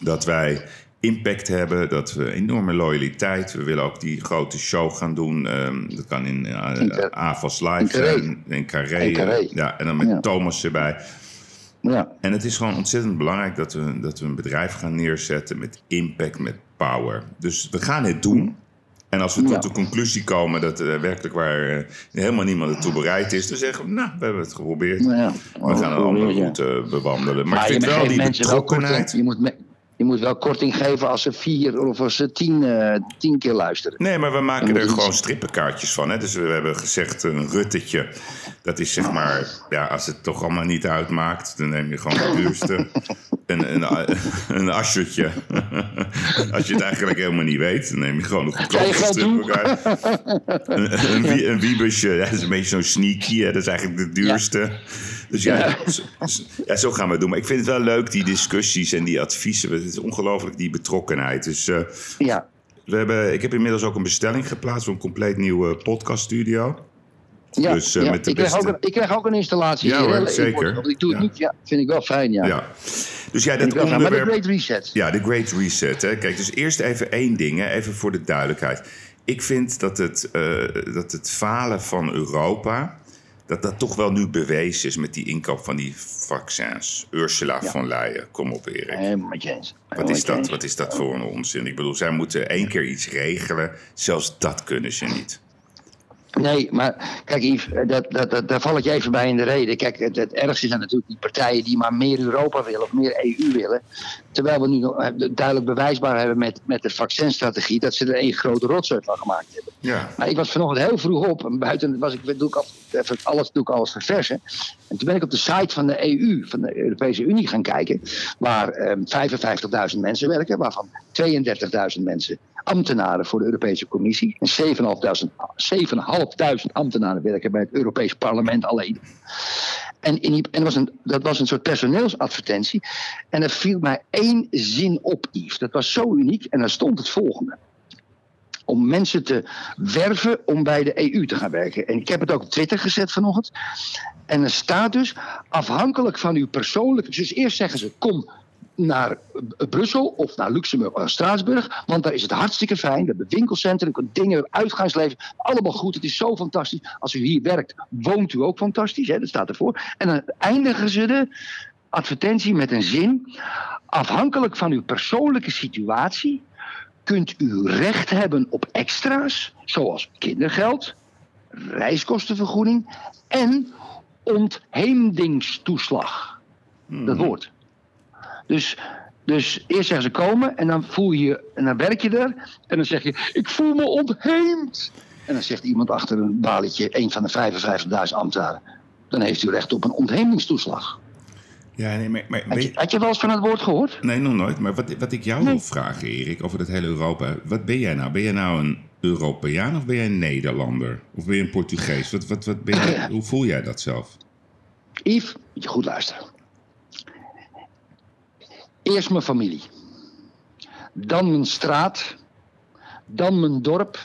dat wij impact hebben, dat we enorme loyaliteit. We willen ook die grote show gaan doen. ehm, dat kan in uh, in Live Carré. zijn, in Carré. In Carré. Ja, en dan met Ja. Thomas erbij. Ja, En het is gewoon ontzettend belangrijk dat we, dat we een bedrijf gaan neerzetten met impact, met power. Dus we gaan het doen. En als we tot de conclusie komen dat er werkelijk waar eh, helemaal niemand ertoe bereid is, dan zeggen we, nou, we hebben het geprobeerd. nou ja. We gaan een andere route bewandelen. Maar, Maar ik vind wel die wel betrokkenheid. Je moet, je moet wel korting geven als ze vier of als ze tien, eh, tien keer luisteren. Nee, maar we maken er gewoon strippenkaartjes van. Hè? Dus we hebben gezegd een ruttetje. Dat is zeg maar, ja, als het toch allemaal niet uitmaakt, dan neem je gewoon het duurste. [laughs] een, een, een asjertje. [laughs] Als je het eigenlijk helemaal niet weet, dan neem je gewoon een Jij goedkoopste strippenkaart. [laughs] Een, een, wie- een wiebusje, ja, dat is een beetje zo'n sneaky. Hè? Dat is eigenlijk de duurste. Dus ja, zo, ja, zo gaan we het doen. Maar ik vind het wel leuk, die discussies en die adviezen. Het is ongelooflijk, die betrokkenheid. Dus... eh, Ja, we hebben, ik heb inmiddels ook een bestelling geplaatst voor een compleet nieuwe podcaststudio. ja, Dus, eh, ja. met de ik, krijg ook een, ik krijg ook een installatie. Ja, hoor, zeker. Portugal. Ik doe het Ja. niet, ja, vind ik wel fijn, ja. Ja. Dus ja, dat fijn. Maar de onderwerp... Great Reset. Ja, de Great Reset. Hè. Kijk, dus eerst even één ding, hè, even voor de duidelijkheid. Ik vind dat het, eh, dat het falen van Europa... dat dat toch wel nu bewezen is met die inkoop van die vaccins. Ursula Ja. von Leyen, kom op Erik. Helemaal. Wat is, dat, wat is dat voor een onzin? Ik bedoel, zij moeten één keer iets regelen. Zelfs dat kunnen ze niet. Nee, maar kijk Yves, dat, dat, dat, daar val ik je even bij in de reden. Kijk, het, het ergste zijn natuurlijk die partijen die maar meer Europa willen of meer EU willen. Terwijl we nu eh, duidelijk bewijsbaar hebben met, met de vaccinstrategie dat ze er één grote rotzooi van gemaakt hebben. Ja. Maar ik was vanochtend heel vroeg op. En buiten was ik, doe ik, al, even alles, doe ik alles verversen. En toen ben ik op de site van de EU, van de Europese Unie gaan kijken. Waar ehm 55.000 mensen werken, waarvan 32.000 mensen ambtenaren voor de Europese Commissie. En 7.500 7.500 ambtenaren werken bij het Europees Parlement alleen. En, en was een, dat was een soort personeelsadvertentie. En er viel mij één zin op, Yves. Dat was zo uniek. En daar stond het volgende om mensen te werven om bij de EU te gaan werken. En ik heb het ook op Twitter gezet vanochtend. En er staat dus, afhankelijk van uw persoonlijke... Dus eerst zeggen ze, kom naar Brussel of naar Luxemburg of Straatsburg. Want daar is het hartstikke fijn. We hebben winkelcentrum, we dingen, we uitgaansleven. Allemaal goed, het is zo fantastisch. Als u hier werkt, woont u ook fantastisch. Hè? Dat staat ervoor. En dan eindigen ze de advertentie met een zin. Afhankelijk van uw persoonlijke situatie kunt u recht hebben op extra's, zoals kindergeld, reiskostenvergoeding en ontheemdingstoeslag. Dat woord. Dus, dus eerst zeggen ze komen en dan voel je je, en dan werk je er en dan zeg je, ik voel me ontheemd. En dan zegt iemand achter een balietje, een van de 55.000 ambtenaren, dan heeft u recht op een ontheemdingstoeslag. Ja, nee, maar, maar Had je, had je wel eens van het woord gehoord? nee, nog nooit. Maar wat, wat ik jou wil vragen, Erik, over dat hele Europa. Wat ben jij nou? Ben jij nou een Europeaan of ben jij een Nederlander? Of ben je een Portugees? Wat, wat, wat ben jij, [clears throat] hoe voel jij dat zelf? Yves, moet je goed luisteren. Eerst mijn familie. Dan mijn straat. Dan mijn dorp.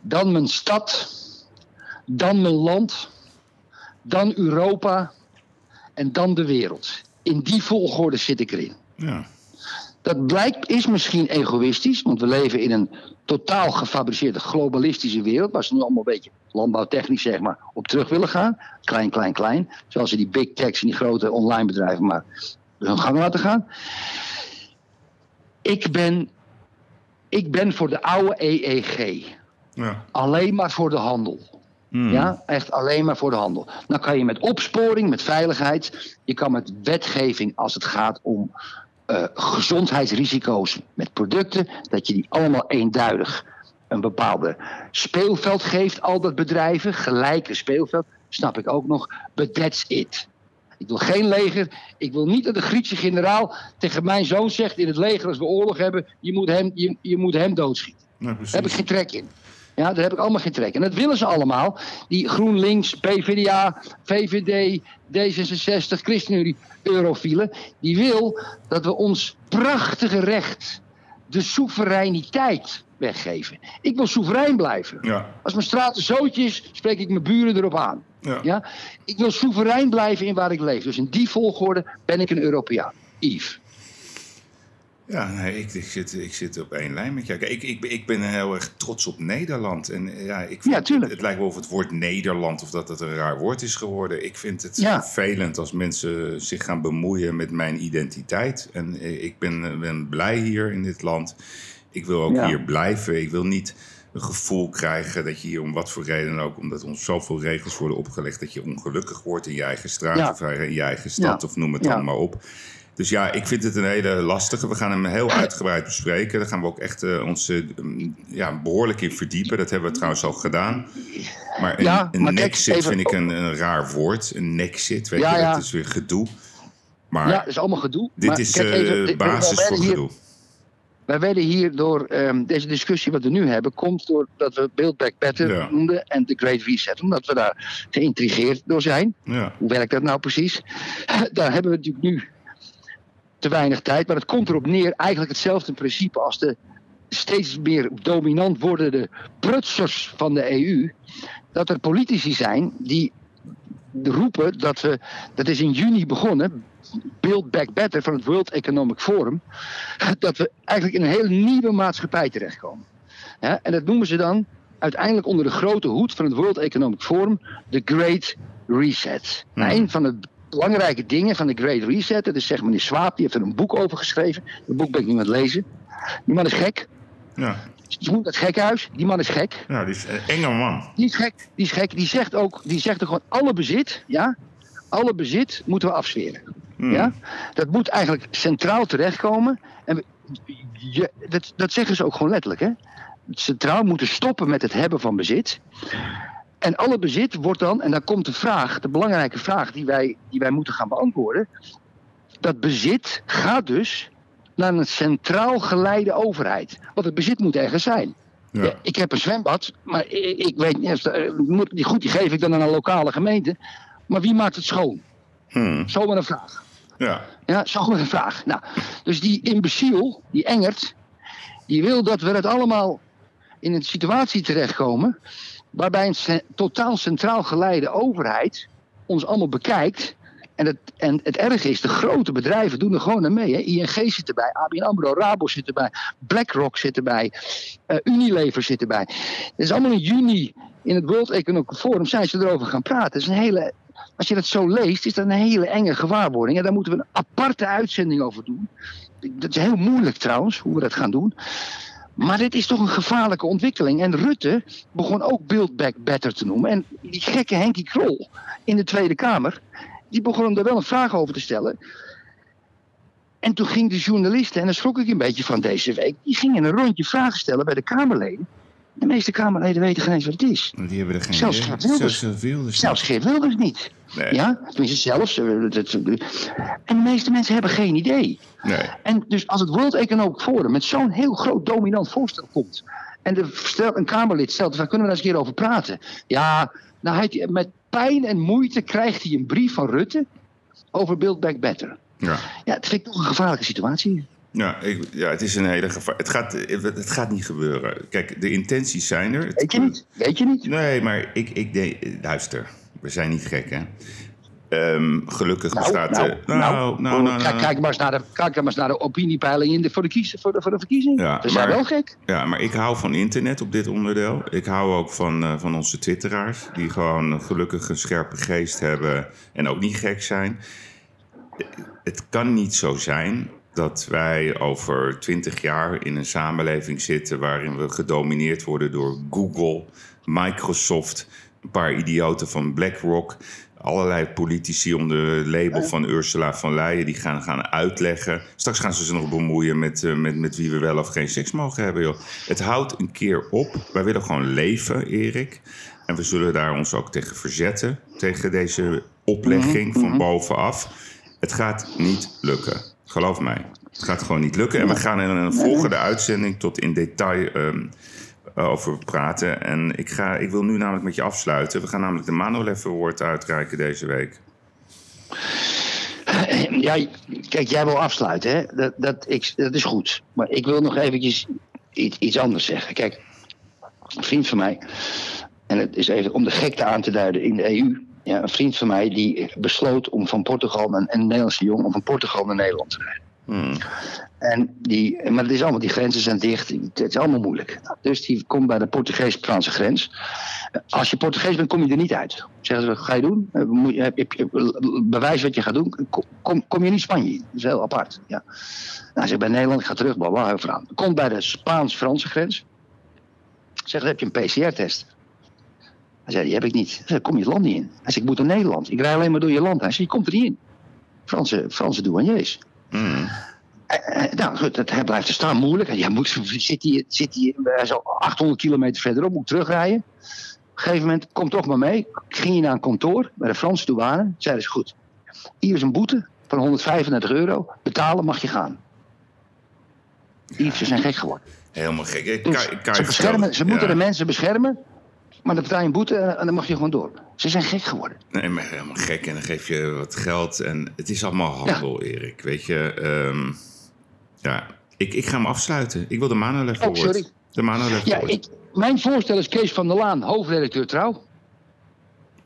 Dan mijn stad. Dan mijn land. Dan Europa. En dan de wereld. In die volgorde zit ik erin. Ja. Dat blijkt, is misschien egoïstisch, want we leven in een totaal gefabriceerde globalistische wereld, waar ze nu allemaal een beetje landbouwtechnisch zeg maar op terug willen gaan. Klein, klein, klein. Zoals ze die big techs en die grote online bedrijven maar hun gang laten gaan. Ik ben, ik ben voor de oude EEG. ja. Alleen maar voor de handel. Hmm. Ja, echt alleen maar voor de handel. Dan kan je met opsporing, met veiligheid, je kan met wetgeving als het gaat om eh, gezondheidsrisico's met producten, dat je die allemaal eenduidig een bepaalde speelveld geeft, al dat bedrijven, gelijke speelveld, snap ik ook nog, but that's it. Ik wil geen leger. Ik wil niet dat de Griekse generaal tegen mijn zoon zegt in het leger als we oorlog hebben, je moet hem, je, je moet hem doodschieten. Daar heb ik geen trek in. Ja, daar heb ik allemaal geen trek in. En dat willen ze allemaal. Die GroenLinks, PvdA, VVD, D66, ChristenUnie, Eurofielen. Die wil dat we ons prachtige recht de soevereiniteit weggeven. Ik wil soeverein blijven. Ja. Als mijn straat een zootje is, spreek ik mijn buren erop aan. Ja. Ja? Ik wil soeverein blijven in waar ik leef. Dus in die volgorde ben ik een Europeaan. Yves. Ja, nee, ik, ik, zit, ik zit op één lijn met jou. Kijk, ik, ik, ben- ik ben heel erg trots op Nederland. En eh, ja, ik vind Ja, tuurlijk. Het, het lijkt wel of het woord Nederland of dat het een raar woord is geworden. Ik vind het Ja. vervelend als mensen zich gaan bemoeien met mijn identiteit. En eh, ik ben, eh, ben blij hier in dit land. Ik wil ook Ja. hier blijven. Ik wil niet een gevoel krijgen dat je hier om wat voor reden ook, omdat ons zoveel regels worden opgelegd, dat je ongelukkig wordt in je eigen straat of in je eigen stad of noem het dan maar op. Dus ja, ik vind het een hele lastige. We gaan hem heel uitgebreid bespreken. Daar gaan we ook echt eh, ons eh, mm, ja, behoorlijk in verdiepen. Dat hebben we trouwens al gedaan. Maar een, Ja, een maar kijk, nexit even- vind ik een, een raar woord. Een nexit, weet Ja, je, dat is weer gedoe. Maar Ja, dat is allemaal gedoe. dit Maar is kijk eh, even, basis voor hier- gedoe. Wij werden hier door ehm, deze discussie wat we nu hebben, komt doordat we Build Back Better Ja. noemden en de Great Reset. Omdat we daar geïntrigeerd door zijn. Ja. Hoe werkt dat nou precies? [laughs] Daar hebben we natuurlijk nu te weinig tijd. Maar het komt erop neer, eigenlijk hetzelfde principe als de steeds meer dominant wordende prutsers van de EU. Dat er politici zijn die roepen dat we, dat is in juni begonnen, Build Back Better van het World Economic Forum, dat we eigenlijk in een hele nieuwe maatschappij terechtkomen. Ja, en dat noemen ze dan uiteindelijk onder de grote hoed van het World Economic Forum de Great Reset. Nou, een van de belangrijke dingen van de Great Reset, dat is zeg meneer Swaap, die heeft er een boek over geschreven. Dat boek ben ik nu aan het lezen. Die man is gek. Ja. Je moet het gekhuis. Die man is gek. ja, die is een enge man. Die is gek. Die is gek. Die zegt ook, die zegt ook gewoon alle bezit, ja, alle bezit moeten we afsferen. Hmm. Ja? Dat moet eigenlijk centraal terechtkomen. En we- je, dat, dat zeggen ze ook gewoon letterlijk. Hè? Centraal moeten stoppen met het hebben van bezit. En alle bezit wordt dan, en dan komt de vraag, de belangrijke vraag die wij, die wij moeten gaan beantwoorden. Dat bezit gaat dus naar een centraal geleide overheid. Want het bezit moet ergens zijn. Ja. Ja, ik heb een zwembad, maar ik, ik weet niet, eh, moet- goed, die geef ik dan aan een lokale gemeente. Maar wie maakt het schoon? Hmm. Zomaar een vraag. Ja. Ja, zomaar een vraag. Nou, dus die imbeciel, die Engert, die wil dat we het allemaal in een situatie terechtkomen. Waarbij een totaal centraal geleide overheid ons allemaal bekijkt. En het, en het erge is, de grote bedrijven doen er gewoon aan mee. Hè. ING zit erbij, ABN AMRO, Rabo zit erbij, BlackRock zit erbij, eh, Unilever zit erbij. Het is allemaal in juni in het World Economic Forum zijn ze erover gaan praten. Het is een hele, als je dat zo leest, is dat een hele enge gewaarwording. En daar moeten we een aparte uitzending over doen. Dat is heel moeilijk trouwens, hoe we dat gaan doen. Maar dit is toch een gevaarlijke ontwikkeling. En Rutte begon ook Build Back Better te noemen. En die gekke Henkie Krol in de Tweede Kamer, die begon daar wel een vraag over te stellen. En toen ging de journalisten, en daar schrok ik een beetje van deze week, die gingen een rondje vragen stellen bij de Kamerleden. De meeste Kamerleden weten geen eens wat het is. Die hebben er geen Zelfs. Geert Wilders. Zelfs Wilders. Zelfs Geert Wilders niet. Nee. Ja, tenminste zelfs. eh, En de meeste mensen hebben geen idee. Nee. En dus als het World Economic Forum met zo'n heel groot dominant voorstel komt. en de, stel, een Kamerlid stelt, daar kunnen we daar eens een keer over praten. Ja, nou, hij, met pijn en moeite krijgt hij een brief van Rutte. over Build Back Better. Ja. Ja, dat vind ik toch een gevaarlijke situatie. Ja, ik, ja, het is een hele gevaar. Het gaat, het gaat niet gebeuren. Kijk, de intenties zijn er. Het- Weet je niet? Weet je niet? Nee, maar ik, ik denk, luister, we zijn niet gek, hè? Ehm, gelukkig Nou, bestaat. nou, eh, nou, nou, nou, nou, kijk, kijk maar eens naar de, kijk maar eens naar de opiniepeiling in de, voor, de kies, voor, de, voor de verkiezing. Ja, Ze zijn maar- wel gek. Ja, maar ik hou van internet op dit onderdeel. Ik hou ook van, eh, van onze twitteraars. Die gewoon gelukkig een scherpe geest hebben en ook niet gek zijn. Het kan niet zo zijn dat wij over twintig jaar in een samenleving zitten... waarin we gedomineerd worden door Google, Microsoft... een paar idioten van BlackRock... Allerlei politici onder de label van Ursula von Leyen... die gaan, gaan uitleggen. Straks gaan ze zich nog bemoeien met, eh, met, met wie we wel of geen seks mogen hebben. Joh. Het houdt een keer op. Wij willen gewoon leven, Erik. En we zullen daar ons ook tegen verzetten. Tegen deze oplegging van bovenaf. Het gaat niet lukken. Geloof mij. Het gaat gewoon niet lukken. En we gaan in een volgende uitzending tot in detail ehm, over praten. En ik, ga, ik wil nu namelijk met je afsluiten. We gaan namelijk de Manolev Award uitreiken deze week. Ja, kijk, jij wil afsluiten, hè? Dat, dat, ik, dat is goed. Maar ik wil nog eventjes iets, iets anders zeggen. Kijk, een vriend van mij, en het is even om de gekte aan te duiden in de EU. Ja, een vriend van mij die besloot om van Portugal, een, een Nederlandse jongen, om van Portugal naar Nederland te rijden. Hmm. En die, maar het is allemaal, die grenzen zijn dicht. Het is allemaal moeilijk. Dus die komt bij de Portugees-Franse grens. Als je Portugees bent, kom je er niet uit. Zeggen ze, wat ga je doen? Eh, Bewijs wat je gaat doen. Kom, kom je niet Spanje. Dat is heel apart. Ja. Nou, hij zegt bij Nederland, ik ga terug, bla bla, heel verhaal. Komt bij de Spaans-Franse grens. Zegt, heb je een PCR-test? Hij zei, die heb ik niet. Hij zei, kom je het land niet in? Hij zegt, ik moet naar Nederland. Ik rij alleen maar door je land. Hij zei, je komt er niet in. Franse, Franse douaniers. Eh, eh, nou goed, het, hij blijft er staan moeilijk. Jij moet, [laughs] zit hij, zit hij, hij is al 800 kilometer verderop, moet terugrijden. Op een gegeven moment, kom toch maar mee. Ging je naar een kantoor bij de Franse douane. Zeiden ze, goed, hier is een boete van 135 euro. Betalen mag je gaan. Ze zijn gek geworden. Helemaal gek. Dus ze, beschermen, ze moeten Ja. de mensen beschermen. Maar dan betaal je een boete en dan mag je gewoon door. Ze zijn gek geworden. Nee, maar helemaal gek. En dan geef je wat geld. En het is allemaal handel, Erik. Weet je, ehm, ja. Ik, ik ga hem afsluiten. Ik wil de Manolev Oh, Award. sorry. De Manolev Ja, ik, mijn voorstel is Kees van der Laan, hoofdredacteur Trouw.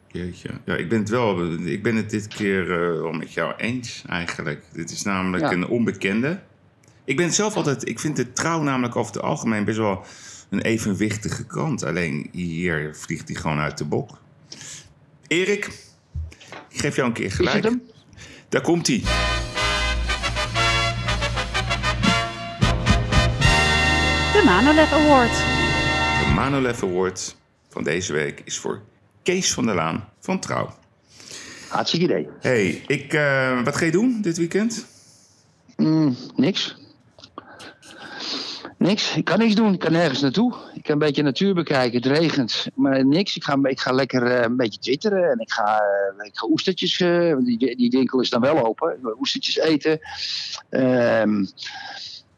Jeetje. Ja, ik ben het wel. Ik ben het dit keer eh, wel met jou eens, eigenlijk. Dit is namelijk Ja. een onbekende. Ik ben zelf altijd. Ik vind de trouw namelijk over het algemeen best wel een evenwichtige krant. Alleen hier vliegt hij gewoon uit de bok. Erik, ik geef jou een keer gelijk. Daar komt hij. De Manolev Award. De Manolev Award van deze week is voor Kees van der Laan van Trouw. Hartstikke idee. hey, ik, eh, wat ga je doen dit weekend? Mm, niks. Niks. Ik kan niks doen. Ik kan nergens naartoe. Ik kan een beetje natuur bekijken. Het regent. Maar niks. Ik ga, ik ga lekker eh, een beetje twitteren. En ik ga, eh, ik ga oestertjes. eh, die, die winkel is dan wel open. Oestertjes eten. Ehm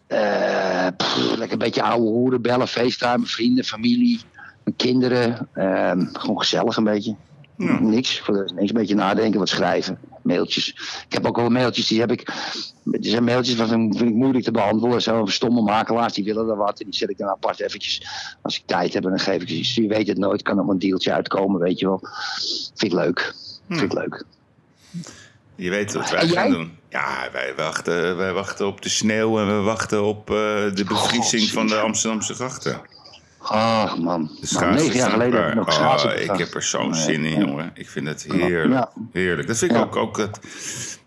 eh, pff, lekker een beetje oude hoeren bellen. FaceTime. Vrienden, familie. Mijn kinderen. Ehm, gewoon gezellig een beetje. Ja. Niks. Voor niks. Een beetje nadenken. Wat schrijven. Mailtjes. Ik heb ook wel mailtjes. Die heb ik. Er zijn mailtjes waarvan vind ik moeilijk te beantwoorden. Zo stomme makelaars die willen er wat. En die zet ik dan apart eventjes. Als ik tijd heb, dan geef ik ze iets. Je weet het nooit. Kan nog een deeltje uitkomen, weet je wel. Vind ik leuk. Vind ik leuk. Je weet wat wij gaan doen. Ja, wij wachten, wij wachten op de sneeuw en we wachten op eh, de bevriezing van de Amsterdamse grachten. Ah, man. Nou, negen jaar geleden heb ik nog Oh, schaatsen ik bedacht. heb er zo'n zin in, jongen. Ik vind het heerlijk. Ja. Heerlijk. Dat vind ik Ja. ook, ook dat,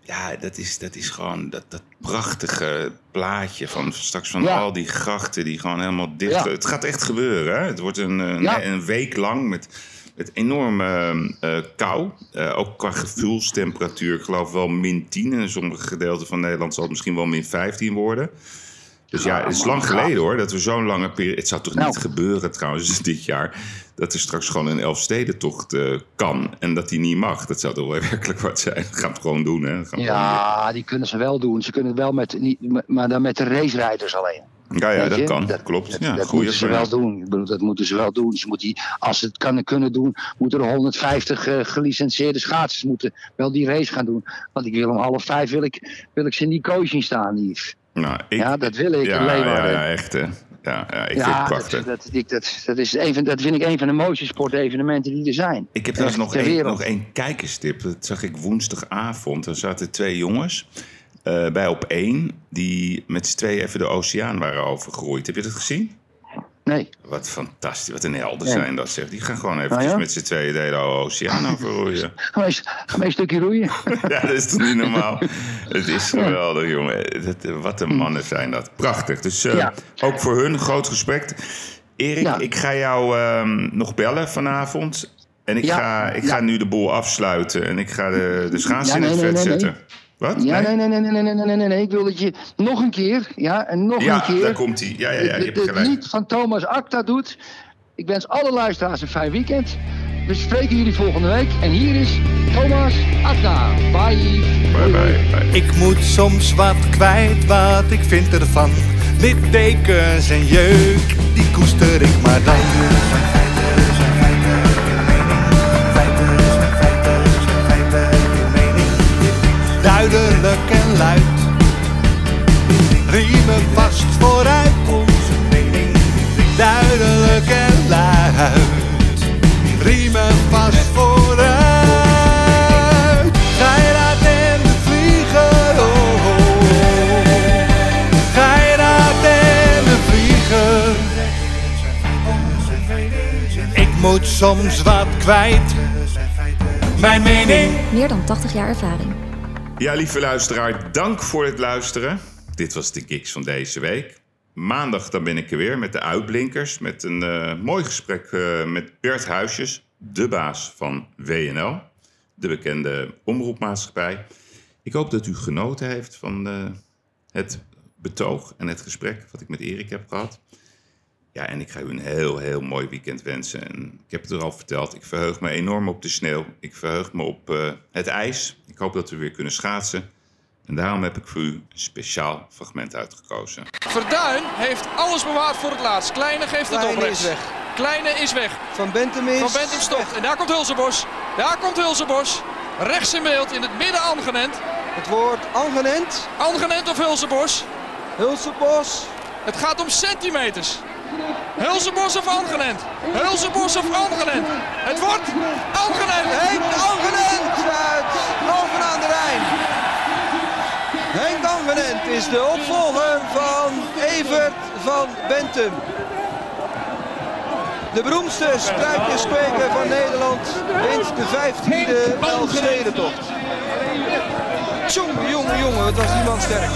ja, dat is, dat is gewoon dat, dat prachtige plaatje van straks van Ja. al die grachten die gewoon helemaal dicht. Ja. Het gaat echt gebeuren. Hè? Het wordt een, een, week lang met, met enorme eh, kou. Eh, ook qua gevoelstemperatuur, ik geloof wel min 10. En in sommige gedeelten van Nederland zal het misschien wel min 15 worden. Dus ja, het is lang geleden hoor, dat we zo'n lange periode... Het zou toch Nou. niet gebeuren trouwens [laughs] dit jaar... dat er straks gewoon een Elfstedentocht eh kan en dat die niet mag. Dat zou toch wel [laughs] werkelijk wat zijn. Dat gaan we gewoon doen, hè. We Ja, die kunnen ze wel doen. Ze kunnen het wel met, niet, maar dan met de racerijders alleen. ja, ja dat kan. Dat- Klopt. Dat, ja, dat moeten ze wel doen. Ik bedoel, dat moeten ze wel doen. Ze moeten die, als ze het kan, kunnen doen, moeten er 150 eh, gelicenseerde schaatsers moeten wel die race gaan doen. Want ik wil om half vijf wil ik, wil ik ze in die zien staan, Yves. Nou, ik, Ja, dat wil ik. ja, Leeuwarden. ja, ja, echt hè. Ja, ja, ik vind het Ja, prachtig. dat, dat, ik- dat, dat, is een dat vind ik een van de mooiste sportevenementen die er zijn. Ik heb trouwens nog één, nog één kijkerstip. Dat zag ik woensdagavond. Er zaten twee jongens eh, bij op één... die met z'n tweeën even de oceaan waren overgegroeid. Heb je dat gezien? Nee. Wat fantastisch. Wat een helden zijn dat, zeg. Die gaan gewoon eventjes Ah, ja? met z'n tweeën de hele oceaan overroeien. [laughs] Ga een stukje roeien. [laughs] ja, dat is toch niet normaal? [laughs] Het is geweldig, jongen. Dat, wat een mannen zijn dat. Prachtig. Dus eh, Ja. ook voor hun groot respect. Erik, ik ga jou ehm, nog bellen vanavond. En ik, ga, ik ga nu de boel afsluiten. En ik ga de, de schaats in het nee, vet nee, nee. zetten. Wat? Ja, nee, nee, nee, nee, nee, nee, nee, nee, nee. Ik wil dat je nog een keer, ja, en nog Ja, een keer... daar komt hij. Ja, ja, ja, je hebt het gelijk. lied van Thomas Acta doet. Ik wens alle luisteraars een fijn weekend. We spreken jullie volgende week. En hier is Thomas Acta. Bye. Bye, bye, bye. Ik moet soms wat kwijt wat ik vind ervan. Littekens en jeuk, die koester ik maar dan. riemen vast vooruit. Onze mening duidelijk en luid. Riemen vast vooruit. Geirat en de vlieger. Oh, oh. oh. Geirat en de vlieger. Ik moet soms wat kwijt. Mijn mening. Meer dan 80 jaar ervaring. Ja, lieve luisteraar, dank voor het luisteren. Dit was de gigs van deze week. Maandag dan ben ik er weer met de uitblinkers. Met een eh, mooi gesprek eh, met Bert Huisjes, de baas van WNL. De bekende omroepmaatschappij. Ik hoop dat u genoten heeft van eh, het betoog en het gesprek wat ik met Erik heb gehad. Ja, en ik ga u een heel, heel mooi weekend wensen. En ik heb het er al verteld, ik verheug me enorm op de sneeuw. Ik verheug me op het ijs. Ik hoop dat we weer kunnen schaatsen. En daarom heb ik voor u een speciaal fragment uitgekozen. Verduin heeft alles bewaard voor het laatst. Kleine geeft het Kleine op is weg. Kleine is weg. Van Bentham is... Van Bentham stopt. En daar komt Hulsenbos. Daar komt Hulsenbos. Rechts in beeld, in het midden Angenent. Het woord Angenent, Angenent of Hulsenbos? Hulsebos. Het gaat om centimeters. Hulsenbos of Angenent? Hulsenbos of Angenent? Het wordt Angenent. Henk Angenent uit. Is de opvolger van Evert van Bentum. De beroemdste spruitjeskweker van Nederland wint de 15e Elfstedentocht. Tjonge, jonge, jonge, wat was die man sterk.